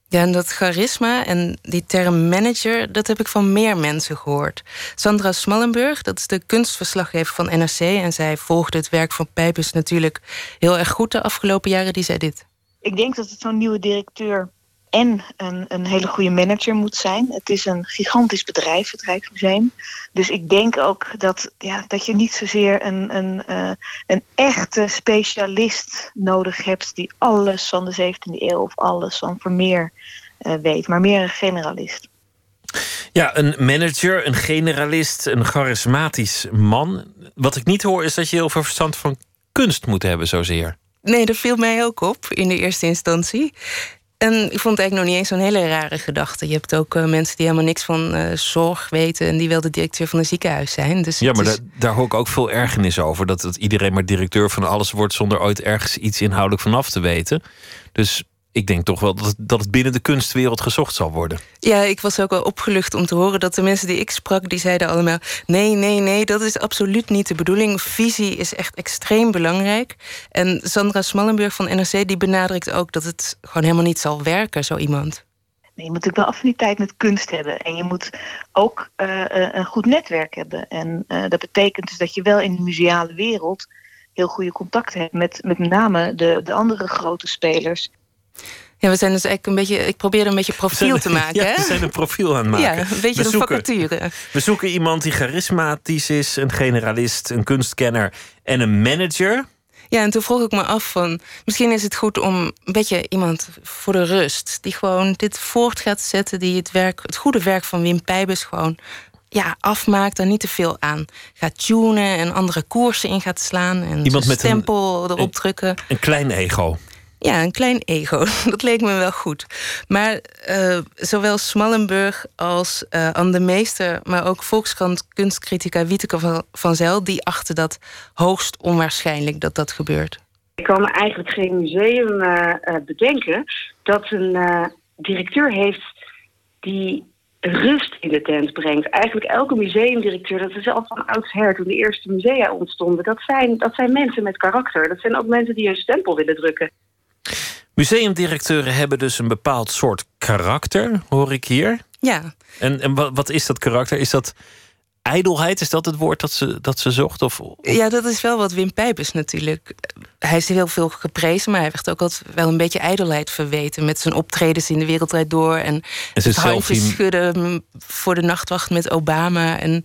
Ja, en dat charisma en die term manager, dat heb ik van meer mensen gehoord. Sandra Smallenburg, dat is de kunstverslaggever van NRC... en zij volgde het werk van Pijpus natuurlijk heel erg goed de afgelopen jaren. Die zei dit. Ik denk dat het zo'n nieuwe directeur en een, een hele goede manager moet zijn. Het is een gigantisch bedrijf, het Rijksmuseum. Dus ik denk ook dat, ja, dat je niet zozeer een, een, uh, een echte specialist nodig hebt... die alles van de 17e eeuw of alles van Vermeer uh, weet. Maar meer een generalist. Ja, een manager, een generalist, een charismatisch man. Wat ik niet hoor is dat je heel veel verstand van kunst moet hebben zozeer. Nee, dat viel mij ook op in de eerste instantie. En ik vond het eigenlijk nog niet eens zo'n hele rare gedachte. Je hebt ook uh, mensen die helemaal niks van uh, zorg weten... en die wel de directeur van een ziekenhuis zijn. Dus ja, maar is... daar, daar hoor ik ook veel ergernis over. Dat, dat iedereen maar directeur van alles wordt... zonder ooit ergens iets inhoudelijk van af te weten. Dus ik denk toch wel dat, dat het binnen de kunstwereld gezocht zal worden. Ja, ik was ook wel opgelucht om te horen dat de mensen die ik sprak... die zeiden allemaal, nee, nee, nee, dat is absoluut niet de bedoeling. Visie is echt extreem belangrijk. En Sandra Smallenburg van NRC die benadrukt ook... dat het gewoon helemaal niet zal werken, zo iemand. Nee, je moet natuurlijk wel affiniteit met kunst hebben. En je moet ook uh, een goed netwerk hebben. En uh, dat betekent dus dat je wel in de museale wereld... heel goede contacten hebt met met name de, de andere grote spelers... Ja, we zijn dus eigenlijk een beetje. Ik probeer een beetje profiel te maken. [laughs] Ja, hè? we zijn een profiel aan het maken. Ja, een beetje we een vacature. We zoeken iemand die charismatisch is, een generalist, een kunstkenner en een manager. Ja, en toen vroeg ik me af van... misschien is het goed om een beetje iemand voor de rust... die gewoon dit voort gaat zetten... die het, werk, het goede werk van Wim Pijbus gewoon ja, afmaakt... daar niet te veel aan gaat tunen... en andere koersen in gaat slaan... en Iemand met een- stempel erop een- drukken. Een klein ego. Ja, een klein ego. [laughs] Dat leek me wel goed. Maar eh, zowel Smallenburg als eh Anne de Meester... maar ook Volkskrant kunstcritica Wieteke van, van die achten dat hoogst onwaarschijnlijk dat dat gebeurt. Ik kan me eigenlijk geen museum eh, bedenken dat een directeur heeft die rust in de tent brengt. Eigenlijk elke museumdirecteur, dat is al van oudsher toen de eerste musea ontstonden, dat zijn, dat zijn mensen met karakter. Dat zijn ook mensen die hun stempel willen drukken. Museumdirecteuren hebben dus een bepaald soort karakter, hoor ik hier. Ja, En, en wat, wat is dat karakter? Is dat ijdelheid? Is dat het woord dat ze, dat ze zocht? Of, ja, dat is wel wat Wim Pijpers natuurlijk. Hij is heel veel geprezen, maar hij werd ook altijd wel een beetje ijdelheid verweten met zijn optredens in de wereldrijd door en, En het schudden voor de nachtwacht met Obama en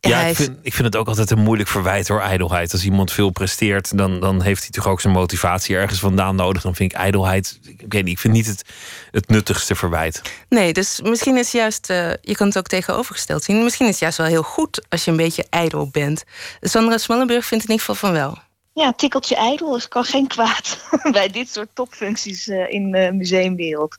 Ja, ik vind, ik vind het ook altijd een moeilijk verwijt hoor, ijdelheid. Als iemand veel presteert, dan, dan heeft hij toch ook zijn motivatie ergens vandaan nodig. Dan vind ik ijdelheid, ik weet niet, ik vind niet het, het nuttigste verwijt. Nee, dus misschien is juist, eh, je kan het ook tegenovergesteld zien. Misschien is het juist wel heel goed als je een beetje ijdel bent. Sandra Smallenburg vindt in ieder geval van wel. Ja, een tikkeltje ijdel is kan geen kwaad [laughs] bij dit soort topfuncties eh, in de museumwereld.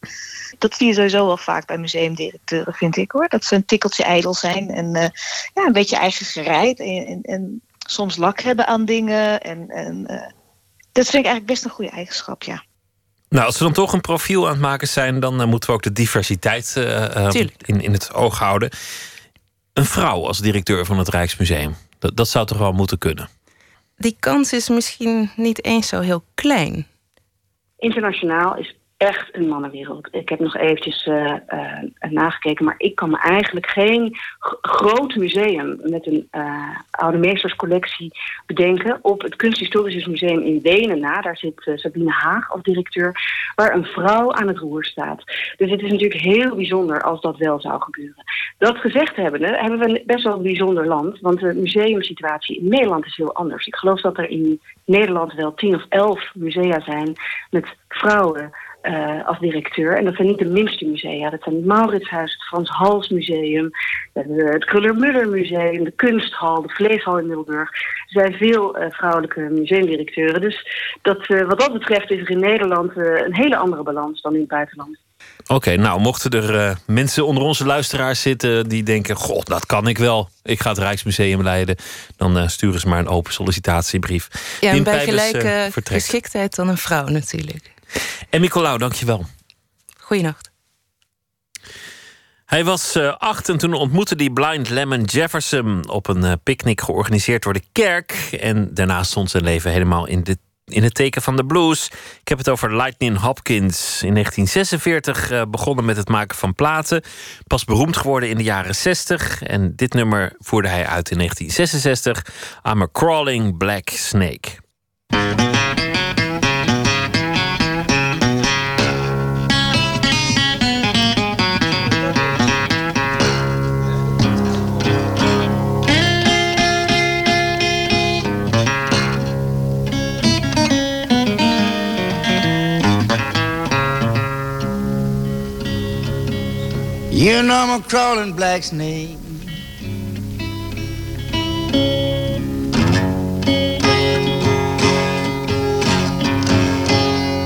Dat zie je sowieso wel vaak bij museumdirecteuren, vind ik hoor. Dat ze een tikkeltje ijdel zijn en eh, ja, een beetje eigen gereid. En, en, en soms lak hebben aan dingen. En, en, eh, dat vind ik eigenlijk best een goede eigenschap, ja. Nou, als we dan toch een profiel aan het maken zijn, dan eh, moeten we ook de diversiteit eh, eh, in, in het oog houden. Een vrouw als directeur van het Rijksmuseum, dat, dat zou toch wel moeten kunnen? Die kans is misschien niet eens zo heel klein. Internationaal is echt een mannenwereld. Ik heb nog eventjes eh, eh, nagekeken, maar ik kan me eigenlijk geen groot museum met een eh, oude meesterscollectie bedenken. Op het Kunsthistorisch Museum in Wenen na, daar zit Sabine Haag als directeur, waar een vrouw aan het roer staat. Dus het is natuurlijk heel bijzonder als dat wel zou gebeuren. Dat gezegd hebbende, hebben we best wel een bijzonder land, want de museumsituatie in Nederland is heel anders. Ik geloof dat er in Nederland wel tien of elf musea zijn met vrouwen eh, als directeur. En dat zijn niet de minste musea. Dat zijn het Mauritshuis, het Frans Hals Museum, we hebben het Kruller-Müller Museum, de Kunsthal, de Vleeshal in Middelburg. Er zijn veel eh, vrouwelijke museumdirecteuren. Dus dat, eh, wat dat betreft is er in Nederland eh, een hele andere balans dan in het buitenland. Oké, nou, mochten er eh, mensen onder onze luisteraars zitten die denken: God, dat kan ik wel. Ik ga het Rijksmuseum leiden. Dan eh, sturen ze maar een open sollicitatiebrief. Ja, en bij eh, gelijke geschiktheid dan een vrouw natuurlijk. En Nicolaou, dankjewel. Goeienacht. Hij was eh, acht en toen ontmoette hij Blind Lemon Jefferson op een eh, picknick georganiseerd door de kerk. En daarna stond zijn leven helemaal in, de, in het teken van de blues. Ik heb het over Lightning Hopkins. In 1946 eh, begonnen met het maken van platen. Pas beroemd geworden in de jaren 60. En dit nummer voerde hij uit in 1966. I'm a Crawling Black Snake. You know I'm a crawling black snake.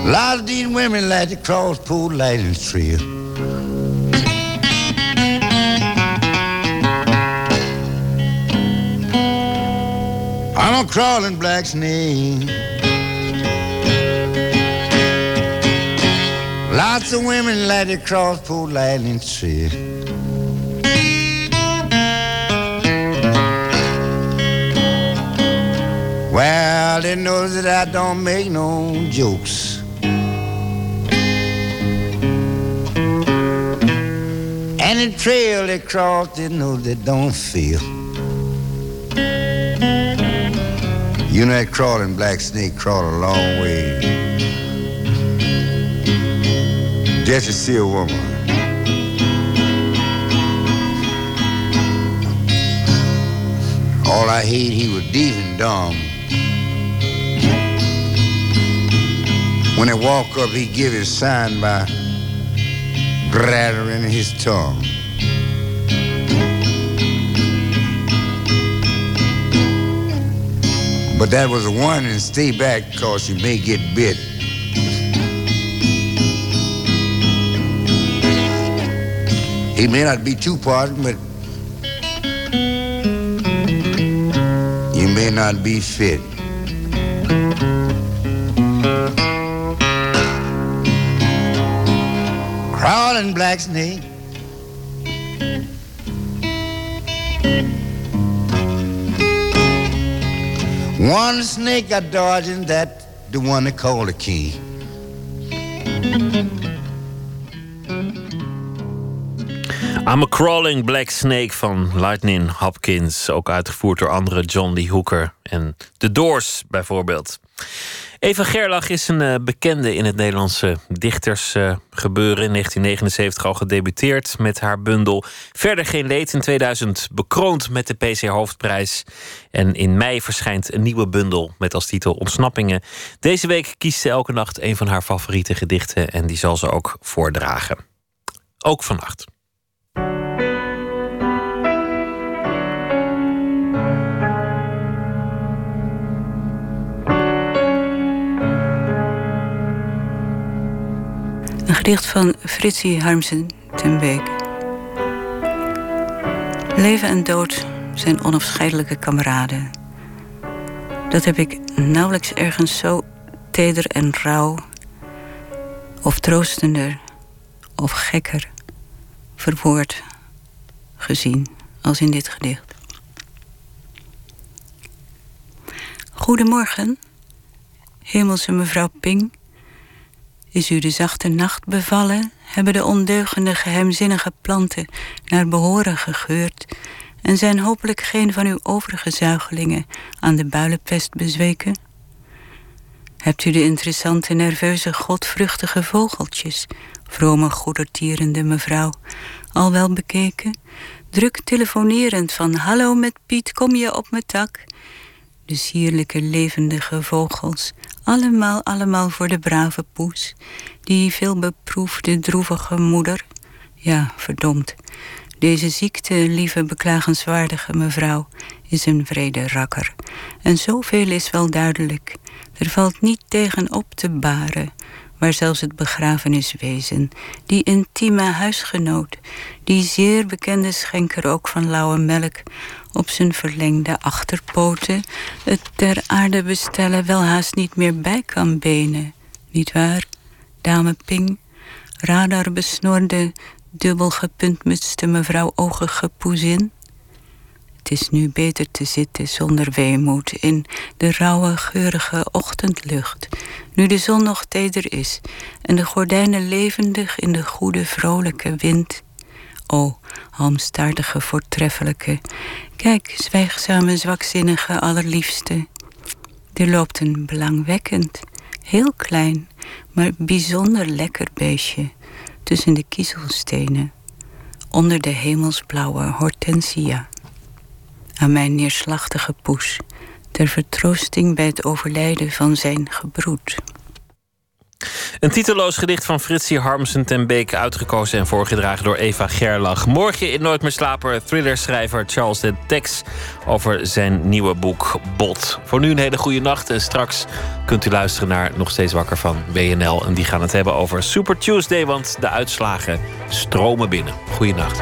A lot of these women like to cross Pool Lightning Trail. I'm a crawling black snake. Lots of women to cross Pool Lightning Trail. Well, they know that I don't make no jokes. Any trail they cross, they know they don't feel. You know that crawling black snake crawled a long way just to see a woman. All I hate, he was deep and dumb. When he walk up, he give his sign by rattling his tongue. But that was a warning, stay back, cause you may get bit. He may not be too pardoned, but you may not be fit. Crawling black snake. One snake a dodging that, the one they call the key. I'm a Crawling Black Snake van Lightning Hopkins. Ook uitgevoerd door andere John Lee Hooker en The Doors bijvoorbeeld. Eva Gerlach is een eh, bekende in het Nederlandse dichtersgebeuren. in 1979 al gedebuteerd met haar bundel Verder geen leed. In 2000 bekroond met de PC Hoofdprijs. En in mei verschijnt een nieuwe bundel met als titel Ontsnappingen. Deze week kiest ze elke nacht een van haar favoriete gedichten. En die zal ze ook voordragen. Ook vannacht. Gedicht van Fritsie Harmsen ten Beek. Leven en dood zijn onafscheidelijke kameraden. Dat heb ik nauwelijks ergens zo teder en rauw, of troostender, of gekker verwoord gezien als in dit gedicht. Goedemorgen, hemelse mevrouw Ping. Is u de zachte nacht bevallen? Hebben de ondeugende geheimzinnige planten naar behoren gegeurd? En zijn hopelijk geen van uw overige zuigelingen aan de builenpest bezweken? Hebt u de interessante, nerveuze, godvruchtige vogeltjes, vrome, goedertierende mevrouw, al wel bekeken? Druk telefonerend van hallo met Piet, kom je op mijn tak? De sierlijke, levendige vogels, allemaal, allemaal voor de brave poes, die veelbeproefde, droevige moeder. Ja, verdomd. Deze ziekte, lieve, beklagenswaardige mevrouw, is een vrede rakker. En zoveel is wel duidelijk. Er valt niet tegen op te baren, waar zelfs het begrafeniswezen, die intieme huisgenoot, die zeer bekende schenker ook van lauwe melk, op zijn verlengde achterpoten het ter aarde bestellen wel haast niet meer bij kan benen. Niet waar, dame Ping? Radar besnorde, dubbel gepuntmutste mevrouw oogige poezin? Het is nu beter te zitten zonder weemoed in de rauwe, geurige ochtendlucht, nu de zon nog teder is en de gordijnen levendig in de goede, vrolijke wind. O, halmstaartige, voortreffelijke, kijk, zwijgzame, zwakzinnige, allerliefste. Er loopt een belangwekkend, heel klein, maar bijzonder lekker beestje tussen de kiezelstenen, onder de hemelsblauwe hortensia aan mijn neerslachtige poes, ter vertroosting bij het overlijden van zijn gebroed. Een titeloos gedicht van Fritsie Harmsen ten Beek, uitgekozen en voorgedragen door Eva Gerlach. Morgen in Nooit meer slaper thrillerschrijver Charles de Tex over zijn nieuwe boek Bot. Voor nu een hele goede nacht en straks kunt u luisteren naar Nog Steeds Wakker van WNL. En die gaan het hebben over Super Tuesday, want de uitslagen stromen binnen. Goeienacht.